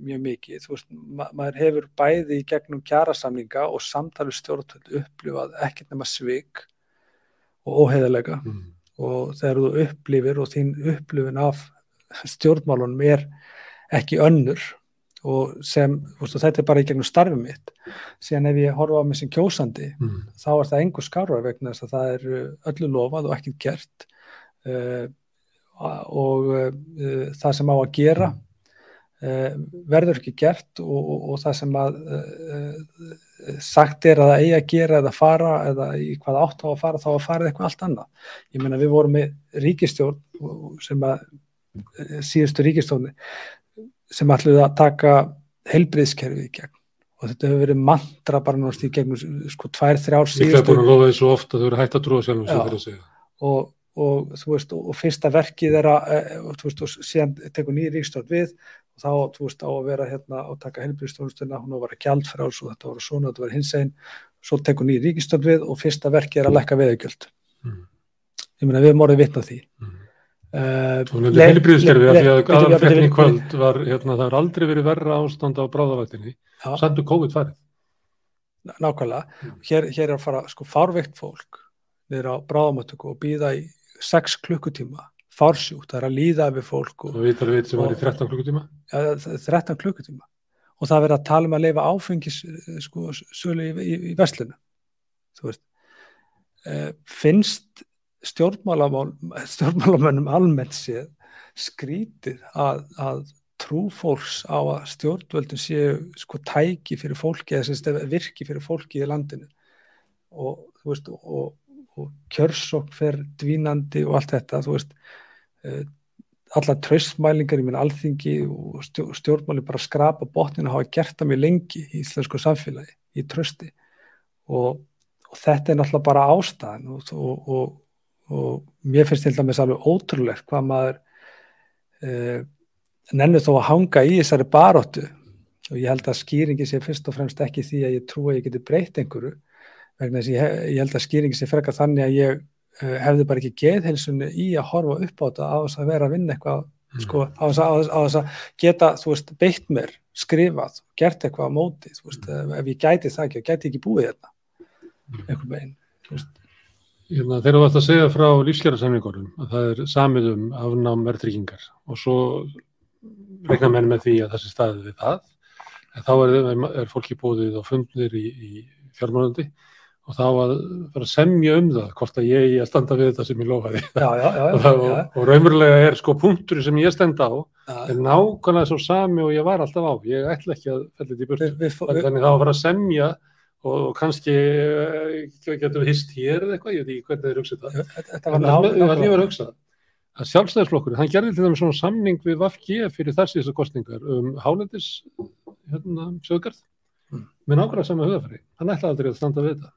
mjög mikið. Veist, ma maður hefur bæði í gegnum kjærasamlinga og samtali stjórnvöld upplifað ekkert nema svig og óheðalega mm. og þegar þú upplifir og þín upplifin af stjórnmálunum er ekki önnur og sem, veist, þetta er bara í gegnum starfið mitt. Síðan ef ég horfa á mig sem kjósandi mm. þá er það engur skarra vegna þess að það er öllu lofað og ekkert gert. Uh, og uh, það sem á að gera uh, verður ekki gert og, og, og það sem að sagt er að það eigi að gera eða fara eða í hvað átt á að fara þá að fara eitthvað allt annað ég menna við vorum með ríkistjórn sem að síðustu ríkistjórni sem ætluði að taka heilbriðskerfið í gegn og þetta hefur verið mantra bara náttúrulega í gegnum sko tvær, þrjár síðustu. Ég hef búin að lofa því svo ofta að þau eru hægt að trúa sjálfum sem þeir að segja. Og, og þú veist, og, fyrsta verkið er að, þú veist, og síðan tekur nýri ríkstjórn við þá, þú veist, á að vera hérna og taka heilbriðstjórnstuna, hún á að vera gjaldfráls og þetta var svona, þetta var hins einn, svo tekur nýri ríkstjórn við og fyrsta verkið er að lekka veðugjöld. Mm. Ég meina, við erum orðið vitna því. Mm. Þú nefndir heilbríðskerfi að því að aðalfrektin í kvöld var, hérna, það er aldrei verið verra ástand á bráðavættinni, sandu COVID farið. Nákvæmlega, mm. hér, hér er að fara sko fárveikt fólk niður á bráðamöttöku og býða í 6 klukkutíma, fársjút, það er að líða yfir fólk. Og við við var í 13 klukkutíma? Ja, 13 klukkutíma og það verið að tala um að leifa áfengis sko sölu í, í, í verslinu, þú veist. Uh, finnst stjórnmálamönnum almennt séð skrítið að, að trúfólks á að stjórnvöldum séu sko tæki fyrir fólki eða virki fyrir fólki í landinu og þú veist og, og kjörsokk fer dvínandi og allt þetta þú veist alla tröstmælingar í minn alþingi og stjórnmáli bara skrapa botninu hafa gert það mjög lengi í íslensku samfélagi í trösti og, og þetta er náttúrulega bara ástæðan og, og og mér finnst til dæmis alveg ótrúlegt hvað maður uh, nennur þó að hanga í þessari baróttu og ég held að skýringi sé fyrst og fremst ekki því að ég trú að ég geti breytt einhverju vegna þess að ég, ég held að skýringi sé frekar þannig að ég hefði bara ekki geðhelsunni í að horfa upp á þetta á þess að vera að vinna eitthvað mm. sko, á þess að geta þú veist, beitt mér, skrifað gert eitthvað á móti, veist, mm. ef ég gæti það ekki, gæti ekki búið þetta mm. einhvern veginn, Hérna, þegar þú ætti að segja frá lífskjara-samningunum að það er samið um afnám verðtryggingar og svo regna menn með því að þessi staðið við það en þá er, er fólki bóðið á fundir í, í fjármálandi og þá að bara semja um það hvort að ég er að standa við þetta sem ég lofaði. Já, já, já, (laughs) og, og, og raunverulega er sko punktur sem ég stend á er nákvæmlega svo sami og ég var alltaf á. Ég ætla ekki að fellja þetta í börn þannig þá að fara að semja og kannski eh, getum við hist hér eða eitthvað, ég veit ekki hvernig þið er hugsað það þetta var nákvæmlega ég var hugsað að sjálfstæðisflokkur, hann gerði til þeim svona samning við Vafki fyrir þar síðustu kostningar um hálendis hérna, söggarð mm. með nákvæmlega sama hugafæri hann ætlaði aldrei að standa við þetta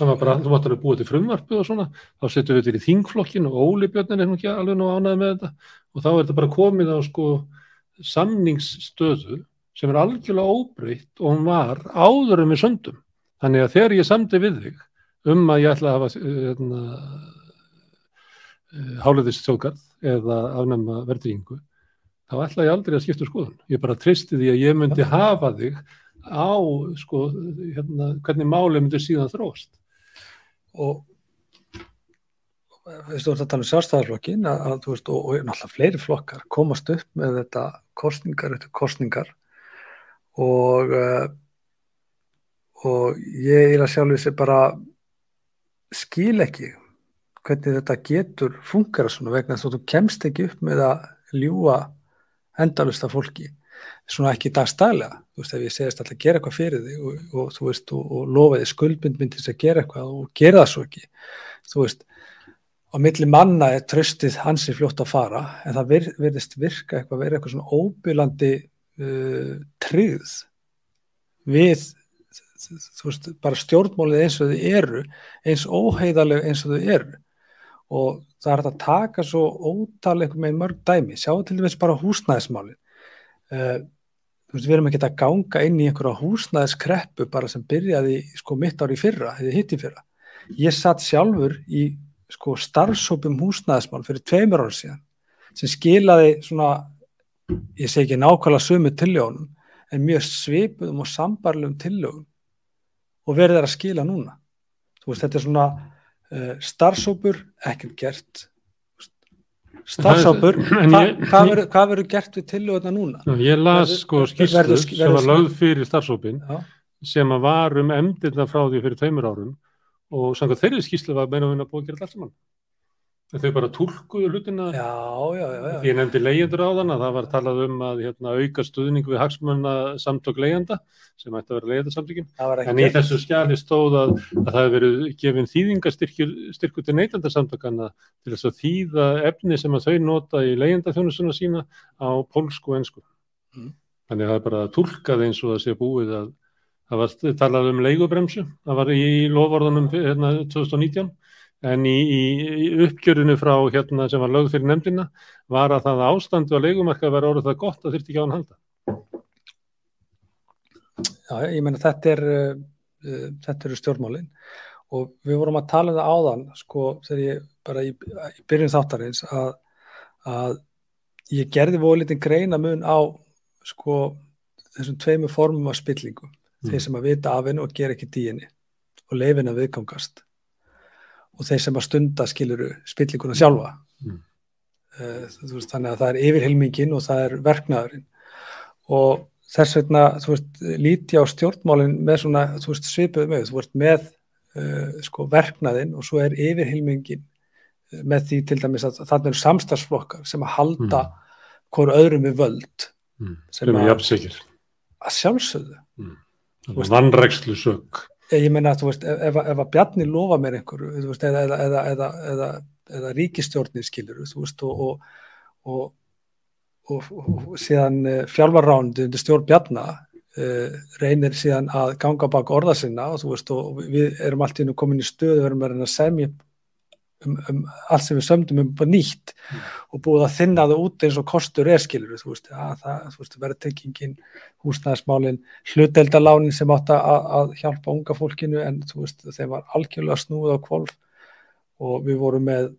það var bara, þú mátti að búa til frumvarpu og svona, þá setjum við þetta í þingflokkin og Óli Björnin er nú ekki alveg nú ánaði með þetta. Og þá er þetta bara komið á sko samningsstöðu sem er algjörlega óbreytt og hún var áður um í söndum þannig að þegar ég samti við þig um að ég ætla að hafa hérna, eh, háliðist þjókað eða afnæma verðrýingu þá ætla ég aldrei að skipta um skoðun. Ég bara tristi því að ég myndi hafa þig á sko, hérna, hvernig máli myndi síðan þróast og þú veist, að tala um sjálfstæðarflokkin og, náttúrulega fleiri flokkar komast upp með þetta kostningar eftir kostningar og uh, og ég er að sjálf þessi bara skil ekki hvernig þetta getur fungera svona vegna þess að þú kemst ekki upp með að ljúa endalust af fólki svona ekki dagstælega, þú veist, ef ég segist alltaf að gera eitthvað fyrir þig og, og þú veist, og, og lofa þig skuldbindmynd til þess að gera eitthvað og gera það svo ekki, þú veist, á milli manna er tröstið hansi fljótt að fara, en það vir, virðist virka eitthvað, verið eitthvað svona óbyrlandi uh, tryggð við, þú veist, bara stjórnmálið eins og þau eru, eins óheiðaleg eins og þau eru og það er að taka svo ótalega með mörg dæmi, sjá til dæmis bara húsnæðismálið. Uh, veist, við erum ekki að ganga inn í einhverja húsnæðiskreppu bara sem byrjaði sko, mitt ár í fyrra eða hitt í fyrra. Ég satt sjálfur í sko, starfsópum húsnæðismál fyrir tveimur ára síðan sem skilaði svona, ég segi ekki nákvæmlega sömu tillögunum en mjög svipuðum og sambarlegum tillögum og verður að skila núna. Veist, þetta er svona uh, starfsópur ekkert gert starfsápur, hvað verður gert við tillöguna núna? Ég las sko skýrslu sem var lögð fyrir starfsópin sem var um emdirna frá því fyrir tveimur árum og samkvæmt þeirri skýrslu var meina að búið að gera allt saman þau bara tólkuðu hlutina. Já, já, já, já. ég nefndi leyendur á þann að það var talað um að hérna, auka stuðning við hagsmunna samtök leyenda sem ætti að vera leyendasamtökin en í þessu skjali stóð að, að það hefur verið gefin þýðingastyrkur til neytandarsamtökana til þess að þýða efni sem að þau nota í leyendaþjónusuna sína á pólsku og ennsku mm. þannig að það er bara tólkað eins og það sé búið að það var talað um leigubremsu það var í lofvarðanum hérna, 2019 en í, í uppgjörinu frá hérna sem var lögð fyrir nefndina var að það ástandu að leikumarka verið orðið það gott að þurfti ekki á hann halda. Já, ég menna þetta er uh, þetta eru stjórnmálin. Og við vorum að tala um það áðan sko þegar ég bara í, í byrjun þáttarins að, að ég gerði volitinn greina mun á sko þessum tveimu formum af spillingu mm. þeir sem að vita af hennu og gera ekki díinni og leifin að viðgangast og þeir sem að stunda skiluru spillinguna sjálfa mm. uh, veist, þannig að það er yfirhelmingin og það er verknaðurinn og þess vegna þú veist líti á stjórnmálinn með svona veist svipuð með þú veist með uh, sko verknaðinn og svo er yfirhelmingin uh, með því til dæmis að þannig eru samstagsflokkar sem að halda mm. hverju öðrum við völd mm. sem að, að sjálfsögðu mm. vannrækslu sög ég menna að þú veist, ef, ef að Bjarni lofa mér einhverju, þú veist, eða, eða, eða, eða ríkistjórnir skilur, þú veist, og, og, og, og síðan eh, fjálfarrándi undir stjórn Bjarna uh, reynir síðan að ganga bak orða sinna og þú veist, og við erum alltaf inn og komin í stöðu, við erum að semja um, um allt sem við sömdum um bara nýtt mm. og búið að þinna það út eins og kostur er skilur þú veist, að, það, þú veist, verðtengingin húsnæðismálin, hluteldalánin sem átt að, að hjálpa unga fólkinu en þú veist, þeim var algjörlega snúið á kvolf og við vorum með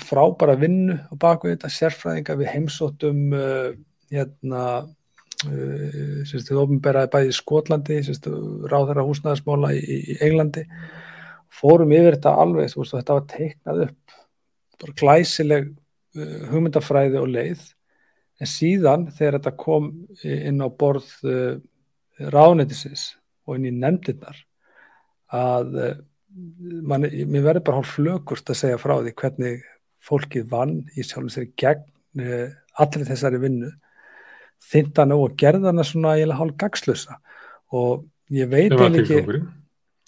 frábæra vinnu á bakvið þetta sérfræðinga við heimsóttum uh, hérna uh, þið ofinberaði bæði í Skotlandi ráðara húsnæðismála í, í Englandi fórum yfir þetta alveg, þú veist, þetta var teiknað upp, bara glæsileg uh, hugmyndafræði og leið, en síðan þegar þetta kom inn á borð uh, ráðnættisins og inn í nefndirnar að eh, man, mér verður bara hálf flögurst að segja frá því hvernig fólkið vann í sjálf þessari gegn uh, allir þessari vinnu. Þindan og gerðana svona hálf gagslösa og ég veit ekki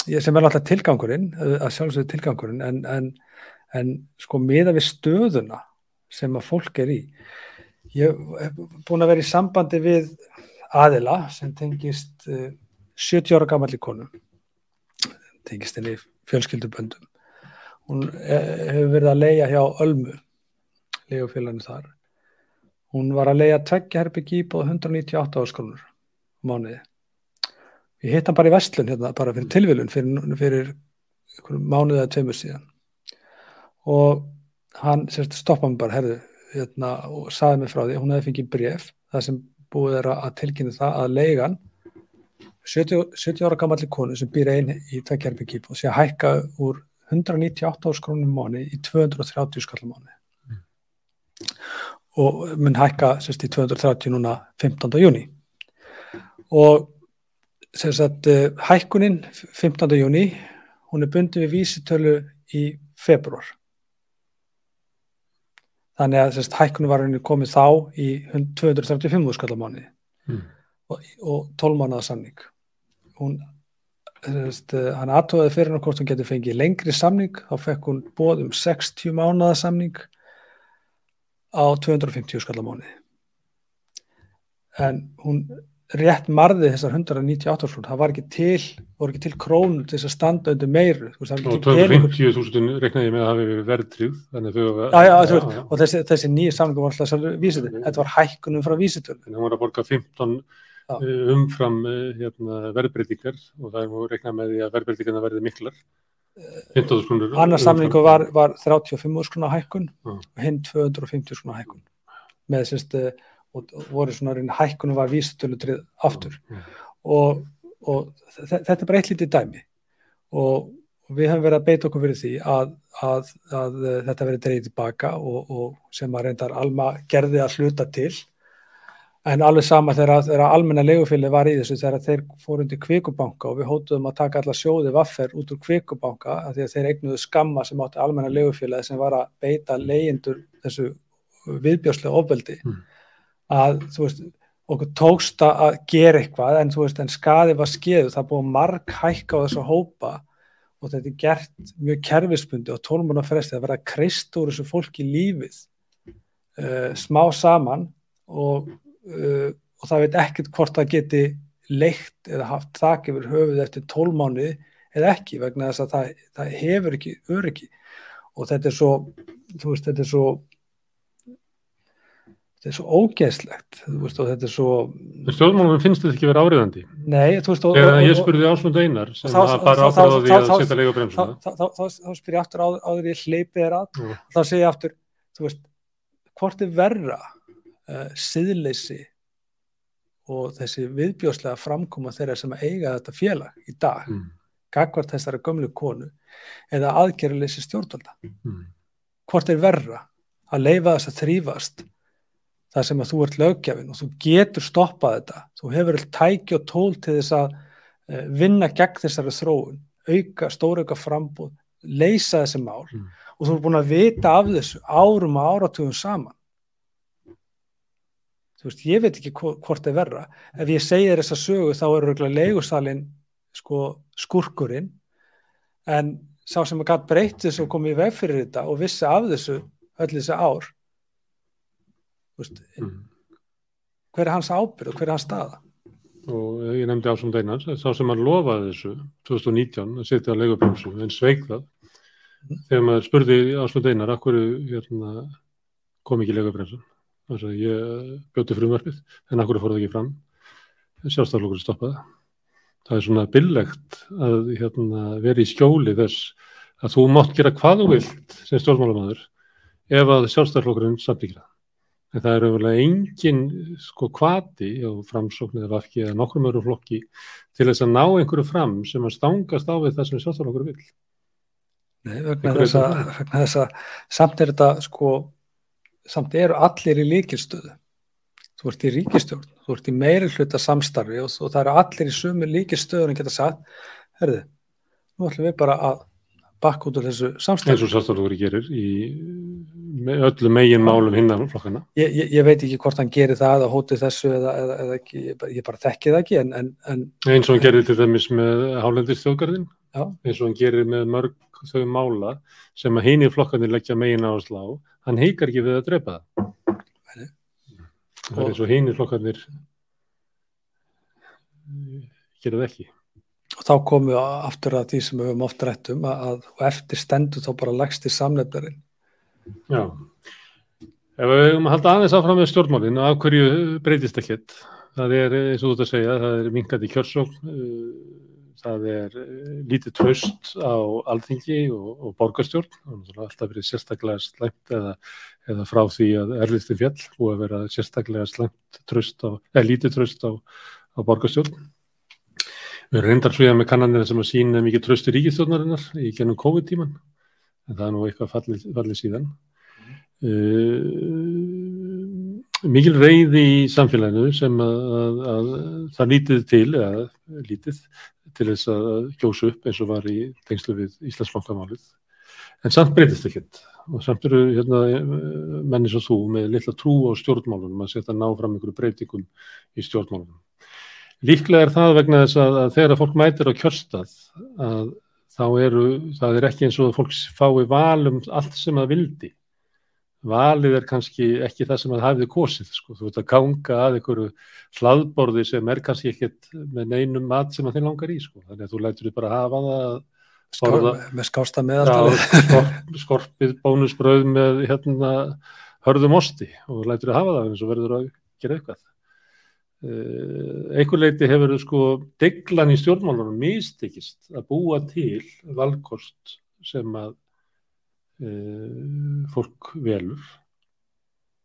sem er alltaf tilgangurinn að sjálfsögðu tilgangurinn en, en, en sko miða við stöðuna sem að fólk er í. Ég hef búin að vera í sambandi við aðila sem tengist uh, 70 ára gammal í konu tengist henni fjölskylduböndum. Hún eh, hefur verið að leia hjá Ölmu leigufélaginu þar. Hún var að leia tveggjaherbyggi íbúð 198 áskonur mánuði ég hitt hann bara í vestlun hérna, bara fyrir tilvilun fyrir, fyrir mánuðið að tveimur síðan og hann sérst, stoppaði mig bara herðu, hérna, og saði mig frá því hún hefði fengið bref það sem búið er að tilkynna það að leigan 70, 70 ára gammalli konu sem býr einn í tveggjaherbyggi íbúð sé að hækka úr 198 áskrónum mánu í 230 skallum mánu mm. og mun hækka sérst, í 230 núna 15. júni og sérst, eh, hækkunin 15. júni hún er bundið við vísitölu í februar þannig að sérst, hækkunin var komið þá í 235 skallum mánu mm. og, og 12 mánuða samning hún Eh, hann aðtóði fyrir hann hvort hún getur fengið lengri samning þá fekk hún bóð um 60 mánuða samning á 250 skallamáni en hún rétt marði þessar 198 slún það var ekki til, voru ekki til krónu til þess að standa undir meiru og 250.000 reknaði með að hafi verðtrið og þessi, þessi nýja samlingu var alltaf vísitur, þetta var hækkunum frá vísitur en það voru að borga 15 Eh, umfram eh, hérna, verðbreytingar og það er nú reiknað með því að verðbreytingarna verði miklar. 15.000 krónur. Annars samlingu var, var 35 skrona hækkun og hinn 250 skrona hækkun með eh, og voru svona reyna hækkunum var vísutölutrið aftur. Og, og þetta er bara eitt lítið dæmi. Og við hefum verið að beita okkur fyrir því að, að, að þetta verið dreyið tilbaka og, og sem að reyndar alma gerði að hluta til. En alveg sama þegar, þegar almenna legufélagi var í þessu þegar þeir fór undir kvikubanka og við hótuðum að taka alla sjóði vaffer út úr kvikubanka að því að þeir eignuðu skamma sem átti almenna legufélagi sem var að beita leyendur þessu viðbjóslega ofbeldi. Mm. Að veist okkur tóksta að gera eitthvað en veist en skadi var skeðu það búið marg hækka á þessu hópa og þetta er gert mjög kerfispundi og tólmuna fresti að vera krist úr þessu fólki lífið uh, smá saman og uh, og það veit ekkert hvort það geti leikt eða haft þakk yfir höfuð eftir tólmáni eða ekki vegna þess að það, það hefur ekki öryggi. Og þetta er svo veist, þetta er svo þetta er svo ógeðslegt. Veist, og þetta er svo Stjórnmálum finnst þetta ekki verið áriðandi Nei, þú veist Þegar ég spurði Ásmund Einar sem bara áfraði því að setja leika bremsuna. Þá spyr ég aftur áður ég hleypið þér að. Þá segir ég aftur, þú veist hvort er verra uh, siðleysi og þessi viðbjóslega framkoma þeirra sem eiga þetta félag í dag mm. gagvart þessari gömlu konu eða aðgerðileysi stjórnvalda? Mm. hvort er verra að leifa þess að þrýfast það sem að þú ert lögjafinn og þú getur stoppað þetta. Þú hefur tæki og tól til þess að uh, vinna gegn þessari þróun auka, stórauka frambúð leysa þessi mál mm. og þú er búin að vita af þessu árum og áratugum saman. Þú veist, ég veit ekki hvort það er verra. Ef ég segir þessa sögu þá er röglega leigusalinn sko, skurkurinn en sá sem að gæt breytt þessu og komið í veg fyrir þetta og vissi af þessu öll þessi ár veist, mm. hver er hans ábyrð og hver er hans staða? Og ég nefndi Ásmund Einars sá sem að lofaði þessu 2019 að setja að leigubremsu en sveik það mm. þegar maður spurði Ásmund Einar akkur hérna, kom ekki leigubremsun þess að ég bjóti frumvarpið. En akkur fór það ekki fram? Sjálfstaflokkur stoppaði. Það er svona billegt að hérna, vera í skjóli þess að þú mátt gera hvað þú vilt sem stjórnmálamæður ef að sjálfstaflokkurinn samtíkra en það er auðvitað engin sko kvati á framsókn eða vafki eða nokkrum öru flokki til þess að ná einhverju fram sem að stangast á við það sem sjálfstaflokkur vil Nei, vegna þess að samt er þetta sko samt eru allir í líkilstöðu þú ert í ríkistjórn, þú ert í meiri hluta samstarfi og, og það eru allir í sumi líkistöðun geta sagt, herðu, nú ætlum við bara að bakk út úr þessu samstarfi. eins og sjálfstæðarflokkur gerir í öllu megin málum hinnan flokkana Ég, ég, ég veit ekki hvort hann gerir það eða hóti þessu eða, eða, eða ekki, ég bara, þekki það ekki en, en, en eins og hann gerir til dæmis með hálendistjóðgarðin eins og hann gerir með mörg þau mála sem að hinni flokkanir leggja megin á. Hann heikar ekki við að drepa það. Nei. það er eins og hinni flokkanir gera það ekki og þá komum við aftur að því sem við höfum oft rætt um að, og eftir stendur þá bara lagst í samnefnarinn Já. Ef við höfum að halda aðeins áfram með stjórnmálinn og af hverju breytist ekkert, það er eins og þú ert að segja, það er minkandi kjörsókn, uh, það er uh, lítið tröst á alþingi og, og borgarstjórn, er alltaf verið sérstaklega slæmt eða, eða frá því að erlistin fjall og að vera sérstaklega slæmt tröst á, eða lítið tröst á, á borgarstjórn. Við erum reyndar svo með kannanir sem að sína mikið tröst í ríkistjórnarinnar í gennum COVID-tíman en það er nú eitthvað fallið, fallið síðan. Uh, mikil reyði í samfélaginu sem að, að, að það lítið til, eða lítið, til þess að kjósa upp eins og var í tengslu við Íslandsbankamálið. En samt breytist ekkert og samt eru hérna, menni svo þú með litla trú á stjórnmálunum að setja ná fram einhverju breytingum í stjórnmálunum. Líklega er það vegna þess að, að þegar fólk mætir á kjörstað að þá eru, það er ekki eins og að fólk fái val um allt sem það vildi. Valið er kannski ekki það sem það hafið kosið, sko. Þú veit að ganga að einhverju hlaðborði sem er kannski ekkert með neinum mat sem það þinn langar í, sko. Þannig að þú lætur þið bara hafa það að borða, með skásta með já, alltaf skorp, skorpið bónusbröð með hérna hörðum osti og lætur þið hafa það eins og verður að gera eitthvað. Uh, einhver leiti hefur sko deglan í stjórnmálunum mistekist að búa til valkost sem að uh, fólk velur.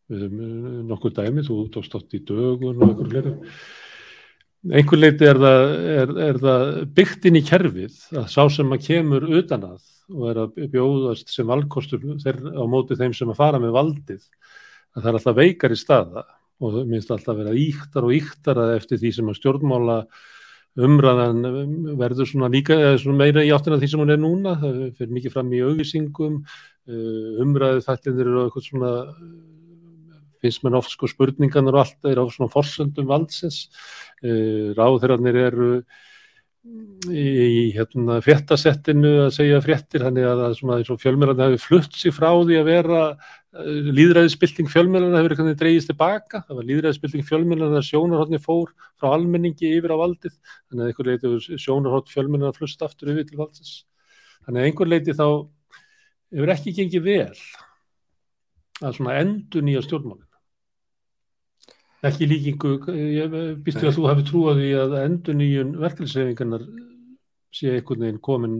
Við höfum uh, nokkuð dæmi, þú tókst átt í dögun og einhver fleiri einhver leiti er það, er, er það byggt inn í kerfið að sá sem að kemur utan að og er að bjóðast sem valkostur þeir, á móti þeim sem að fara með valdið að það er alltaf veikar í staða og það minnst alltaf vera íktar og íktar eftir því sem að stjórnmála umræðan verður svona líka svona meira í áttina því sem hún er núna. Það fyrir mikið fram í auðvisingum umræðu þættinir eru eitthvað svona finnst mér oft sko spurninganar og allt er á svona forsöndum valdsins. Ráðherrarnir eru í hérna fréttasettinu að segja fréttir þannig að og fjölmjörðan hefur flutt sér frá því að vera líðræðisbylting fjölmjölana hefur eitthvað dreigist tilbaka, það var líðræðisbylting fjölmjölana þegar sjónarhóttni fór frá almenningi yfir á valdið, þannig að einhver leiti sjónarhótt fjölmjölana flust aftur yfir til valdins þannig að einhver leiti þá hefur ekki gengið vel að svona endur nýja stjórnmálin. Ekki líkingu ég býstu að þú hafi trúið því að endur nýjun verkeflisefingarnar sé einhvern veginn komin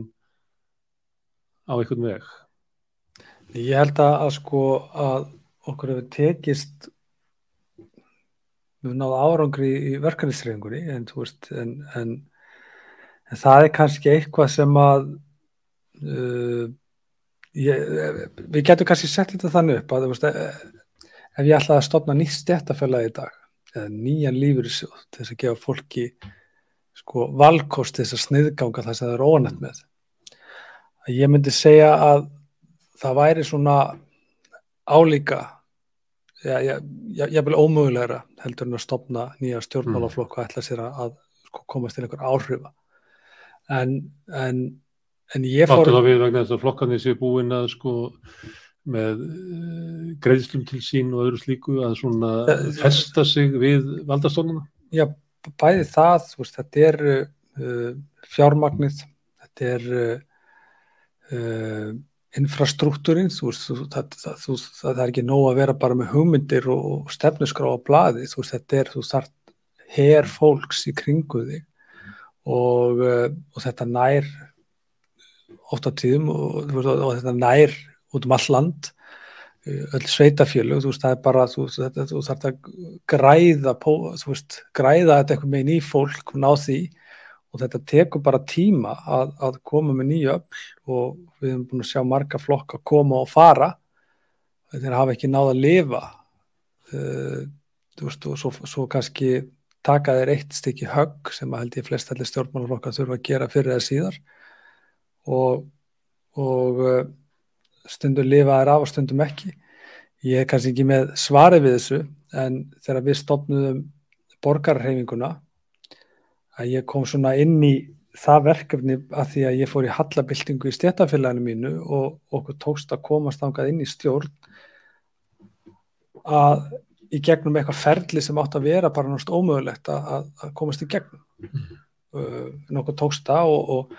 á einhvern veg Ég held að, að sko að okkur hefur tekist við náðum árangri í verkefnisreifingunni en, en, en, en það er kannski eitthvað sem að uh, ég, við getum kannski sett þetta þannig upp að veist, ef ég ætlaði að stopna nýtt stjættafélagi í dag eða nýjan lífyrirsjóð til þess að gefa fólki sko valkost til þess að sniðganga það sem það er ónætt með ég myndi segja að það væri svona álíka vil ómögulegra heldur en að stopna nýja stjórnmálaflokk og ætla sér að, sko, komast til einhver áhrifa en, en, en ég fór Áttu þá við vegna þess að flokkarnir séu búin að sko með uh, greiðslum til sín og öðru slíku að svona festa sig við valdastóluna? Já, bæði það, veist, þetta er uh, fjármagnið, þetta er uh, infrastruktúrin, þú veist, það, það, það, það er ekki nóg að vera bara með hugmyndir og stefnusgrá á bladi, þú veist, þetta er, þú þarf her fólks í kringu þig og, og þetta nær ofta tíðum og, og þetta nær út um all land öll sveitafélög, þú veist, það er bara þú, þetta, þú þarf að græða þú veist, græða þetta eitthvað meginn í fólk og ná því og þetta tekur bara tíma að, að koma með nýju öll og við hefum búin að sjá marga flokk að koma og fara. Þeir hafa ekki náða að lifa. Uh, veist, og svo, svo kannski taka þeir eitt stykki högg sem að held ég flest allir stjórnmálaflokkar þurfa að gera fyrir eða síðar. Og, og uh, stundum lifa þær af og stundum ekki. Ég er kannski ekki með svari við þessu en þegar við stopnum borgarreifinguna að ég kom svona inn í það verkefni að því að ég fór í hallabildingu í stjætafélaginu mínu og okkur tókst að komast ángað inn í stjórn að í gegnum eitthvað ferli sem átt að vera bara náttúrulega ómögulegt að, að komast í gegnum. Mm. uh, nokkuð tókst það og, og,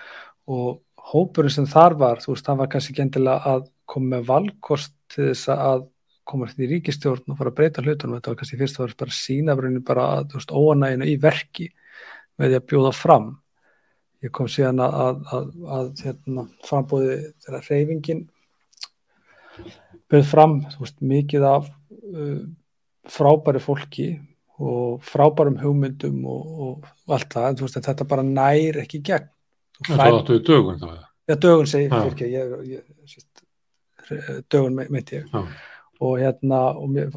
og hópurinn sem þar var, þú veist, það var kannski ekki endilega að koma með valkost til þess að komast í ríkistjórn og fara að breyta hlutunum, þetta var kannski fyrst að vera bara sína bara að, þú veist, óanægina í verki með því að bjóða fram ég kom síðan að, að, að, að hérna, frambóði þegar reyfingin byrð fram veist, mikið af uh, frábæri fólki og frábærum hugmyndum og, og allt það, en veist, þetta bara nær ekki gegn Það áttu í dögun þá? Já, dögun segir ja. fyrir ég, ég, ég dögun myndi ég ja. og hérna og mér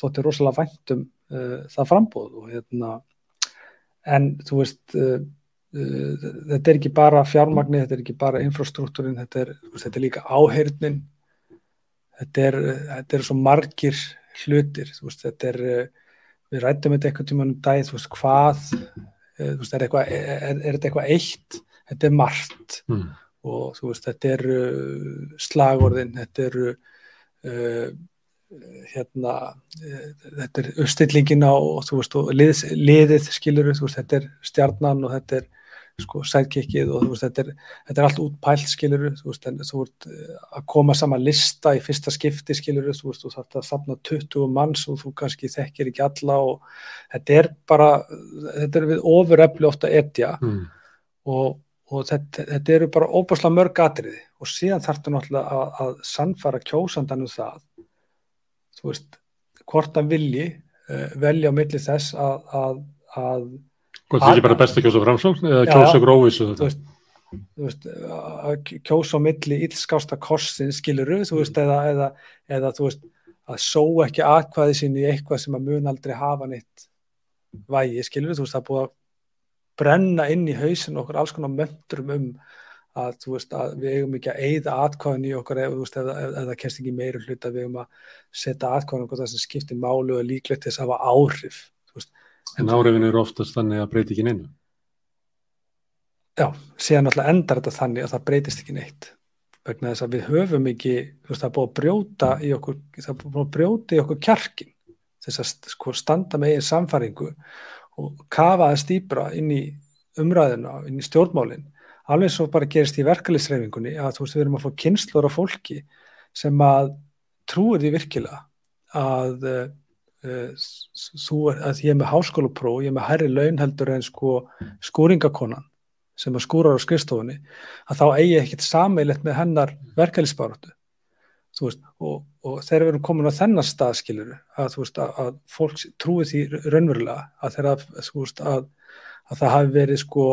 þótti rosalega væntum uh, það frambóð og hérna en þú veist uh, uh, þetta er ekki bara fjármagnir, þetta er ekki bara infrastruktúrin, þetta er, þetta er líka áheyrnin. Þetta er, þetta er svo margir hlutir, þú veist, þetta er við rættum þetta eitthvað tíma um dag þú veist, hvað þú veist, er, eitthvað, er, er þetta eitthvað eitt? Þetta er margt. Mm. og þú veist, þetta er slagorðin, þetta er uh, hérna þetta er uppstillingin á veist, liðs, liðið skilur veist, þetta er stjarnan og þetta er sko, sætkikkið og veist, þetta, er, þetta er allt útpælt skilur þú veist að koma saman lista í fyrsta skipti skilur þú veist þú þarf að sapna 20 manns og þú kannski þekkir ekki alla og þetta er bara þetta er við ofuröfli ofta etja mm. og, og þetta, þetta eru bara óbúslega mörg atriði og síðan þarf þetta náttúrulega að, að sannfara kjósandanum það þú veist, hvort hann vilji uh, velja á milli þess að að, að Hvort það er bara best að kjósa framsókn eða kjósa veist, að kjósa á milli ílskásta korsin skiluru, þú veist, eða, eða, eða þú veist, að só ekki aðkvæði sín í eitthvað sem að mun aldrei hafa neitt vægi, skiluru, þú veist, það búið að brenna inn í hausin okkur alls konar möndrum um að, veist, að við eigum ekki að eigða atkvæðin í okkar ef, veist, ef, ef, ef það kemst ekki meira hlut að við eigum að setja atkvæðin okkur það sem skiptir málu og líklegt þess að hafa áhrif En áhrifin eru oftast þannig að breyti ekki neinu. Já, síðan alltaf endar þetta þannig að það breytist ekki neitt. Vegna þess að við höfum ekki veist, það búið að brjóta í okkur það búið að brjóta í okkur kjarkin þess að sko, standa með eigin samfaringu og kafa það stýpra inn í umræðina, inn í stjórnmálinn alveg svo bara gerist í verkefliðsreifingunni að þú veist við erum að fá kynnslur af fólki sem að trúir því virkilega að uh, þú er að ég er með háskólapróf, ég er með herri laun heldur en sko skúringakonan sem að skúrar á skrifstofunni að þá eigi ekkert sameilett með hennar verkefliðsbaróttu Veist, og, og þegar við erum komin á þennan stað skilur að, veist, að, að fólk trúi því raunverulega að, þeirra, að það hafi verið sko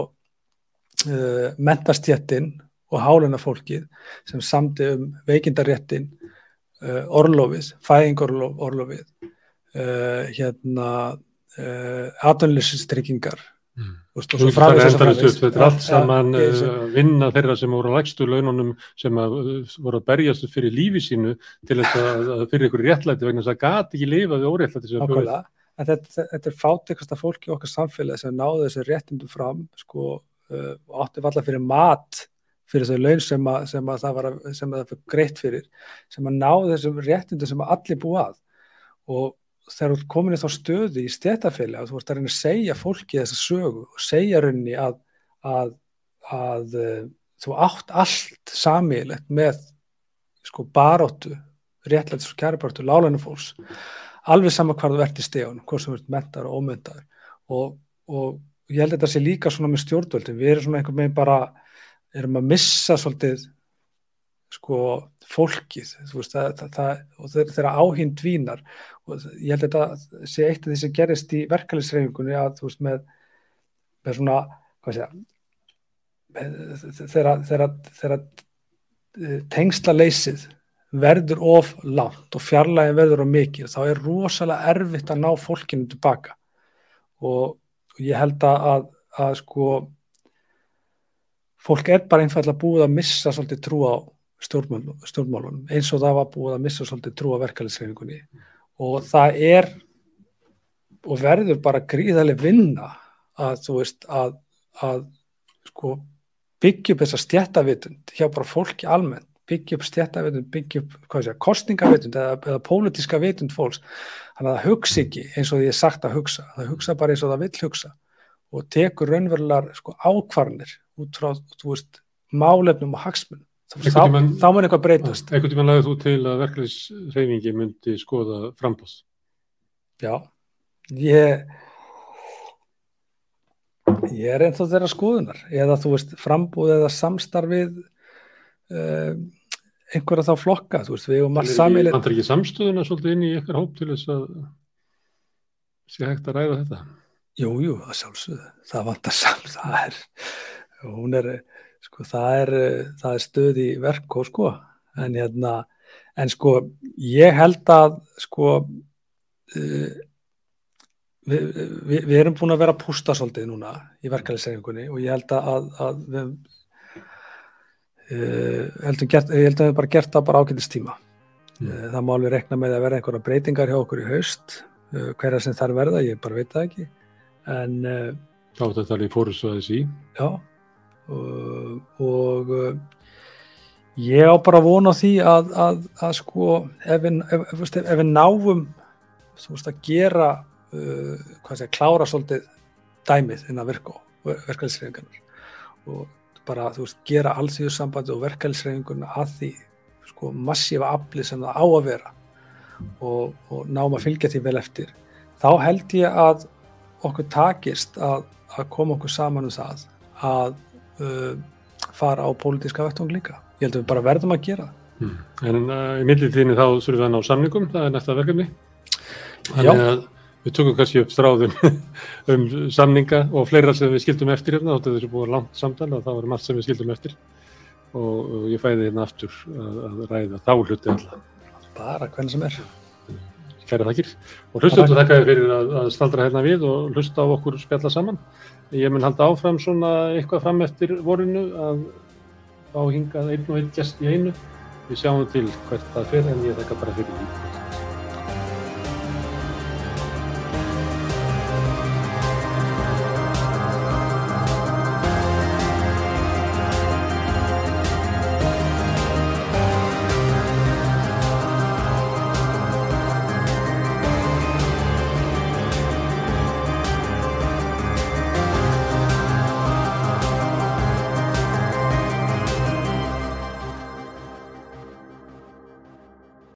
uh, mentastjettin og háluna fólkið sem samti um veikindaréttin uh, orlofið, fæðingorlofið uh, hérna uh, aðanlýsinstryggingar mm. og svo framins þetta er allt saman ja, vinna þeirra sem voru á lægstu laununum sem að, voru að berjast fyrir lífi sínu til þess að, að fyrir ykkur réttlæti vegna þess að gati ekki lifaði óréttlæti Ákvæmlega en þetta, þetta er fátekasta fólki okkar samfélagi sem náðu þessu réttindum fram sko átti valla fyrir mat fyrir þau laun sem að, sem að það var að, sem að það fyrir greitt fyrir sem að náðu þessum réttindum sem allir búa að. Og þegar þú komin í þá stöði í stéttafélag að þú ert að reyna að segja fólki þessa sögu og segja raunni að, að, uh, þú átt allt samílegt með sko baróttu réttlæts og kæribartu lálænu fólks alveg sama hvað þú ert í stegun hvort sem þú ert mentar og ómyndaður og, og ég held að þetta sé líka svona með stjórnvöldin, við erum svona einhvern veginn bara erum að missa svolítið sko fólkið veist, það, það, og þeirra áhinn dvínar. Og ég held að þetta sé eitt af því sem gerist í verkefliðsreifingunni að þú veist með, með svona sé það þeirra, þeirra, þeirra tengsla leysið verður of langt og fjarlægin verður of mikil. Þá er rosalega erfitt að ná fólkinu tilbaka og ég held að, að, að sko fólk er bara einfallega búið að missa svolítið trú á stjórnmálunum eins og það var búið að missa svolítið trú á verkefælisreifingunni og það er og verður bara gríðarlega vinna að þú veist að, að sko byggja upp þessa stjættavitund hjá bara fólki almennt byggja upp stjættavitund, byggja upp segja, kostningavitund eða, eða pólitíska vitund fólks. Þannig að það hugsa ekki eins og því ég sagt að hugsa. Það hugsa bara eins og það vill hugsa og tekur raunverulegar sko, ákvarnir út frá veist, málefnum og hagsmunum. Þá, tíman, þá mun eitthvað breytast. Ekkert tíma lagði þú til að verkefnisreifingi myndi skoða frambóð Já, ég ég er ennþá þeirra skoðunar. Eða þú veist frambúð eða samstarfið uh, einhverja þá flokka þú veist við um allt samíli Það er ekki samstöðuna svolítið inn í ykkar hóp til þess að sé hægt að ræða þetta? Jújú, jú, það sjálfsögðu. Það vantar samt, (laughs) það er hún er, sko það er það er stöð í verk og sko en hérna, en sko ég held að sko uh, við, við, við erum búin að vera að pústa svolítið núna í verkefælisreifingunni og ég held að, að við uh, heldum gert, ég held að við bara gert það bara ákveldist tíma mm. uh, það má alveg rekna með að vera einhverja breytingar hjá okkur í haust. Uh, hverja sem þar verða, ég bara veit það ekki. En þá þetta í fórhusvæðis í. Já. Og, og ég á bara að vona því að, að, að sko ef við, ef, ef, ef við náum þú veist að gera uh, hvað sé, klára svolítið dæmið inn að virka verkefælisreifingarnar og bara þú veist, gera allþjóðsambandi og verkefælisreifingarna að því sko massífa afli sem það á að vera og, og náma að fylgja því vel eftir þá held ég að okkur takist að, að koma okkur saman um það að uh, fara á pólitíska vettung líka. Ég held að við bara verðum að gera hmm. En uh, í millitíðinni þá þurfum við að ná samningum það er næsta verkefni. Þannig að við tökum kannski upp stráðum (laughs) um samninga og fleira sem við skildum eftir hérna, þáttu þessu búið langt samtal og það var margt sem við skildum eftir. Og, ég fæði hérna aftur að, að ræða þá hluti alltaf bara hvernig sem er. Kæra þakkir. Og hlustum þú þakkaði fyrir að, að staldra hérna við og hlusta á okkur spjalla saman. Ég mun halda áfram svona eitthvað fram eftir vorinu að fá hingað einn og einn gest í einu. Við sjáum til hvert það fyrir en ég þakka bara fyrir því